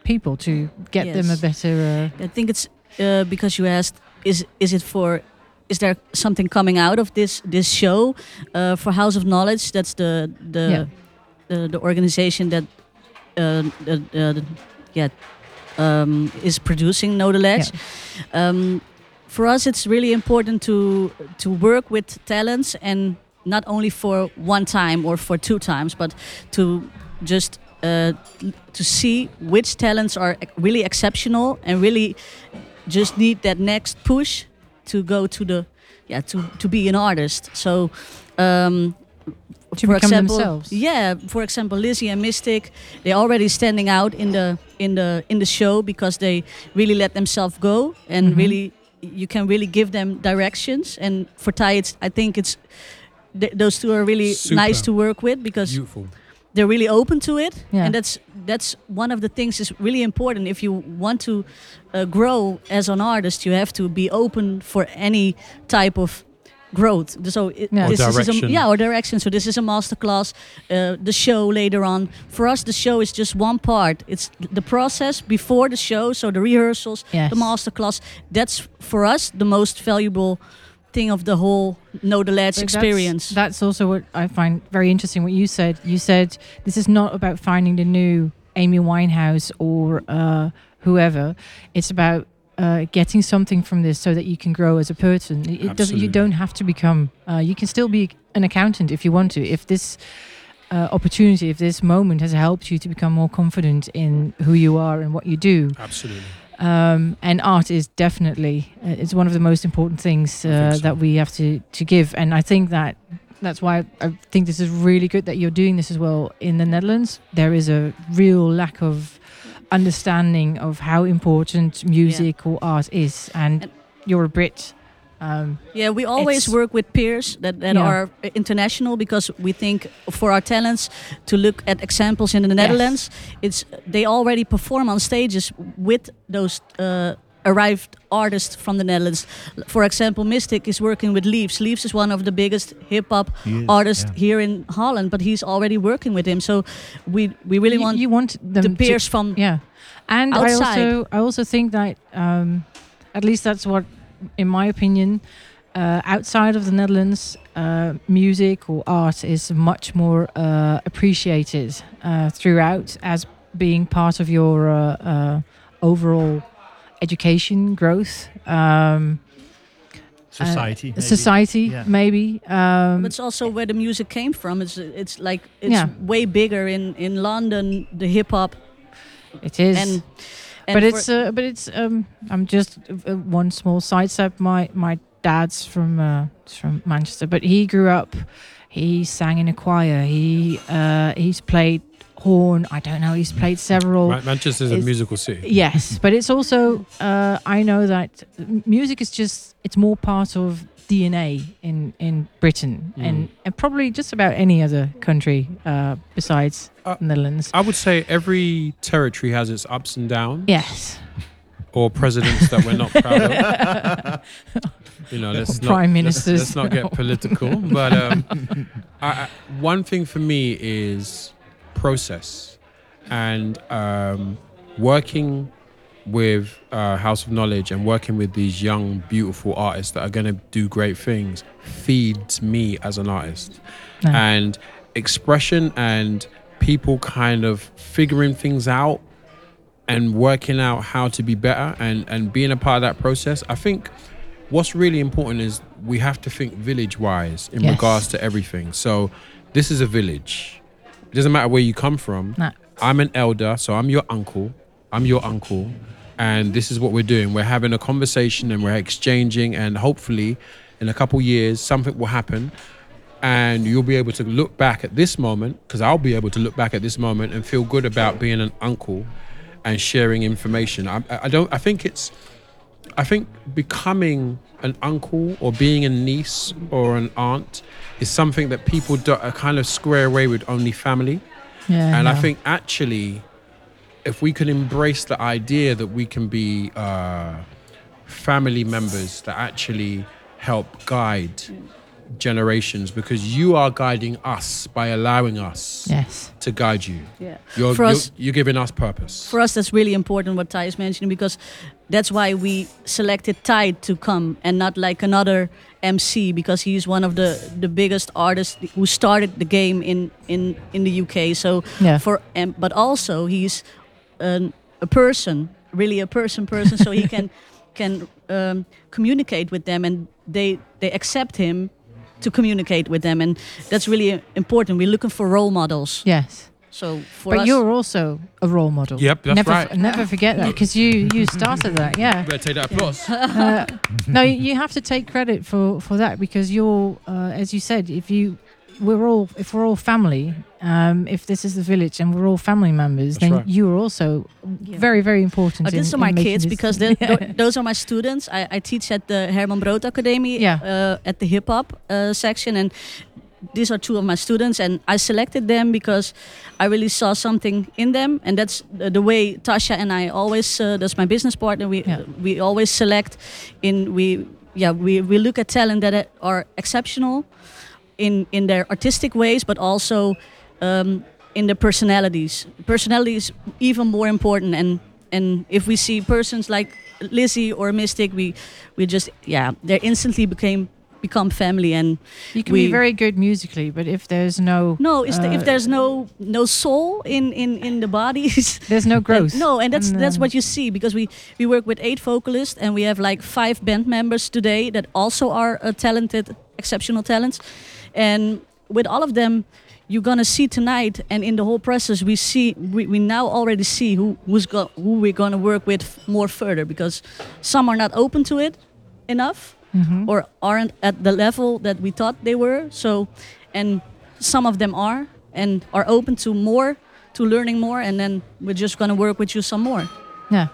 people to get them a better. Uh, I think it's uh, because you asked, is is it for? Is there something coming out of this this show uh, for House of Knowledge? That's the the Yeah. the, the organization that uh, the, the, yeah um, is producing Know the Ledge. Um, for us, it's really important to to work with talents and not only for one time or for two times, but to just uh, to see which talents are really exceptional and really just need that next push to go to the yeah to to be an artist. So. Um, To for become example, themselves. yeah. For example, Lizzie and Mystic, they're already standing out in the in the in the show because they really let themselves go and Mhm. really you can really give them directions. And for Ty, it's I think it's th- those two are really Super. nice to work with because Beautiful. They're really open to it Yeah. and that's that's one of the things is really important if you want to uh, grow as an artist you have to be open for any type of growth so it, Yeah. Or this is a, direction. yeah or direction so this is a masterclass uh, the show later on for us the show is just one part it's the process before the show so the rehearsals Yes. the masterclass that's for us the most valuable thing of the whole know the lads But experience That's, also what I find very interesting. What you said. You said this is not about finding the new Amy Winehouse or uh, whoever. It's about uh, getting something from this so that you can grow as a person. It- It doesn't. You don't have to become. Uh, you can still be an accountant if you want to. If this uh, opportunity, if this moment has helped you to become more confident in who you are and what you do. Absolutely. Um, and art is definitely uh, it's one of the most important things uh, that we have to to give. And I think that that's why I think this is really good that you're doing this as well in the Netherlands. There is a real lack of understanding of how important music or art is, and, you're a Brit. Um, Yeah, we always work with peers that, that Yeah. are international because we think for our talents to look at examples in the Netherlands, it's they already perform on stages with those uh, arrived artists from the Netherlands. For example, Mystic is working with Leaves. Leaves is one of the biggest hip hop He artists yeah. here in Holland, but he's already working with him. So we we really you, want you want them the to- peers from yeah and I also I also think that um, at least that's what in my opinion uh, outside of the Netherlands uh, music or art is much more uh, appreciated uh, throughout as being part of your uh, uh, overall education growth um, Society, uh, maybe. society Yeah. maybe um, But it's also where the music came from. It's it's like it's Yeah. way bigger in in London. The hip hop. It is, And, and but it's uh, but it's um I'm just uh, one small sidestep. My my dad's from uh, from Manchester, but he grew up. He sang in a choir. He uh, he's played horn. I don't know. He's played several. Ma- Manchester is a musical city. Yes, but it's also uh, I know that music is just it's more part of DNA in in Britain Mm. and and probably just about any other country uh, besides the Netherlands. I would say every territory has its ups and downs. Yes. Or presidents that we're not proud of. You know, let's Or not, prime let's- ministers. Let's, not get political. But um, I, I, one thing for me is process and um, working with uh, House of Knowledge and working with these young, beautiful artists that are going to do great things feeds me as an artist. Nice. And expression and people kind of figuring things out and working out how to be better and, and being a part of that process. I think what's really important is we have to think village wise in Yes. regards to everything. So this is a village. It doesn't matter where you come from. No. I'm an elder, so I'm your uncle. I'm your uncle. And this is what we're doing. We're having a conversation and we're exchanging, and hopefully, in a couple years, something will happen. And you'll be able to look back at this moment, because I'll be able to look back at this moment and feel good about being an uncle and sharing information. I, I don't. I think it's. I think becoming an uncle or being a niece or an aunt is something that people do, are kind of square away with only family. Yeah, and I think actually, if we can embrace the idea that we can be uh, family members that actually help guide generations, because you are guiding us by allowing us Yes. to guide you. Yeah. You're, For you're, you're giving us purpose. For us, that's really important what Ty is mentioning because that's why we selected Ty to come and not like another MC because he's one of the, the biggest artists who started the game in, in, in the UK. So Yeah. for um, but also he's an, a person, really a person person, so he can can um, communicate with them and they they accept him to communicate with them and that's really important. We're looking for role models. Yes. So for but us, you're also a role model. Yep, that's never, right. Never forget that because you you started that. Yeah. Better take that applause. Uh, no, you have to take credit for for that because you're, uh, as you said, if you we're all if we're all family, um, if this is the village and we're all family members, That's then right. you're also very very important. Oh, these in- are my kids because they're- Yeah. those are my students. I, I teach at the Herman Brood Academy uh, at the hip hop uh, section, and these are two of my students. And I selected them because I really saw something in them, and that's the, the way Tasha and I always. Uh, that's my business partner. We we always select in we yeah we we look at talent that are exceptional in in their artistic ways, but also um, in their personalities. Personality is even more important, and and if we see persons like Lizzie or Mystic, we we just yeah they instantly became become family and You can we, be very good musically, but if there's no no is the, uh, if there's no no soul in in in the bodies there's no growth. no and that's And, that's what you see because we we work with eight vocalists and we have like five band members today that also are uh, talented exceptional talents and with all of them you're gonna see tonight and in the whole process we see we, we now already see who who's go, who we're gonna work with more further because some are not open to it enough Mhm. or aren't at the level that we thought they were. So and some of them are and are open to more to learning more and then we're just gonna work with you some more. Yeah,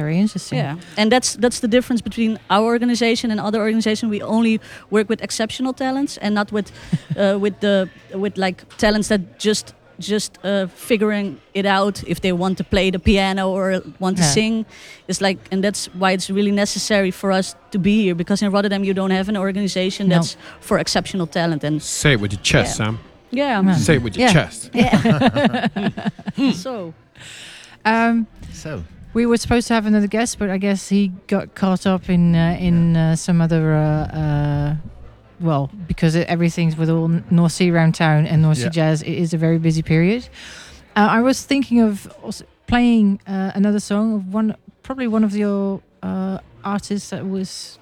very interesting. yeah, and that's that's the difference between our organization and other organizations. We only work with exceptional talents and not with uh, with the with like talents that just just uh, figuring it out if they want to play the piano or want to Yeah. sing. It's like, and that's why it's really necessary for us to be here because in Rotterdam you don't have an organization No. that's for exceptional talent and Say it with your chest, Yeah. Sam. yeah. Man. say it with your Yeah. chest. Yeah. so. Um, So. We were supposed to have another guest, but I guess he got caught up in uh, in uh, some other. Uh, uh, well, because it, everything's with all N- North Sea around town and North Sea Yeah. Jazz, it is a very busy period. Uh, I was thinking of also playing uh, another song of one, probably one of your uh, artists that was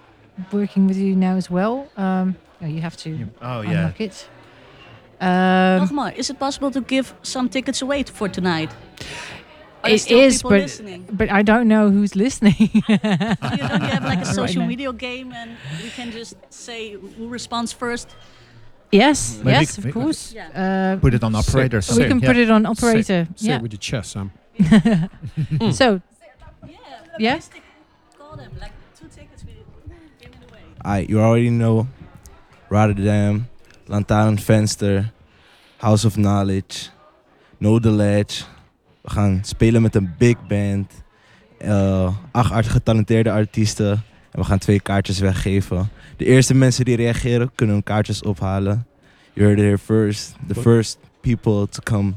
working with you now as well. Um, oh, you have to Oh yeah. unlock it. Um, Nogma, is it possible to give some tickets away for tonight? Are there it still is, people but listening? but I don't know who's listening. you don't you have like a social now. media game and we can just say who responds first? Yes, Maybe yes, c- of course. Yeah. Uh, Put it on operator. or we can yeah. put it on operator. say yeah. it with your chest, Sam. so, yeah. Call them like two tickets. We give it away. Alright, you already know Rotterdam, Lantaarnvenster, House of Knowledge, Know the Ledge. We gaan spelen met een big band. eh, acht art- getalenteerde artiesten. En we gaan twee kaartjes weggeven. De eerste mensen die reageren kunnen hun kaartjes ophalen. You heard it here first. The first people to come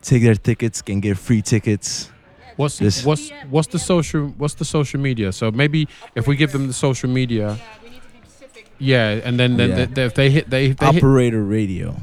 take their tickets can get free tickets. What's Dus- what's what's the social what's the social media? So maybe if we give them the social media. Yeah, and then, then Yeah. if they hit they, they hit, Operator Radio.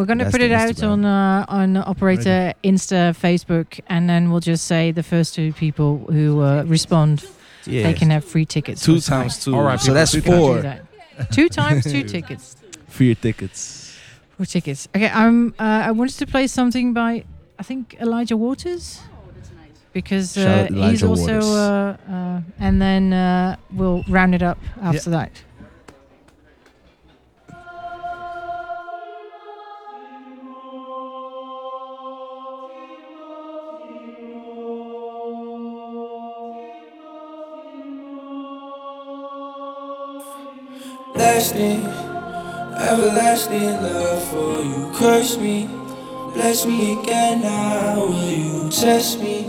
We're going to put it out Instagram. on uh, on operator Insta, Facebook, and then we'll just say the first two people who uh, respond, Yeah. they can have free tickets. Two for tonight. times two. All right, so that's two We can do four. that. Two times two tickets. Free tickets. Four tickets. Okay, um, uh, I wanted to play something by I think Elijah Waters. Because uh, Shout out he's also, uh, uh, and then uh, we'll round it up after that. Lasting, everlasting love for you. Curse me, bless me again now. Will you test me?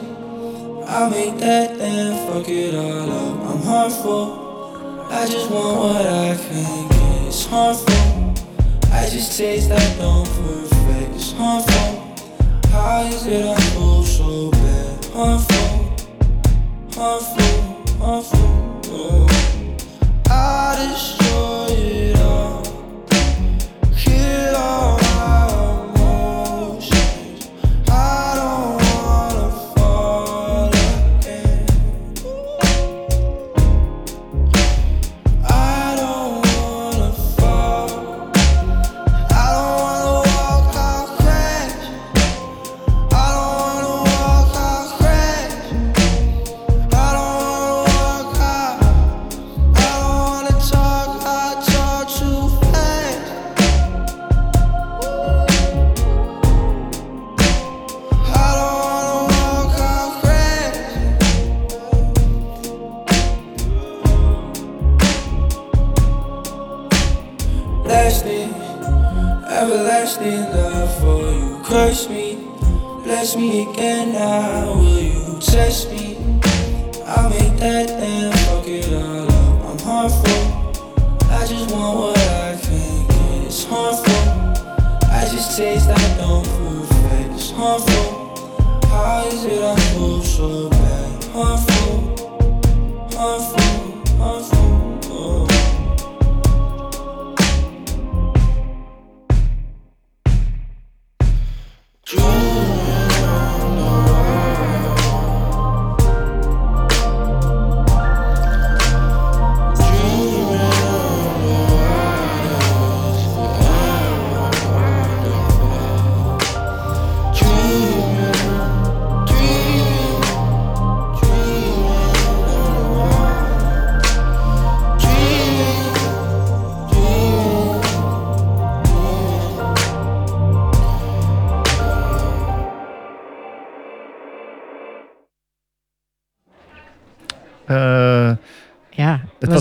I'll make that then fuck it all up. I'm harmful. I just want what I can get. It's harmful. I just taste that don't perfect. It's harmful. How is it I feel so bad? Harmful, harmful, harmful. Oh. I'll destroy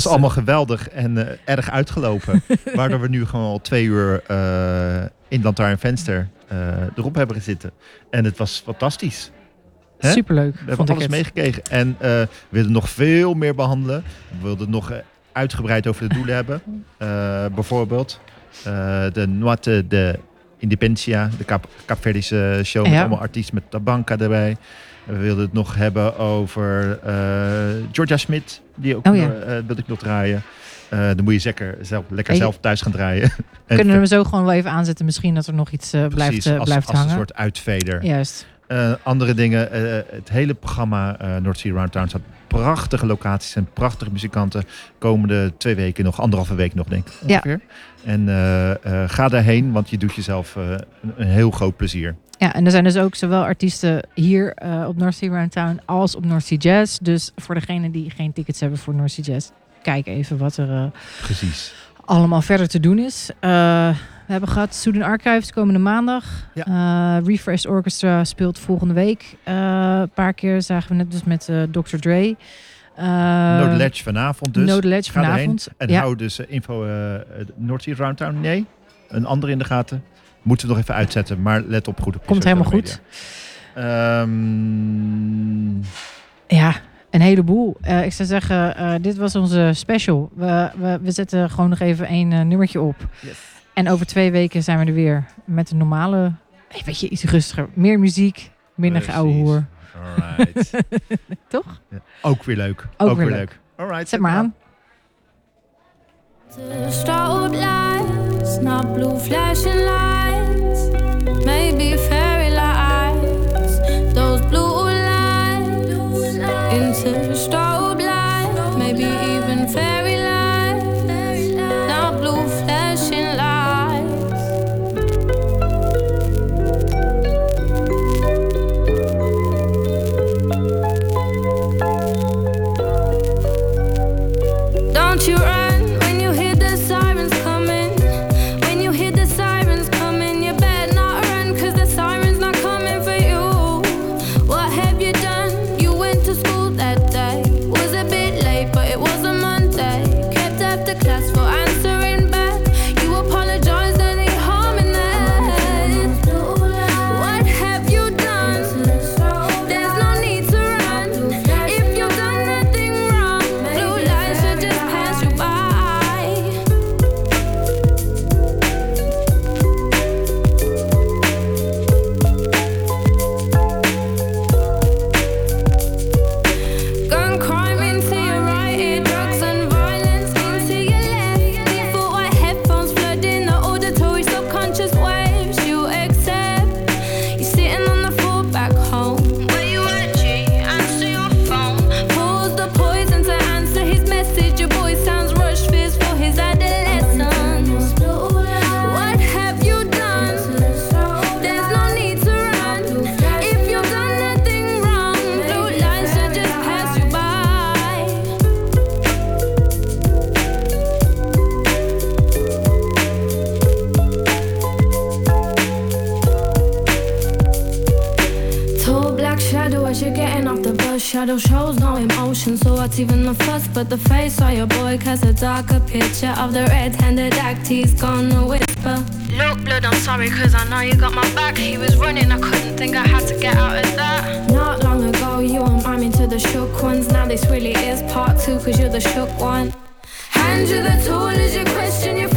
was, allemaal geweldig en eh, erg uitgelopen. waardoor we nu gewoon al twee uur eh, in Lantaarn Venster eh, erop hebben zitten. En het was fantastisch. Superleuk, We hebben alles meegekregen. En we wilden nog veel meer behandelen. We wilden nog uitgebreid over de doelen hebben. Bijvoorbeeld de Noite de Independencia, de Cap Capverdische show met Ja. allemaal artiesten met Tabanka erbij. En we wilden het nog hebben over eh, Georgia Smit, die ook Oh ja. eh, wil ik nog draaien. Eh, dan moet je zeker zelf, lekker zelf thuis gaan draaien. En Kunnen we hem zo gewoon wel even aanzetten? Misschien dat er nog iets eh, blijft, eh, als, blijft als hangen. een soort uitveder. Juist. Eh, andere dingen, eh, het hele programma eh North Sea Round Town staat prachtige locaties en prachtige muzikanten. Komende twee weken nog, anderhalve week nog denk ik Ja. ongeveer. En eh, eh, ga daarheen, want je doet jezelf eh, een, een heel groot plezier. Ja, en er zijn dus ook zowel artiesten hier eh, op North Sea Round Town als op North Sea Jazz. Dus voor degenen die geen tickets hebben voor North Sea Jazz, kijk even wat er eh, Precies. allemaal verder te doen is. Eh, we hebben gehad Student Archives komende maandag. Refresh Orchestra speelt volgende week. Een paar keer zagen we net dus met Dr. Dre. Eh, no Ledge vanavond dus. No Ledge Ga vanavond. En ja. hou dus info eh, North Sea Round Town. Nee, een andere in de gaten. Moeten we nog even uitzetten, maar let op goed op Komt helemaal media. goed. Ehm, Ja, een heleboel. Eh, ik zou zeggen, eh, dit was onze special. We, we, we zetten gewoon nog even één eh, nummertje op. En over twee weken zijn we er weer met een normale, eh, weet je, iets rustiger. Meer muziek, minder geouwe hoer. Alright. Toch? Ja, Ook weer leuk. Ook weer leuk. Alright, Zet maar aan. Strobe Maybe fair. What's even the fuss? But the face of your boy casts a darker picture of the red-handed act. He's gonna whisper. Look, blood, I'm sorry, cause I know you got my back. He was running, I couldn't think I had to get out of that. Not long ago, you were miming to the shook ones. Now this really is part two, cause you're the shook one. Hand you the tool as you question your